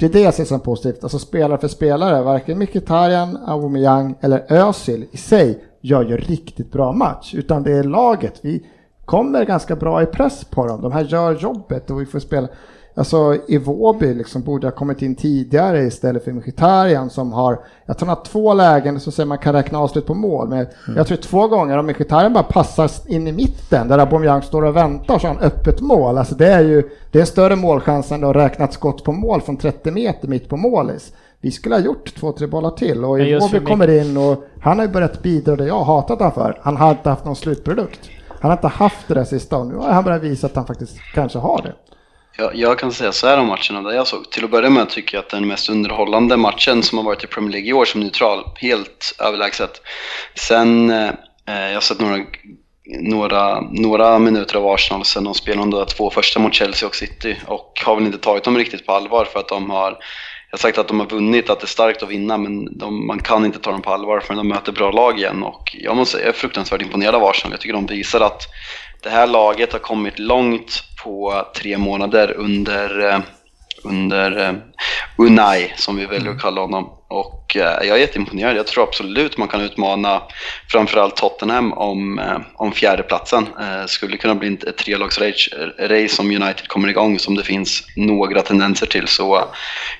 Det är det jag ser som positivt. Alltså spelare för spelare, varken Mkhitaryan, Aubameyang eller Özil i sig gör ju riktigt bra match. Utan det är laget. Vi kommer ganska bra i press på dem. De här gör jobbet och vi får spela. Alltså Iwobi liksom borde ha kommit in tidigare istället för Mkhitaryan som har, jag tror han har två lägen så säger man kan räkna avslut på mål. Men jag tror två gånger om Mkhitaryan bara passar in i mitten där Aubameyang står och väntar så har han öppet mål. Alltså det är ju, det är en större målchans än att räkna ett skott på mål från 30 meter mitt på målis. Vi skulle ha gjort två, tre bollar till och Iwobi för kommer in och han har ju börjat bidra det jag har hatat han för. Han har inte haft någon slutprodukt. Han har inte haft det där sista och nu har han börjat visa att han faktiskt kanske har det. Jag, jag kan säga så här om matcherna där jag såg. Till att börja med tycker jag att den mest underhållande matchen som har varit i Premier League i år som neutral, helt överlägset. Sen, eh, eh jag har sett några, några, några minuter av Arsenal sen de spelade de där två första mot Chelsea och City och har väl inte tagit dem riktigt på allvar för att de har jag har sagt att de har vunnit, att det är starkt att vinna, men de, man kan inte ta dem på allvar förrän de möter bra lag igen. Och jag måste säga, jag är fruktansvärt imponerad av Arsenal. Jag tycker de visar att det här laget har kommit långt på tre månader under, eh, under eh, Unai, som vi väljer att kalla honom. Och eh, jag är jätteimponerad. Jag tror absolut man kan utmana framförallt Tottenham om, om fjärdeplatsen. Skulle kunna bli ett trelagsrace som om United kommer igång, som det finns några tendenser till. Så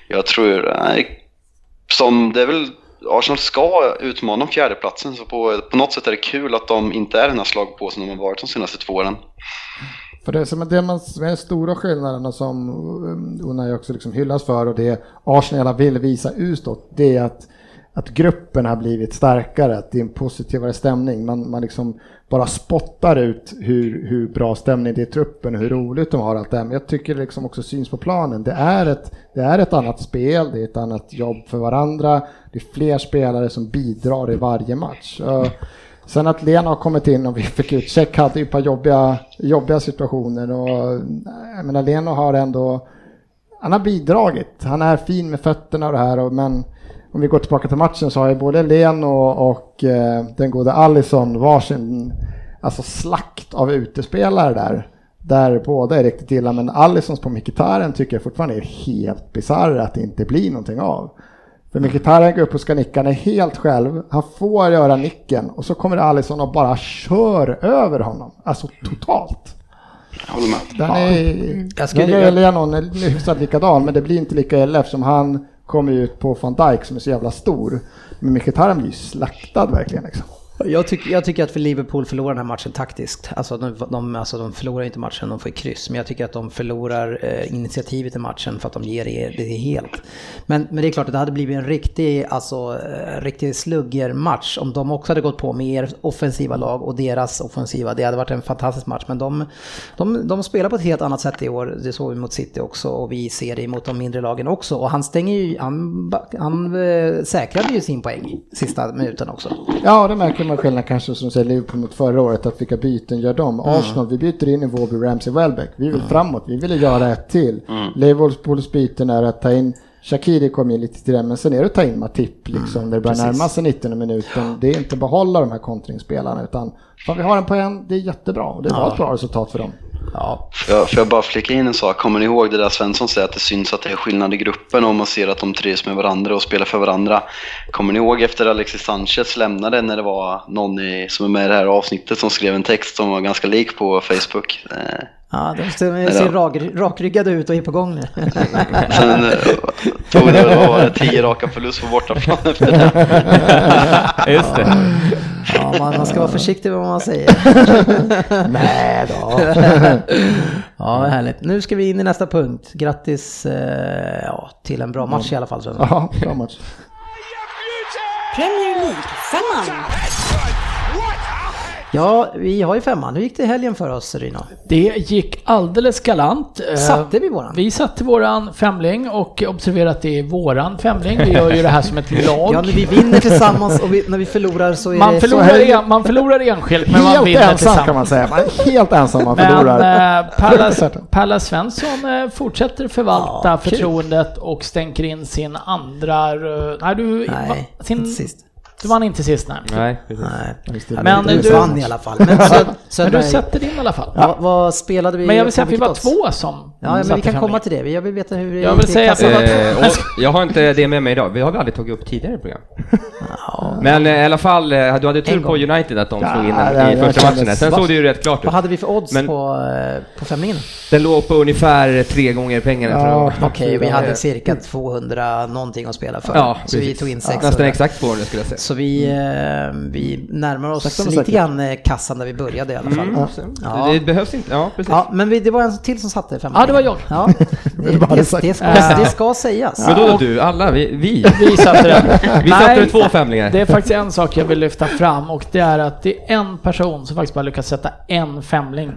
jag tror, som det är väl Arsenal ska utmana om fjärdeplatsen, så på, på något sätt är det kul att de inte är den här slagpåsen de har varit de senaste två åren. För det som är det man, den stora skillnaderna som um, Unai också liksom hyllas för och det Arsenal vill visa utåt, det är att, att gruppen har blivit starkare, att det är en positivare stämning. Man, man liksom bara spottar ut hur, hur bra stämning det är i truppen och hur roligt de har allt det här. Men jag tycker det liksom också syns på planen. Det är, ett, det är ett annat spel, det är ett annat jobb för varandra. Det är fler spelare som bidrar i varje match. Sen att Lena har kommit in och vi fick ut check hade ju ett par jobbiga, jobbiga situationer och jag menar Lena har ändå han har bidragit. Han är fin med fötterna och det här och, men om vi går tillbaka till matchen så har ju både Leno och, och eh, den gode Allison varsin alltså slakt av utespelare där. Där båda är riktigt illa men Allisons på Mkhitaryan tycker jag fortfarande är helt bisarr att det inte blir någonting av. För Mkhitaryan går upp och ska nicka, han är helt själv. Han får göra nicken och så kommer Alisson och bara kör över honom. Alltså totalt. Jag håller med. Den är, Jag skulle- den är Lenon är hyfsat likadan men det blir inte lika illa eftersom han kommer ju ut på van Dijk som är så jävla stor. Men Mkhitaryan blir ju slaktad verkligen liksom. Jag, tycker- jag tycker att för Liverpool förlorar den här matchen taktiskt. Alltså de, de, alltså de förlorar inte matchen, de får kryss. Men jag tycker att de förlorar eh, initiativet i matchen för att de ger det, det helt. Men, men det är klart att det hade blivit en riktig, alltså, eh, riktig sluggermatch om de också hade gått på med er offensiva lag och deras offensiva. Det hade varit en fantastisk match. Men de, de, de spelar på ett helt annat sätt i år. Det såg vi mot City också och vi ser det mot de mindre lagen också. Och han stänger ju, han, han eh, säkrade ju sin poäng sista minuten också. Ja, det märker man skillnad kanske som säger Liverpool mot förra året, att vilka byten gör de? Arsenal, vi byter in i Vårby, Ramsey, Welbeck. Vi vill framåt, vi vill göra ett till. Liverpools byten är att ta in Shakiri kom in lite till den, men sen är det att ta in Matip liksom, när det börjar precis. närma sig 19 minuten. Det är inte behålla de här kontringsspelarna, utan fan, vi har en på en, det är jättebra. Och det var ett bra resultat för dem. Ja, jag, får jag bara flika in en sak? Kommer ni ihåg det där Svensson säger att det syns att det är skillnad i gruppen och man ser att de trivs med varandra och spelar för varandra? Kommer ni ihåg efter Alexis Sanchez lämnade när det var någon i, som är med i det här avsnittet som skrev en text som var ganska lik på Facebook? Ja, de ser, ser rak, rakryggade ut och är på gång nu. Sen tog det, var tio raka förlust på bortaplan efter det. Just det. Ja, man, man ska vara försiktig med vad man säger. Nej då. Ja, härligt. Nu ska vi in i nästa punkt. Grattis eh, ja, till en bra match i alla fall. Ja, bra match. Premier League-femman. Ja, vi har ju femman. Hur gick det i helgen för oss, Rino? Det gick alldeles galant. Eh, Satte vi våran? Vi satte våran femling och observera att det är våran femling. Vi gör ju det här som ett lag. Ja, när vi vinner tillsammans och vi, när vi förlorar så är man, det... förlorar här- en, man förlorar enskilt men man Helt vinner ensam tillsammans. kan man säga. Man är helt ensam man Men förlorar. eh, Palla, Svensson eh, fortsätter förvalta Ja, förtroendet och stänker in sin andra... Nej, du, Nej, va, sin, inte du vann inte sist nej. Nej, precis. Nej. Men du, vann i alla fall. Men, Söd, Men du sätter din i alla fall. vad, vad spelade vi? Men jag vill säga att vi var två som Ja, men vi kan komma till det. Jag vill veta hur det Jag vill säga att Eh, och jag har inte det med mig idag. Vi har vi aldrig tagit upp tidigare program. Men eh, i alla fall, eh, du hade tur på. United att de Ja, slog in den i första matchen. Sen såg det ju rätt klart ut. Vad hade vi för odds Men- på, eh, på femlingen? Den låg på ungefär tre gånger pengarna Ja, tror jag. Okej, vi Ja, hade cirka 200 någonting att spela för. Ja, så vi precis. tog in Ja, 600. Nästan exakt 200 skulle jag säga. Så vi, eh, vi närmar oss 600 lite grann kassan där vi började i alla fall. Mm, Ja. Det, det behövs inte, ja precis. Ja, men vi, det var en till som satte femman. Det var jag. Ja, det, det, det, ska, det ska sägas. Men då, du, alla, vi, vi, Vi satte den. vi Nej, satte två femlingar. Det är faktiskt en sak jag vill lyfta fram och det är att det är en person som faktiskt bara lyckats sätta en femling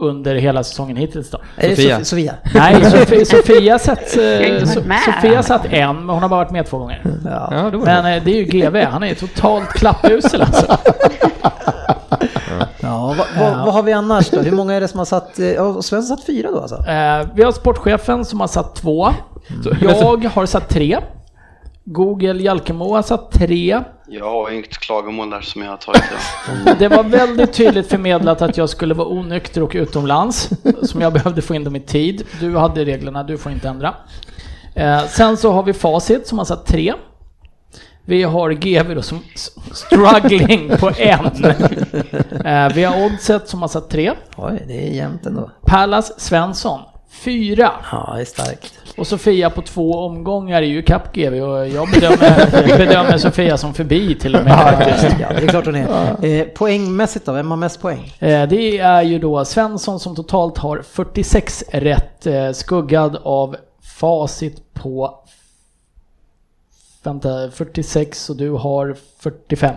under hela säsongen hittills då. Det Sofia. Sofia? Nej, Sofia, Sofia satt, eh. Sofia satt en, men hon har bara varit med två gånger. Ja. Det. Men eh, det är ju GV, han är totalt klappusel alltså. Vad, vad, vad har vi annars då? Hur många är det som har satt... eh, Ja, Svensson har satt fyra då alltså? Eh, vi har sportchefen som har satt två. Så- Jag har satt tre. Google Jalkemo har satt tre. Jag har inget klagomål där som jag har tagit. Det var väldigt tydligt förmedlat att jag skulle vara onykter och utomlands, som jag behövde få in dem i tid. Du hade reglerna, du får inte ändra. Eh, sen så har vi Facit som har satt tre. Vi har GV då som struggling på en. Eh, vi har Oddset som har satt tre. Oj, det är jämnt ändå. Pallas Svensson, fyra. Ja, det är starkt. Och Sofia på två omgångar är ju kapp GV och jag bedömer, bedömer Sofia som förbi till och med. faktiskt. Ja, det är klart hon är. Eh, poängmässigt då, vem har mest poäng? Eh, Det är ju då Svensson som totalt har 46 rätt, eh, skuggad av facit på Vänta, 46 och du har 45.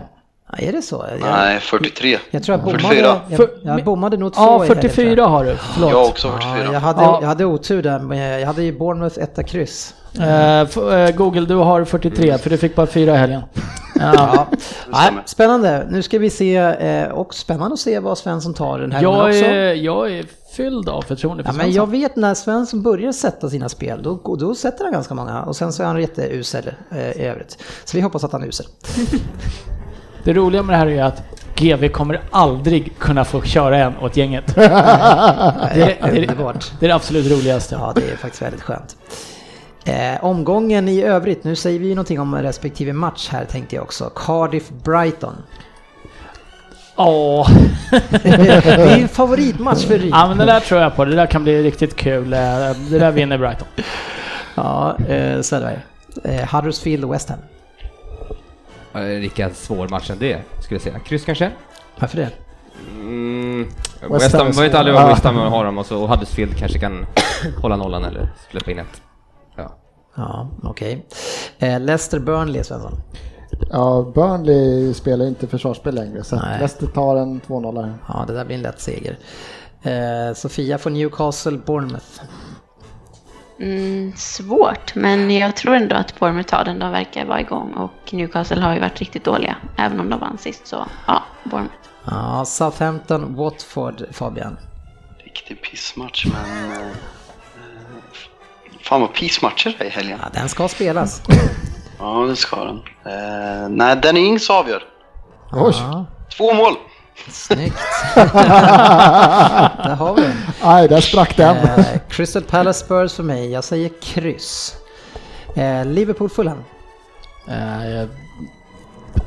Ja, är det så? Jag, Nej, 43. jag tror jag bommade, 44. jag, jag bommade nog två Ja, i helgen, tror 44 har du. Förlåt. Jag har också Ja, 44. jag, hade, Ja. jag hade otur där, men jag hade ju Bournemouth etta kryss. Eh, Google, du har 43 för du fick bara fyra i helgen. Ja. Ja. Nej, spännande. Nu ska vi se, eh, och spännande att se vad Svensson tar den här gången Jag, också. är, jag är fylld av förtroende för Ja, men jag Svensson. vet när Svensson börjar sätta sina spel, då, då sätter han ganska många och sen så är han jätteusel eh, i övrigt. Så vi hoppas att han är usel. Det roliga med det här är ju att GV kommer aldrig kunna få köra en åt gänget. Det är- Underbart. Det är det absolut roligaste. Ja, det är faktiskt väldigt skönt. Eh, omgången i övrigt, nu säger vi ju någonting om respektive match här tänkte jag också. Cardiff-Brighton. Åh. det är en favoritmatch för Ryd. Ja men det där tror jag på, det där kan bli riktigt kul. Eh, Det där vinner Brighton. Ja, eh, Söderberg. Eh, Huddersfield och West Ham. Lika svår match än det, skulle jag säga. Kryss kanske? Varför det? Mm, West Ham, vet aldrig vad West Ham har dem och så Huddersfield kanske kan hålla nollan eller släppa in ett. Ja. Ja, okej. Eh, Leicester-Burnley, Svensson. Ja, Burnley spelar inte försvarsspel längre så Nej. Leicester tar en 2-0 här. Ja, det där blir en lätt seger. Eh, Sofia får Newcastle-Bournemouth. Mm, svårt, men jag tror ändå att Bournemouth tar den. De verkar vara igång och Newcastle har ju varit riktigt dåliga. Även om de vann sist så, ja, Bournemouth. Ja, Southampton-Watford, Fabian. Riktig pissmatch, men... eh, Fan vad pissmatcher det är i helgen. Ja, den ska spelas. Ja, det ska den. Eh, nej, Danny Ings avgör. Oj! Ja, Två mål! Snyggt. Där har vi den. Aj, där sprack den. Eh, Crystal Palace Spurs för mig, jag säger kryss. Eh, Liverpool Fulham. Eh, jag-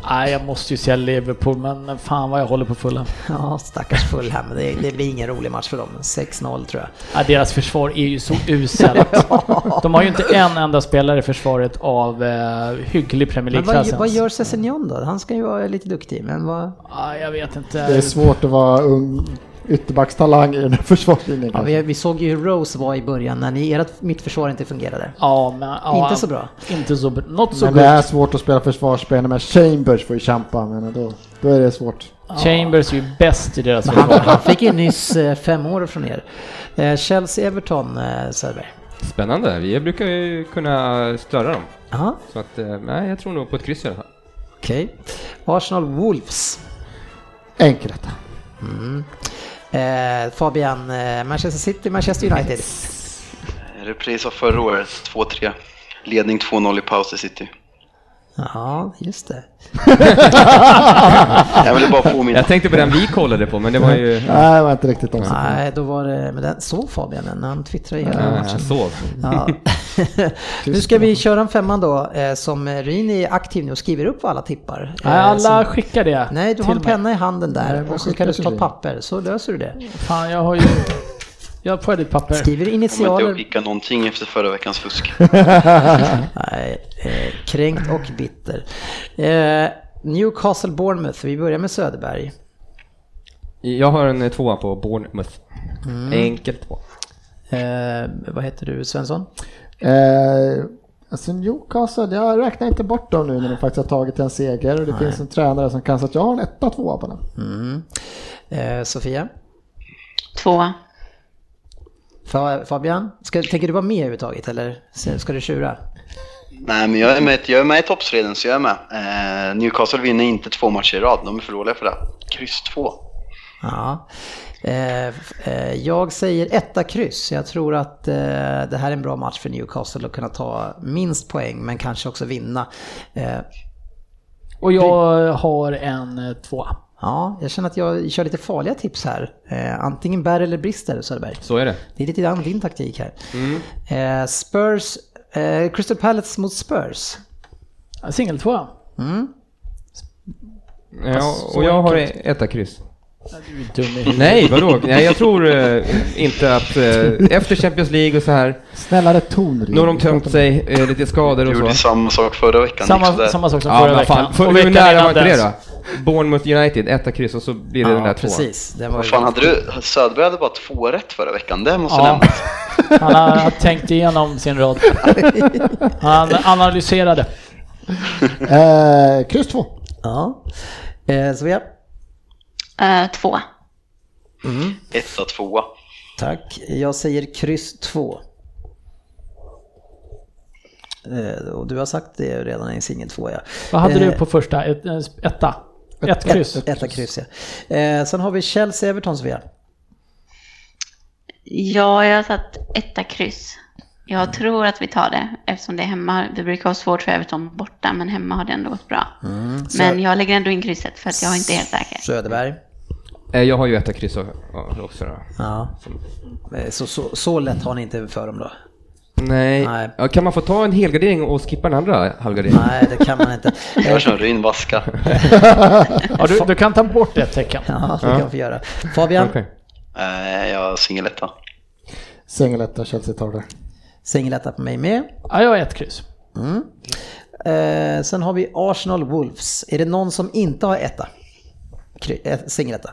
Nej, jag måste ju säga Liverpool, men fan vad jag håller på fulla. Ja, stackars Fulham. Det, det blir ingen rolig match för dem. 6-0 tror jag. Ja, deras försvar är ju så uselt. De har ju inte en enda spelare i försvaret av eh, hygglig Premier Men vad, League-klass vad ens. gör Sessignon då? Han ska ju vara lite duktig, men vad... Ja, jag vet inte. Det är svårt att vara ung ytterbackstalang i den här försvarslinjen. Ja, vi, vi såg ju hur Rose var i början när ni, ert mittförsvar inte fungerade. Ja, men... Ja, Inte så bra. Inte så bra. Not så Men det är svårt att spela försvarsspel med Chambers får ju kämpa, men då, då är det svårt. Chambers är ju bäst i deras Men han, försvar. han fick ju nyss eh, fem år från er. Eh, Chelsea-Everton, eh, Söderberg. Spännande, vi brukar ju kunna störa dem. Jaha, Så att, nej, jag tror nog på ett kryss i alla fall. okej. Arsenal-Wolves. Enkel detta. Eh, Fabian, eh, Manchester City, Manchester United. Repris av förra året, 2-3. Ledning 2-0 i paus i City. Ja, just det. Jag ville bara påminna. Jag tänkte på den vi kollade på, men det var ju... Nej, det var inte riktigt de. Nej, då var det... Men den, såg Fabian den? Han twittrade ju hela Ja, matchen. sov. Ja. nu ska vi köra en femman då, eh, som Ryn är aktiv nu och skriver upp alla tippar. Nej, Eh, alla som- skickar det. Nej, du har en mig. penna i handen där Nej, och så kan du ta papper, så löser du det. Fan, jag har ju... Jag får ditt papper. Skriver Jag kommer inte initialer. någonting efter förra veckans fusk. Nej, eh, kränkt och bitter. Eh, Newcastle Bournemouth, vi börjar med Söderberg. Jag har en eh, tvåa på Bournemouth. Enkelt två. Eh, vad heter du Svensson? Eh, alltså Newcastle, jag räknar inte bort dem nu när de faktiskt har tagit en seger och det finns en tränare som kan så att jag har en etta, tvåa på den. Mm. Eh, Sofia? Tvåa. Fa- Fabian? Ska, tänker du vara med överhuvudtaget eller ska du tjura? Nej, men jag är med, jag är med i toppstriden så jag är med. Eh, Newcastle vinner inte två matcher i rad, de är för dåliga för det. Kryss 2. Ja. Eh, eh, jag säger etta kryss. Jag tror att eh, det här är en bra match för Newcastle att kunna ta minst poäng men kanske också vinna. Eh, Och jag har en eh, tvåa. Ja, jag känner att jag kör lite farliga tips här. Eh, antingen bär eller brister Söderberg. Så är det. Det är lite grann din taktik här. Eh, Spurs, eh, Crystal Palace mot Spurs. Ja, Singeltvåa. Ja, så och jag har etta kryss. Du. Nej, vadå? Nej, jag tror eh, inte att eh, efter Champions League och så här, Snällare ton nu har de tömt sig, eh, lite skador Du och gjorde så. samma sak förra veckan. Samma, samma sak som Ja, förra veckan. fan, för, Och hur veckan nära var inte det då? Bournemouth United, etta kryss och så blir det den där Ja, tvåan. precis. Var Vad fan hade du? Söderberg hade bara två rätt förra veckan, det måste Ja. nämnas. Han har, tänkt igenom sin rad. Han analyserade. Eh, kryss två. Ja. Eh, Sofia? Eh, tvåa. Etta, tvåa. Tack. Jag säger kryss 2. Eh, och du har sagt det redan i singel 2 ja. Vad hade du Eh, på första? Ett, en etta? Ett kryss? Ett, etta kryss ja. Eh, sen har vi Chelsea-Everton Sofia. Ja, jag har satt etta kryss. Jag tror att vi tar det eftersom det är hemma. Vi brukar ha svårt för Everton borta, men hemma har det ändå gått bra. så- Men jag lägger ändå in krysset för att jag är inte helt säker. Söderberg. Eh, Jag har ju etta kryss också då. Ja. Eh, Så, så, så lätt har ni inte för dem då? Nej. Nej. Ja, kan man få ta en helgardering och skippa den andra halvgarderingen? Nej, det kan man inte. Jag Eh, kör Ryn vaska. Ja, du, du kan ta bort ett tecken. Ja, det kan vi göra. Fabian, Okej. Eh, jag har singeletta. Singeletta, Chelsea tar det. singeletta på mig med. Ja, jag har ett kryss. Eh, sen har vi Arsenal Wolves. Är det någon som inte har etta? Kry- eh, Singeletta.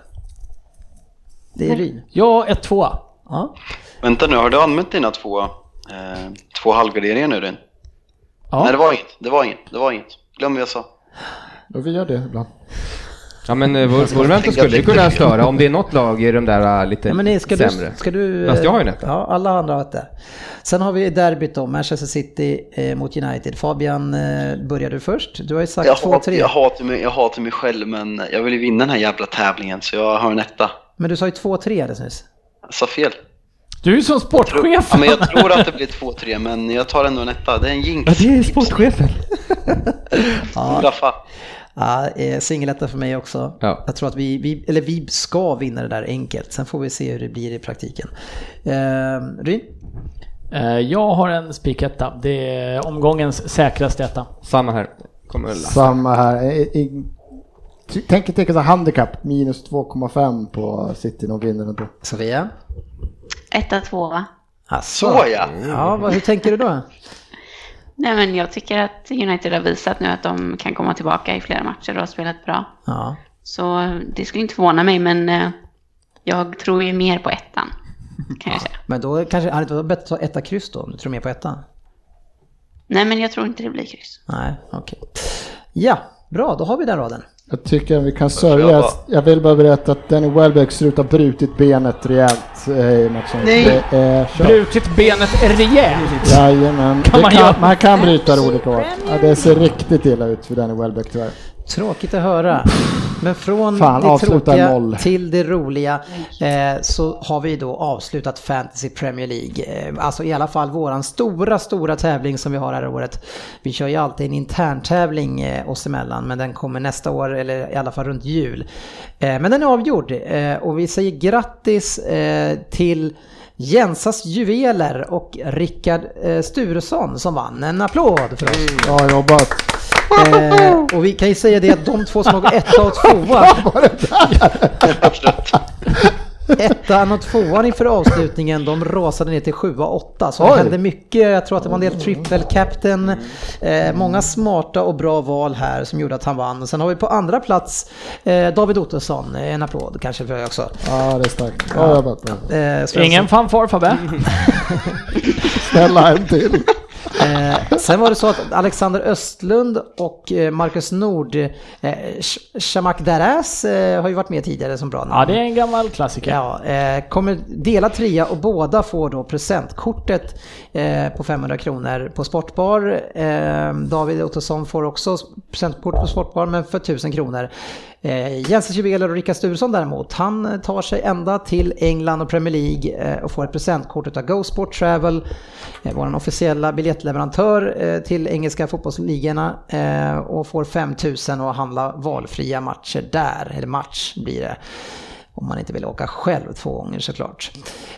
Det är Ryn. Jag har ett tvåa. Ja. Vänta nu, har du använt dina två, eh, två halvgarderingar nu Ryn? Ja. Nej, det var inget. Det var inget. Det var inget. Glöm vad jag sa. Och vi gör det ibland. Ja men eh, vår- Wolverhampton skulle ju kunna störa om det är något lag i de där eh, lite Ja, men nej, ska, sämre. du, ska du... Fast jag har ju en eh, etta. Ja, alla andra har etta. Sen har vi derbyt då, Manchester City eh, mot United. Fabian, eh, börjar du först? Du har ju sagt Jag hatar, 2-3. jag, hatar mig, jag hatar mig själv, men jag vill ju vinna den här jävla tävlingen, så jag har en etta. Men du sa ju 2-3 alldeles nyss. Jag sa fel. Du är som sportchef. Ja, men jag tror att det blir 2-3, men jag tar ändå en etta. Det är en jinx. Ja, det är sportchefen. Raffa. Ja, eh, singeletta för mig också. Ja. Jag tror att vi, vi, eller vi ska vinna det där enkelt. Sen får vi se hur det blir i praktiken. Eh, Ryn? Eh, Jag har en spiketta. Det är omgångens säkraste etta. Samma här. Samma här. I, i, ty- tänk er tänka så här handikapp, minus 2,5 på City, de vinner ändå. Sofia? Etta, tvåa. Asså. Så ja. Ja, vad, hur tänker du då? Nej, men jag tycker att United har visat nu att de kan komma tillbaka i flera matcher och har spelat bra. Ja. Så det skulle inte förvåna mig, men eh, jag tror ju mer på ettan, kan jag säga. Men då kanske, hade det varit bättre att ta etta kryss då, om du tror mer på ettan? Nej, men jag tror inte det blir kryss. Nej, okej. Ja, bra, då har vi den raden. Jag tycker att vi kan sörja. Jag vill bara berätta att Danny Welbeck ser ut att ha brutit benet rejält eh, i matchen. Nej. Det är kört. Brutit benet rejält. Jajamän. Kan man kan, man kan bryta det olika håll. Ja, det ser riktigt illa ut för Danny Welbeck tyvärr. Tråkigt att höra. Men från Fan, det tråkiga noll. till det roliga eh, så har vi då avslutat Fantasy Premier League. Eh, alltså i alla fall våran stora, stora tävling som vi har här året. Vi kör ju alltid en intern tävling eh, oss emellan men den kommer nästa år eller i alla fall runt jul. Eh, men den är avgjord eh, och vi säger grattis eh, till Jensas Juveler och Rickard eh, Sturesson som vann. En applåd för oss. Bra jobbat. Eh, och vi kan ju säga det att de två som låg etta och tvåa, ettan och tvåan inför avslutningen, de rasade ner till sjua och åtta. Så det Oj. hände mycket, jag tror att det var en del triple captain, eh, många smarta och bra val här som gjorde att han vann. Sen har vi på andra plats eh, David Ottosson, en applåd kanske för dig också. Ja, det är starkt. Jobbat. bra. Eh. Ingen fanfar Fabbe. Snälla en till. Eh, sen var det så att Alexander Östlund och eh, Marcus Nord, eh, Sh- Shamak Daras eh, har ju varit med tidigare som bra namn. Ja, det är en gammal klassiker. Ja, eh, kommer dela trea och båda får då presentkortet eh, på 500 kronor på Sportbar. Eh, David Ottosson får också presentkort på Sportbar men för 1000 kronor. Eh, Jens Juveler och Rickard Sturesson däremot, han tar sig ända till England och Premier League eh, och får ett presentkort av Go Sport Travel, eh, vår officiella biljettleverantör eh, till engelska fotbollsligorna eh, och får 5000 och handla valfria matcher där, eller match blir det. Om man inte vill åka själv två gånger såklart.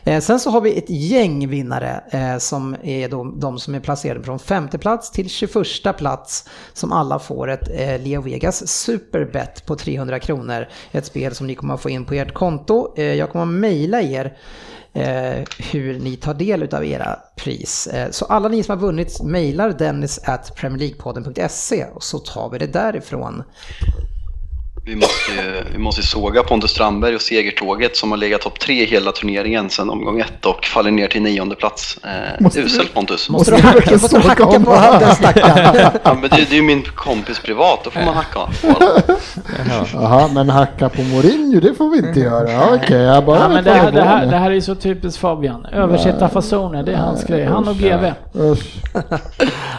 Eh, sen så har vi ett gäng vinnare eh, som är de som är placerade från femte plats till 21 plats som alla får ett Leo Vegas Superbet på 300 kronor. Ett spel som ni kommer att få in på ert konto. Jag kommer att mejla er Eh, hur ni tar del av era pris. Eh, så alla ni som har vunnit mejlar dennis at premierleaguepodden.se och så tar vi det därifrån. Vi måste ju vi måste såga Pontus Strandberg och segertåget som har legat topp tre hela turneringen sedan omgång ett och faller ner till nionde plats. Eh, Måste- uselt Pontus. Måste måste du hacka på den stackaren? Ja, men det, det är ju min kompis privat, då får man hacka på honom. Jaha, men hacka på Mourinho, det får vi inte göra. Ja, Okej, jag bara Ja, men det, här, det, här, det här är så typiskt Fabian. Översätta fasoner, det är hans grej. Han och GV.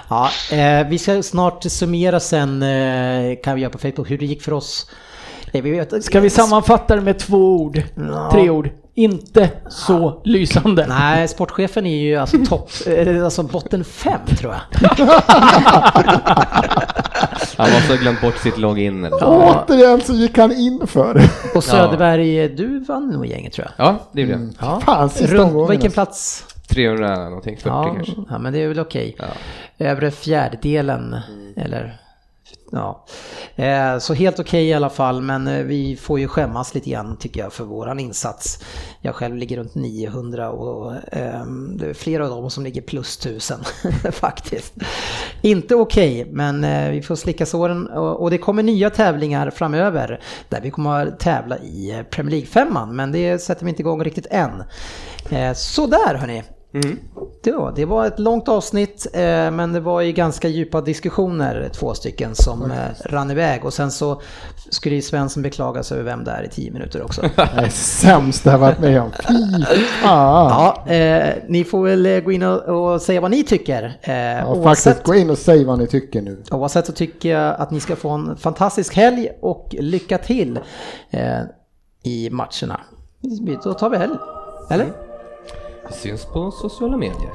Ja, eh, vi ska snart summera sen, eh, kan vi göra på Facebook, hur det gick för oss. Eh, vi vet, Ska vi sammanfatta det med två ord? Ja. Tre ord. Inte så lysande. Nej, sportchefen är ju alltså topp, eh, alltså botten fem tror jag. Han måste ha glömt bort sitt login så. Återigen så gick han in för det. Och Söderberg, du vann nog gänget tror jag. Ja, det gjorde jag. Ja. Fan, sista Runt, omgången vilken alltså. plats? 300 någonting, 40 Ja, kanske. ja, men det är väl okej. Ja. Övre fjärdedelen, eller ja. Eh, Så helt okej i alla fall, men eh, vi får ju skämmas lite grann tycker jag för våran insats. Jag själv ligger runt 900 och ehm, det är flera av dem som ligger plus 1000 faktiskt. Inte okej, men eh, vi får slicka såren och och det kommer nya tävlingar framöver där vi kommer att tävla i eh, Premier League-femman, men det sätter vi inte igång riktigt än. Eh, Så hörni. Det var, det var ett långt avsnitt eh, men det var ju ganska djupa diskussioner, två stycken som eh, rann iväg och sen så skulle ju Svensson beklaga sig över vem det är i tio minuter också. Det är sämst jag har varit med om. Fy fan. ja, eh, ni får väl eh, gå in och, och säga vad ni tycker. Eh, Ja, oavsett, faktiskt, gå in och säg vad ni tycker nu. oavsett så tycker jag att ni ska få en fantastisk helg och lycka till eh, i matcherna. Då tar vi helg. Eller? Syns på sociala medier.